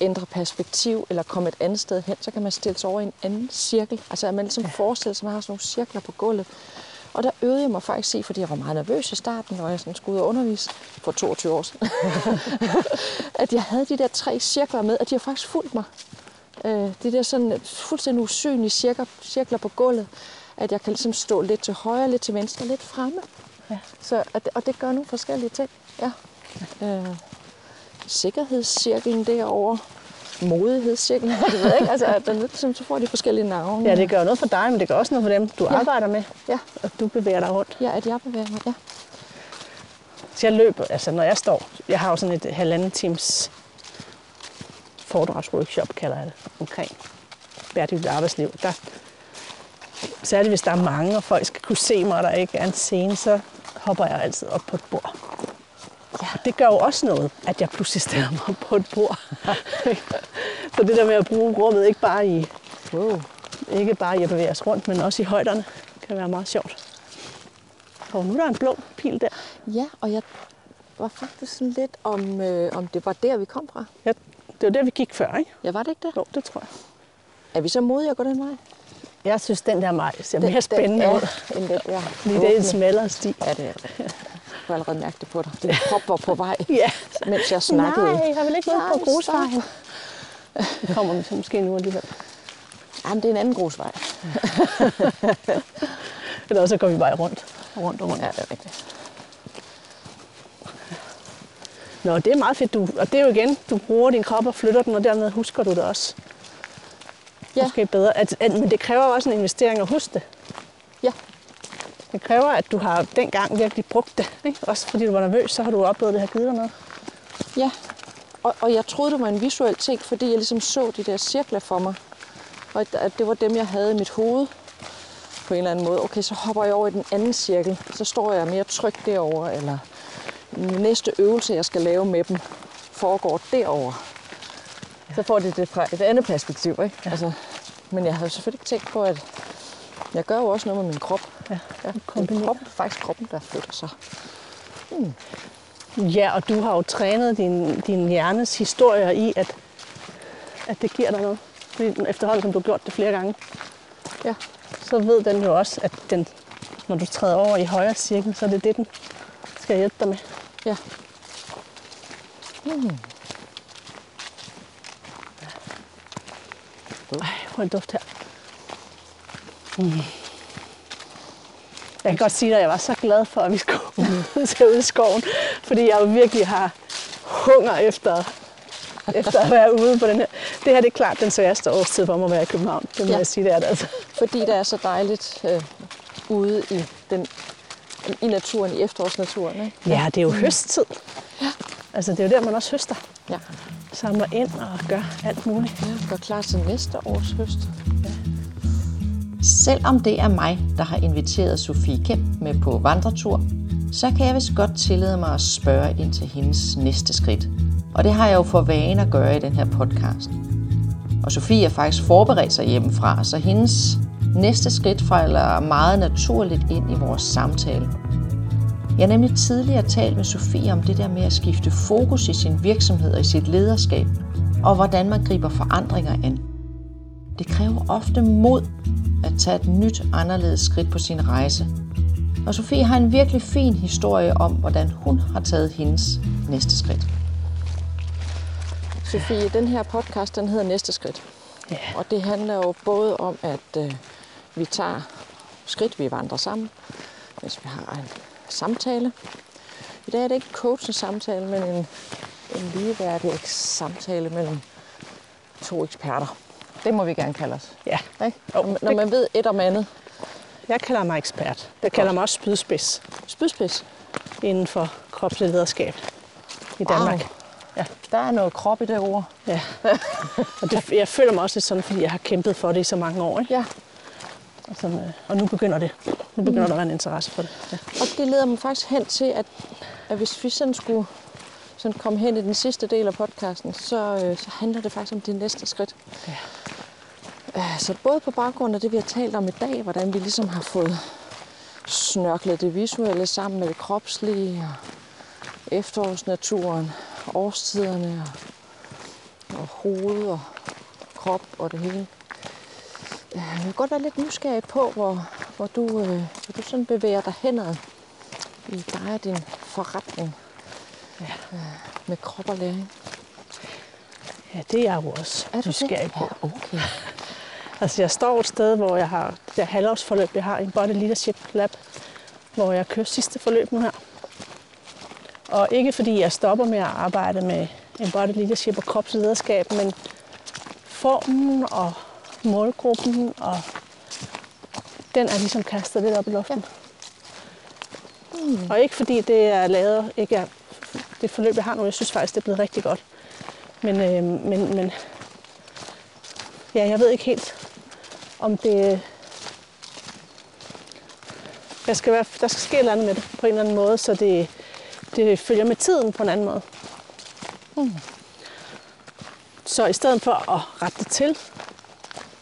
ændre perspektiv eller komme et andet sted hen, så kan man stille sig over i en anden cirkel. Altså at man ligesom forestiller sig, at man har sådan nogle cirkler på gulvet. Og der øvede jeg mig faktisk i, fordi jeg var meget nervøs i starten, når jeg sådan skulle ud og undervise for 22 år siden, [laughs] at jeg havde de der tre cirkler med, at de har faktisk fulgt mig. Øh, de der sådan fuldstændig usynlige cirkler, cirkler på gulvet, at jeg kan ligesom stå lidt til højre, lidt til venstre, lidt fremme. Ja. Så, og, det, og det gør nogle forskellige ting. Ja. Øh, sikkerhedscirklen derovre, modighedscirklen, [laughs] det ved jeg ikke. Altså, den, ligesom, så får de forskellige navne. Ja, det gør noget for dig, men det gør også noget for dem, du Ja. ja. arbejder med, Ja, og du bevæger dig rundt. ja, at jeg bevæger mig. Ja. Så jeg løber, altså når jeg står, jeg har jo sådan et halvanden times foredragsworkshop, kalder jeg det, omkring bæredygtigt arbejdsliv. Der, særligt hvis der er mange, og folk skal kunne se mig, og der ikke er en scene, så hopper jeg altid op på et bord. Ja. Det gør jo også noget, at jeg pludselig stiller mig på et bord. [laughs] så det der med at bruge rummet, ikke bare i, Wow. ikke bare i at bevæge os rundt, men også i højderne, kan være meget sjovt. Og nu er der en blå pil der. Ja, og jeg var faktisk sådan lidt om, øh, om det var der, vi kom fra. Ja, det var der, vi gik før, ikke? Ja, var det ikke det? Jo, det tror jeg. Er vi så modige at gå den vej? Jeg synes, den der maj ser Den- mere spændende den ud. er en lidt, ja, Fordi det er en smallere sti. Ja, det er det. Jeg kunne allerede mærke det på dig. Din krop var på vej, Ja. mens jeg snakkede. Nej, jeg vil ikke ud på grusvejen. Det kommer vi så måske nu alligevel. Jamen, det er en anden grusvej. [laughs] Eller så går vi bare rundt og rundt og rundt. Ja, det er rigtigt. Nå, det er meget fedt. Du, og det er jo igen, du bruger din krop og flytter den, og dermed husker du det også. Ja. Måske bedre. At, at, men det kræver også en investering at huske det. Ja, Det kræver, at du har dengang virkelig brugt det. Ikke? Også fordi du var nervøs, så har du oplevet, at det har givet dig noget. ja. Og, og jeg troede, det var en visuel ting, fordi jeg ligesom så de der cirkler for mig. Og at- det var dem, jeg havde i mit hoved på en eller anden måde. Okay, så hopper jeg over i den anden cirkel. Så står jeg mere trygt derover eller næste øvelse, jeg skal lave med dem, foregår derover. Så får de det fra et andet perspektiv, ikke? Ja. Altså, men jeg havde selvfølgelig ikke tænkt på, at jeg gør jo også noget med min krop. Ja, Ja, kombinerer. krop, faktisk kroppen, der flytter sig. Ja, og du har jo trænet din, din hjernes historier i, at, at det giver dig noget. Efterhånden, som du har gjort det flere gange, Ja. så ved den jo også, at den, når du træder over i højre cirkel, så er det det, den skal hjælpe dig med. Ja. Ej, prøv en duft her. Mm. Jeg kan godt sige dig, at jeg var så glad for, at vi skulle [laughs] ud i skoven, fordi jeg jo virkelig har hunger efter, efter at være ude på den her. Det her det er klart den sværeste årstid for mig at være i København. Det må Ja. ja. jeg sige, det er det altså. Fordi det er så dejligt øh, ude i, den, i naturen, i efterårsnaturen. Ikke? Ja, det er jo høsttid. Altså, det er jo der, man også høster. Ja. Samler ind og gør alt muligt. ja. Gør klar til næste års høst. Selvom det er mig, der har inviteret Sofie Kemp med på vandretur, så kan jeg vist godt tillade mig at spørge ind til hendes næste skridt. Og det har jeg jo for vane at gøre i den her podcast. Og Sofie er faktisk forberedt sig hjemmefra, så hendes næste skridt falder meget naturligt ind i vores samtale. Jeg har nemlig tidligere talt med Sofie om det der med at skifte fokus i sin virksomhed og i sit lederskab, og hvordan man griber forandringer an. Det kræver ofte mod at tage et nyt, anderledes skridt på sin rejse. Og Sofie har en virkelig fin historie om, hvordan hun har taget hendes næste skridt. Sofie, den her podcast, den hedder Næste Skridt. Ja. Og det handler jo både om, at øh, vi tager skridt, vi vandrer sammen, hvis vi har en samtale. I dag er det ikke coachens samtale, men en, en ligeværdig samtale mellem to eksperter. Det må vi gerne kalde os. Ja. Ikke? Jo, Når, når det- man ved et om andet. Jeg kalder mig ekspert. Jeg kalder mig også spydspids Spydspids. inden for kropsligt lederskab i Danmark. Ja, der er noget krop i det ord. Ja. Og det, jeg føler mig også lidt sådan, fordi jeg har kæmpet for det i så mange år. Ikke? Ja, Og, som, øh, og nu begynder det. Nu begynder der at være en interesse for det. Ja. og det leder mig faktisk hen til, at, at hvis vi sådan skulle sådan komme hen i den sidste del af podcasten, så, øh, så handler det faktisk om det næste skridt. Ja. Øh, Så både på baggrund af det, vi har talt om i dag, hvordan vi ligesom har fået snørklet det visuelle sammen med det kropslige, og efterårsnaturen, årstiderne, og, og hoved og krop og det hele. Jeg vil godt være lidt nysgerrig på, hvor, hvor, du, øh, hvor du sådan bevæger dig henad i dig og din forretning Ja. øh, med krop og læring. ja, det er jeg jo også Er nysgerrig på. Ja, okay. [laughs] Altså, jeg står et sted, hvor jeg har det der halvårsforløb, jeg har en Body Leadership Lab, hvor jeg kører sidste forløb nu her. Og ikke fordi jeg stopper med at arbejde med en body leadership og kropslederskab, men formen og målgruppen, og den er ligesom kastet lidt op i luften. Ja. Mm. Og ikke fordi det er lavet, ikke er det forløb, jeg har nu, jeg synes faktisk, det er blevet rigtig godt. Men, øh, men, men ja, jeg ved ikke helt, om det... Der skal, være, der skal ske et eller andet med det på en eller anden måde, så det, det følger med tiden på en anden måde. Mm. Så i stedet for at rette det til,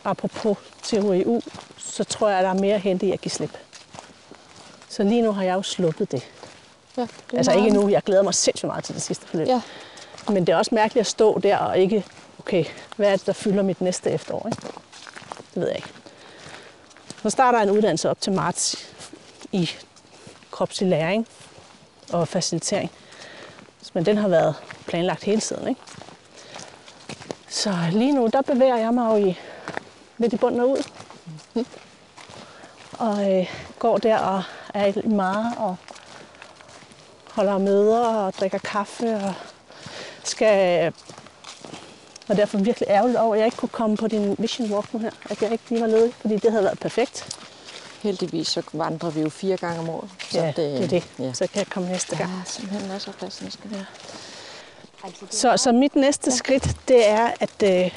apropos THEU, så tror jeg, at der er mere at hente i at give slip. Så lige nu har jeg jo sluppet det. Ja, det Altså meget- ikke nu, jeg glæder mig sindssygt meget til det sidste forløb. Ja, Men det er også mærkeligt at stå der og ikke, okay, hvad er det, der fylder mit næste efterår? Ikke? Det ved jeg ikke. Så starter en uddannelse op til marts i kropslig læring og facilitering. Men den har været planlagt hele tiden. Ikke? Så lige nu, der bevæger jeg mig jo i, i bunden og ud. [laughs] Og øh, går der og er i meget og holder møder og drikker kaffe og skal og derfor virkelig ærgerligt over, at jeg ikke kunne komme på din vision walk nu her. At jeg ikke lige var ledig, fordi det havde været perfekt. heldigvis så vandrer vi jo fire gange om året. Så ja, det er det. Ja. Så kan jeg komme næste gang. Er simpelthen af plads, næste gang. Så, så mit næste skridt, det er at, øh,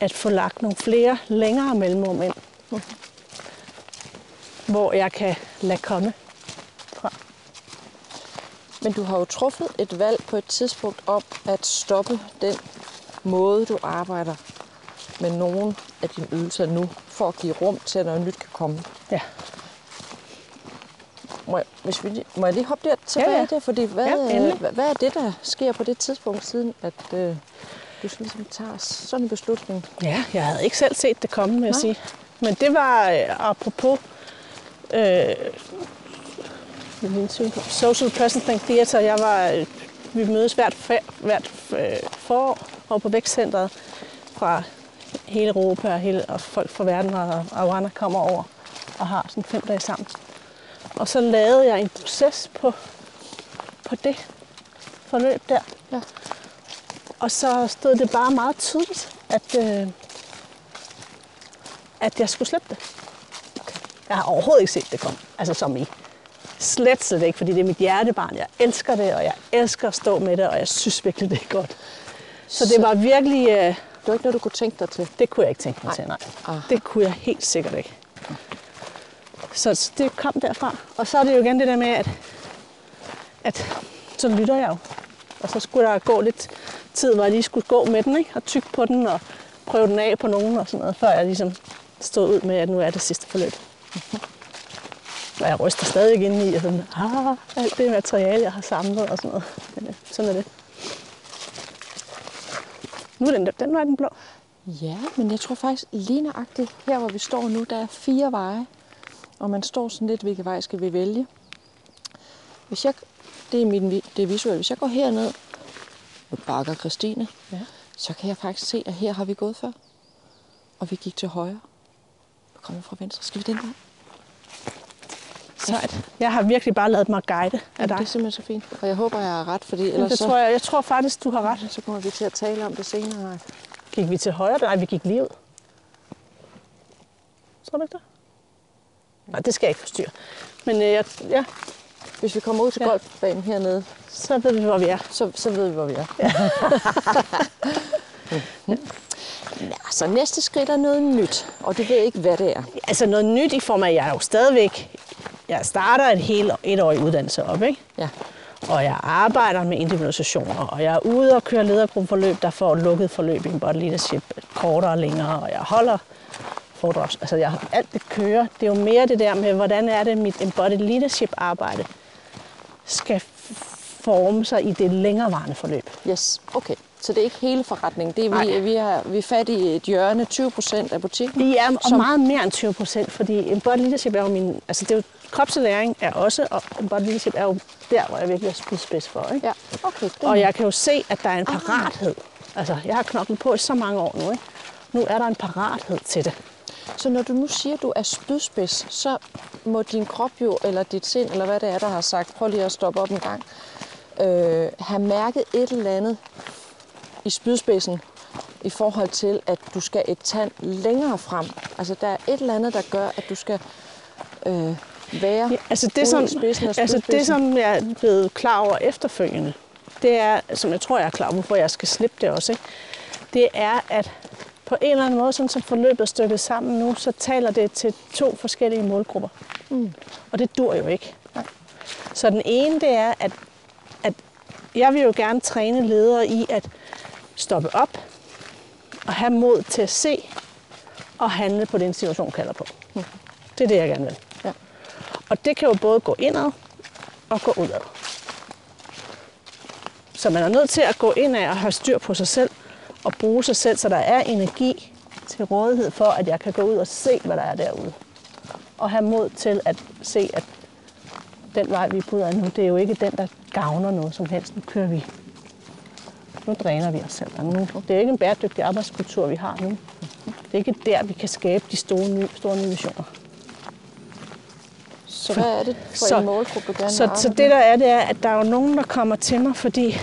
at få lagt nogle flere længere mellemrum ind. Hvor jeg kan lade komme fra. Men du har jo truffet et valg på et tidspunkt om at stoppe den måde, du arbejder med nogle af dine ydelser nu, for at give rum til, at noget nyt kan komme. Ja. Må jeg, hvis vi, lige- må jeg lige hoppe der tilbage Ja, ja. der? Fordi hvad, Ja, endelig. hvad, hvad er det, der sker på det tidspunkt, siden at øh, du ligesom tage sådan en beslutning? Ja, jeg havde ikke selv set det komme, vil jeg sige. Men det var øh, apropos øh, Social Presenting Theater. Jeg var, øh, vi mødes hvert, hvert øh, forår over på Vækstcenteret fra hele Europa og, hele, og folk fra verden og Awana kommer over og har sådan fem dage sammen. Og så lavede jeg en proces på, på det forløb der. Ja. Og så stod det bare meget tydeligt, at, øh, at jeg skulle slippe det. Jeg har overhovedet ikke set det komme. Altså som i slet, slet ikke, fordi det er mit hjertebarn. Jeg elsker det, og jeg elsker at stå med det, og jeg synes virkelig, det er godt. Så det var virkelig, øh, Det var ikke noget, du kunne tænke dig til. det kunne jeg ikke tænke mig Nej. til, nej. Aha. Det kunne jeg helt sikkert ikke. Så så det kom derfra. Og så er det jo igen det der med, at, at så lytter jeg jo. Og så skulle der gå lidt tid, hvor jeg lige skulle gå med den, ikke? og tykke på den, og prøve den af på nogen og sådan noget, før jeg ligesom stod ud med, at nu er det sidste forløb. Og jeg ryster stadig ind i, og sådan, ah, alt det materiale, jeg har samlet og sådan noget. Men øh, sådan er det. Nu er den, den var den blå. Ja, men jeg tror faktisk lige nøjagtigt her, hvor vi står nu, der er fire veje. Og man står sådan lidt, hvilke vej skal vi vælge. Hvis jeg, det er min, det er visuelle. Hvis jeg går herned, nu bakker Christine, Ja. så kan jeg faktisk se, at her har vi gået før. Og vi gik til højre. Nu kommer fra venstre. Skal vi den vej? Sejt. Jeg har virkelig bare lavet mig guide af Jamen, dig. det er simpelthen så fint. Og jeg håber, jeg har ret, fordi Ellers ellers det så, tror jeg, jeg tror faktisk, du har ret. så kommer vi til at tale om det senere. Gik vi til højre? Nej, vi gik lige ud. Tror du ikke det? Nej, det skal jeg ikke forstyrre. Men øh, jeg, ja, Hvis vi kommer ud til Ja. golfbanen hernede, så ved vi, hvor vi er. så, så ved vi, hvor vi er. Ja, [laughs] så næste skridt er noget nyt, og du ved ikke, hvad det er. Altså noget nyt i form af, at jeg er jo stadigvæk... Jeg starter et helt et år i uddannelse op, ikke? Ja. Og jeg arbejder med individualisationer, og jeg er ude og køre ledergruppeforløb, der får lukket forløb i body leadership kortere og længere, og jeg holder foredrags. Altså jeg, alt det kører. Det er jo mere det der med, hvordan er det, mit embodied leadership arbejde skal forme sig i det længerevarende forløb. Yes, okay. Så det er ikke hele forretningen. Det er, vi, Nej. vi, er, vi er fat i et hjørne, 20 procent af butikken. Ja, og som- meget mere end 20 procent, fordi embodied leadership er jo min... Altså det er jo, kropslæring er også, og embodied leadership er jo der, hvor jeg virkelig er spydspids for. Ikke? Ja, okay. Det Og jeg kan jo se, at der er en parathed. Altså, jeg har knoklet på i så mange år nu, ikke? Nu er der en parathed til det. Så når du nu siger, at du er spydspids, så må din krop jo, eller dit sind, eller hvad det er, der har sagt, prøv lige at stoppe op en gang, øh, have mærket et eller andet i spydspidsen i forhold til, at du skal et tand længere frem. Altså, der er et eller andet, der gør, at du skal øh, være Ja, altså, det, som, altså det, som jeg er blevet klar over efterfølgende, det er, som jeg tror, jeg er klar over, hvorfor jeg skal slippe det også, ikke? det er, at på en eller anden måde, sådan som forløbet er stykket sammen nu, så taler det til to forskellige målgrupper. Mm. Og det dur jo ikke. Så den ene, det er, at, at jeg vil jo gerne træne ledere i at stoppe op og have mod til at se og handle på det, en situation kalder på. Det er det, jeg gerne vil. Ja. Og det kan jo både gå indad og gå udad. Så man er nødt til at gå indad og have styr på sig selv og bruge sig selv, så der er energi til rådighed for, at jeg kan gå ud og se, hvad der er derude. Og have mod til at se, at den vej, vi er af nu, det er jo ikke den, der gavner noget som helst. Nu kører vi. Nu dræner vi os selv. Og nu, det er ikke en bæredygtig arbejdskultur, vi har nu. Det er ikke der, vi kan skabe de store nye, store nye visioner. Så hvad er det for Så- en målgruppe, du gerne Så, så det der er, det er, at der er jo nogen, der kommer til mig, fordi...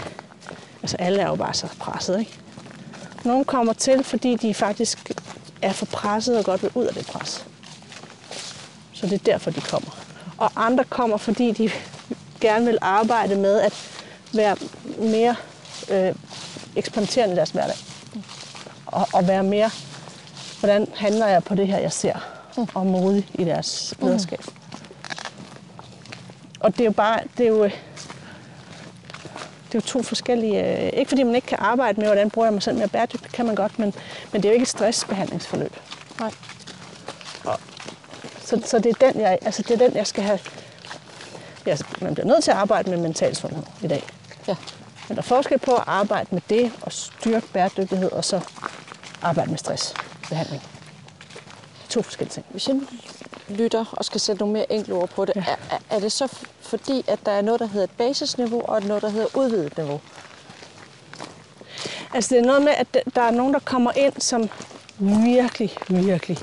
Altså alle er jo bare så presset, ikke? Nogle kommer til, fordi de faktisk er for presset og godt vil ud af det pres. Så det er derfor, de kommer. Og andre kommer, fordi de gerne vil arbejde med at være mere øh, eksperimenterende i deres hverdag. Og, og være mere, hvordan handler jeg på det her, jeg ser, og modig i deres lederskab. Og det er jo bare, det er jo, det er jo to forskellige, øh, ikke fordi man ikke kan arbejde med, hvordan bruger jeg mig selv mere bæredygtigt, kan man godt, men, men det er jo ikke et stressbehandlingsforløb. Nej. Så, så det, er den, jeg, altså det er den, jeg skal have. Ja, man bliver nødt til at arbejde med mental sundhed i dag. Ja. Men der er forskel på at arbejde med det og styrke bæredygtighed, og så arbejde med stressbehandling. To forskellige ting. Hvis jeg lytter og skal sætte nogle mere enkle ord på det, ja. er, er- det så fordi, at der er noget, der hedder et basisniveau, og noget, der hedder udvidet niveau? Altså det er noget med, at der- er nogen, der kommer ind, som virkelig, virkelig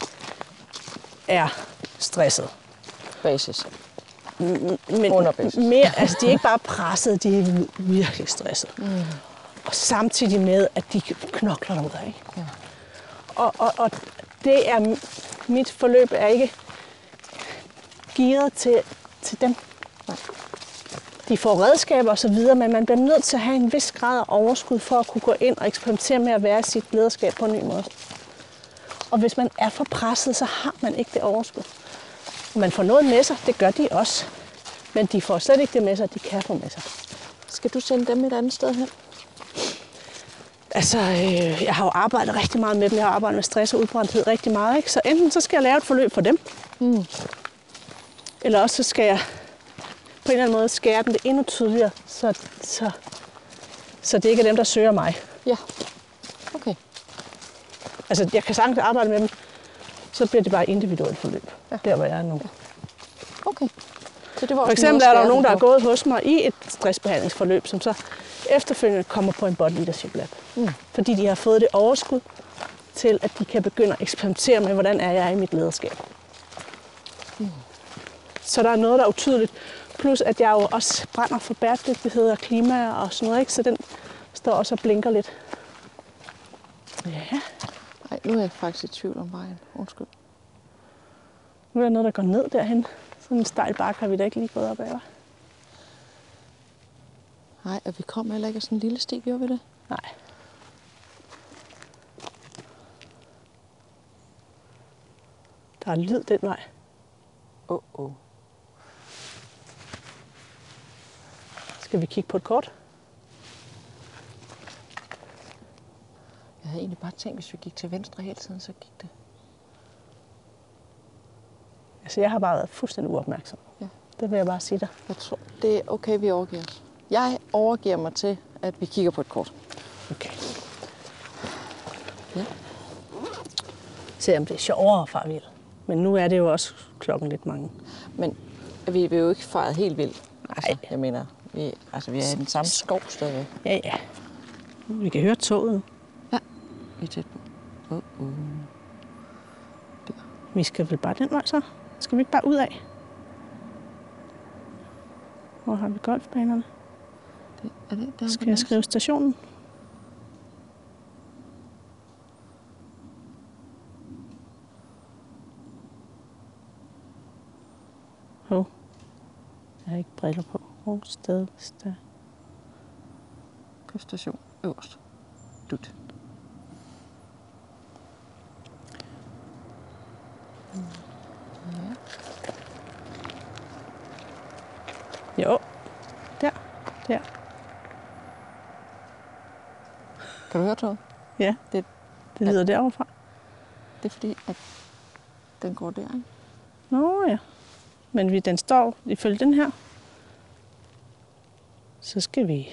er stresset. Basis. Men Underbasis. mere, altså de er ikke bare presset, de er virkelig stresset. Mm. Og samtidig med, at de knokler derud af. Ja. Og, og, og det er, mit forløb er ikke gearet til, til dem. De får redskaber og så videre, men man bliver nødt til at have en vis grad af overskud for at kunne gå ind og eksperimentere med at være i sit lederskab på en ny måde. Og hvis man er for presset, så har man ikke det overskud. Man får noget med sig, det gør de også. Men de får slet ikke det med sig, de kan få med sig. Skal du sende dem et andet sted hen? Altså, øh, jeg har jo arbejdet rigtig meget med dem. Jeg har arbejdet med stress og udbrændthed rigtig meget. Ikke? Så enten så skal jeg lave et forløb for dem, Eller også så skal jeg på en eller anden måde skære dem det endnu tydeligere, så, så, så det ikke er dem, der søger mig. Ja. Okay. Altså, jeg kan sagtens arbejde med dem, så bliver det bare individuelt forløb, ja. der hvor jeg er nu. Okay. Så det var For eksempel er der jo nogen, der har gået hos mig i et stressbehandlingsforløb, som så efterfølgende kommer på en body leadership lab. Mm. Fordi de har fået det overskud til, at de kan begynde at eksperimentere med, hvordan er jeg i mit lederskab. Mm. Så der er noget, der er utydeligt. Plus at jeg jo også brænder for bæredygtighed og klima og sådan noget, ikke? så den står også og blinker lidt. Ja, Nej, nu er jeg faktisk i tvivl om vejen. Undskyld. nu er der noget, der går ned derhen. Sådan en stejl bakke har vi da ikke lige gået op ad. Nej, og vi kom heller ikke af sådan en lille sti, gjorde vi det? Nej. Der er lyd den vej. Åh, oh, oh. Skal vi kigge på et kort? Jeg havde egentlig bare tænkt, hvis vi gik til venstre hele tiden, så gik det. Altså, jeg har bare været fuldstændig uopmærksom. Ja. Det vil jeg bare sige dig. Jeg tror, det er okay, vi overgiver os. Jeg overgiver mig til, at vi kigger på et kort. Okay. Ja. Selvom det er sjovere vild. Men nu er det jo også klokken lidt mange. Men vi vil jo ikke fejret helt vildt. Nej. Altså, jeg mener, vi, altså, vi er i den samme skov stadigvæk. Ja, ja. Vi kan høre toget. Ja, vi er tæt på. Oh, oh. Vi skal vel bare den vej så? Skal vi ikke bare ud af? Hvor har vi golfbanerne? Det, er det der? Skal jeg skrive stationen? Hov. Jeg har ikke briller på. Hvor sted der? På station øverst. Dut. Jo. Der. Der. Kan du høre toget? Ja, Det, det lyder derovre fra. det er fordi, at den går der, ikke? Nå ja. Men vi, den står ifølge den her. Så skal vi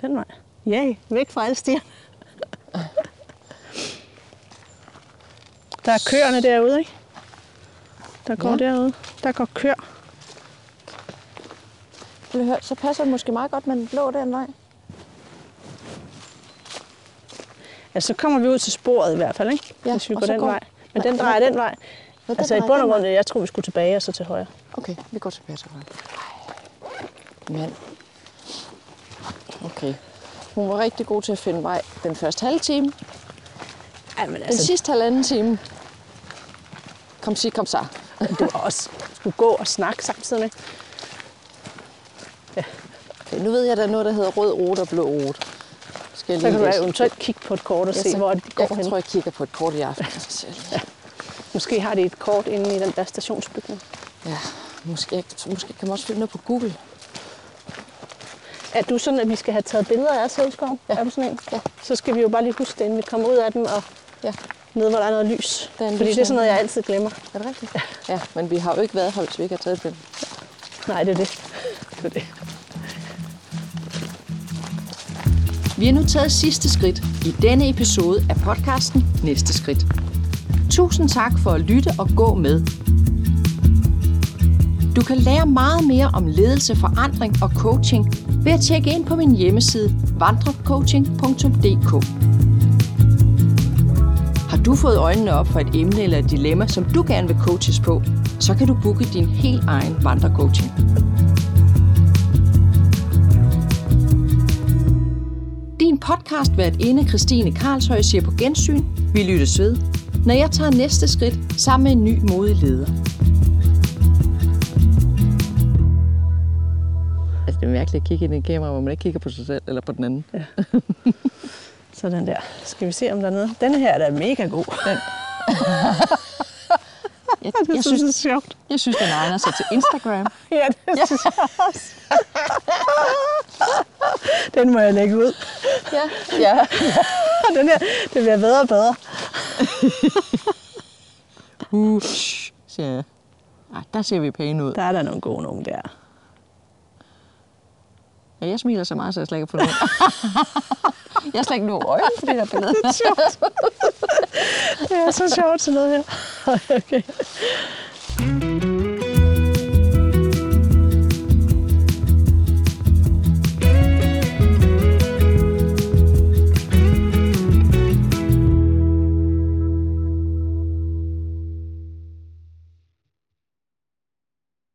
den vej. Ja, væk fra alle stier. Der er køerne derude, ikke? Der går Ja. derude. Der går køer. Vil høre, så passer det måske meget godt med den blå den vej. Ja, så kommer vi ud til sporet i hvert fald, ikke? Ja, Hvis vi går den går- vej. Men Hva- den drejer den vej. Nå, Altså i bund og grund, jeg tror, vi skulle tilbage og så til højre. Okay, vi går tilbage til højre. Men, okay. Hun var rigtig god til at finde vej den første halve time. Ja, men Den altså, sidste halvanden time. Kom sig, kom så. [laughs] du også skulle gå og snakke samtidig med. Okay, nu ved jeg, der er noget, der hedder rød rute og blå rute. Skal jeg Så kan du eventuelt kigge på et kort og se, så- hvor det går Jeg hen. tror, jeg kigger på et kort i aften. Jeg lige. Måske har de et kort inde i den der stationsbygning. Ja, måske, jeg, måske kan man også finde noget på Google. Er du sådan, at vi skal have taget billeder af Sædskoven? Ja. Er du sådan en? Ja. Så skal vi jo bare lige huske det, inden vi kommer ud af den, og Ja, nede, hvor der er noget lys. Der er Fordi lys det er sådan noget, jeg altid glemmer. er det rigtigt? Ja, men vi har jo ikke været her, hvis vi ikke har taget et billede. Nej, det er det. [laughs] det, er det. Vi har nu taget sidste skridt i denne episode af podcasten Næste Skridt. Tusind tak for at lytte og gå med. Du kan lære meget mere om ledelse, forandring og coaching ved at tjekke ind på min hjemmeside vandrecoaching.dk. Har du fået øjnene op for et emne eller et dilemma, som du gerne vil coaches på, så kan du booke din helt egen vandrecoaching. Din podcastvært inde Christine Karlshøj siger på gensyn. Vi lyttes ved, når jeg tager næste skridt sammen med en ny modig leder. Det er mærkeligt at kigge ind i et kamera, hvor man ikke kigger på sig selv eller på den anden. Ja. [laughs] Sådan der. Skal vi se, om der er noget? Denne her er da mega god. Den. [laughs] Jeg, det [laughs] jeg, synes, det er sjovt. jeg synes, den egner sig til Instagram. Ja, det ja. synes jeg også. Den må jeg lægge ud. Ja, ja. Den her, det bliver bedre og bedre. Uh, siger jeg. Ej, der ser vi pæne ud. Der er der nogle gode nogen der. Ja, jeg smiler så meget, så jeg slet ikke har fundet [laughs] Jeg slet ikke nogen øjne på det der billede. [laughs] Det er sjovt. [laughs] det er så sjovt sådan noget her. Okay.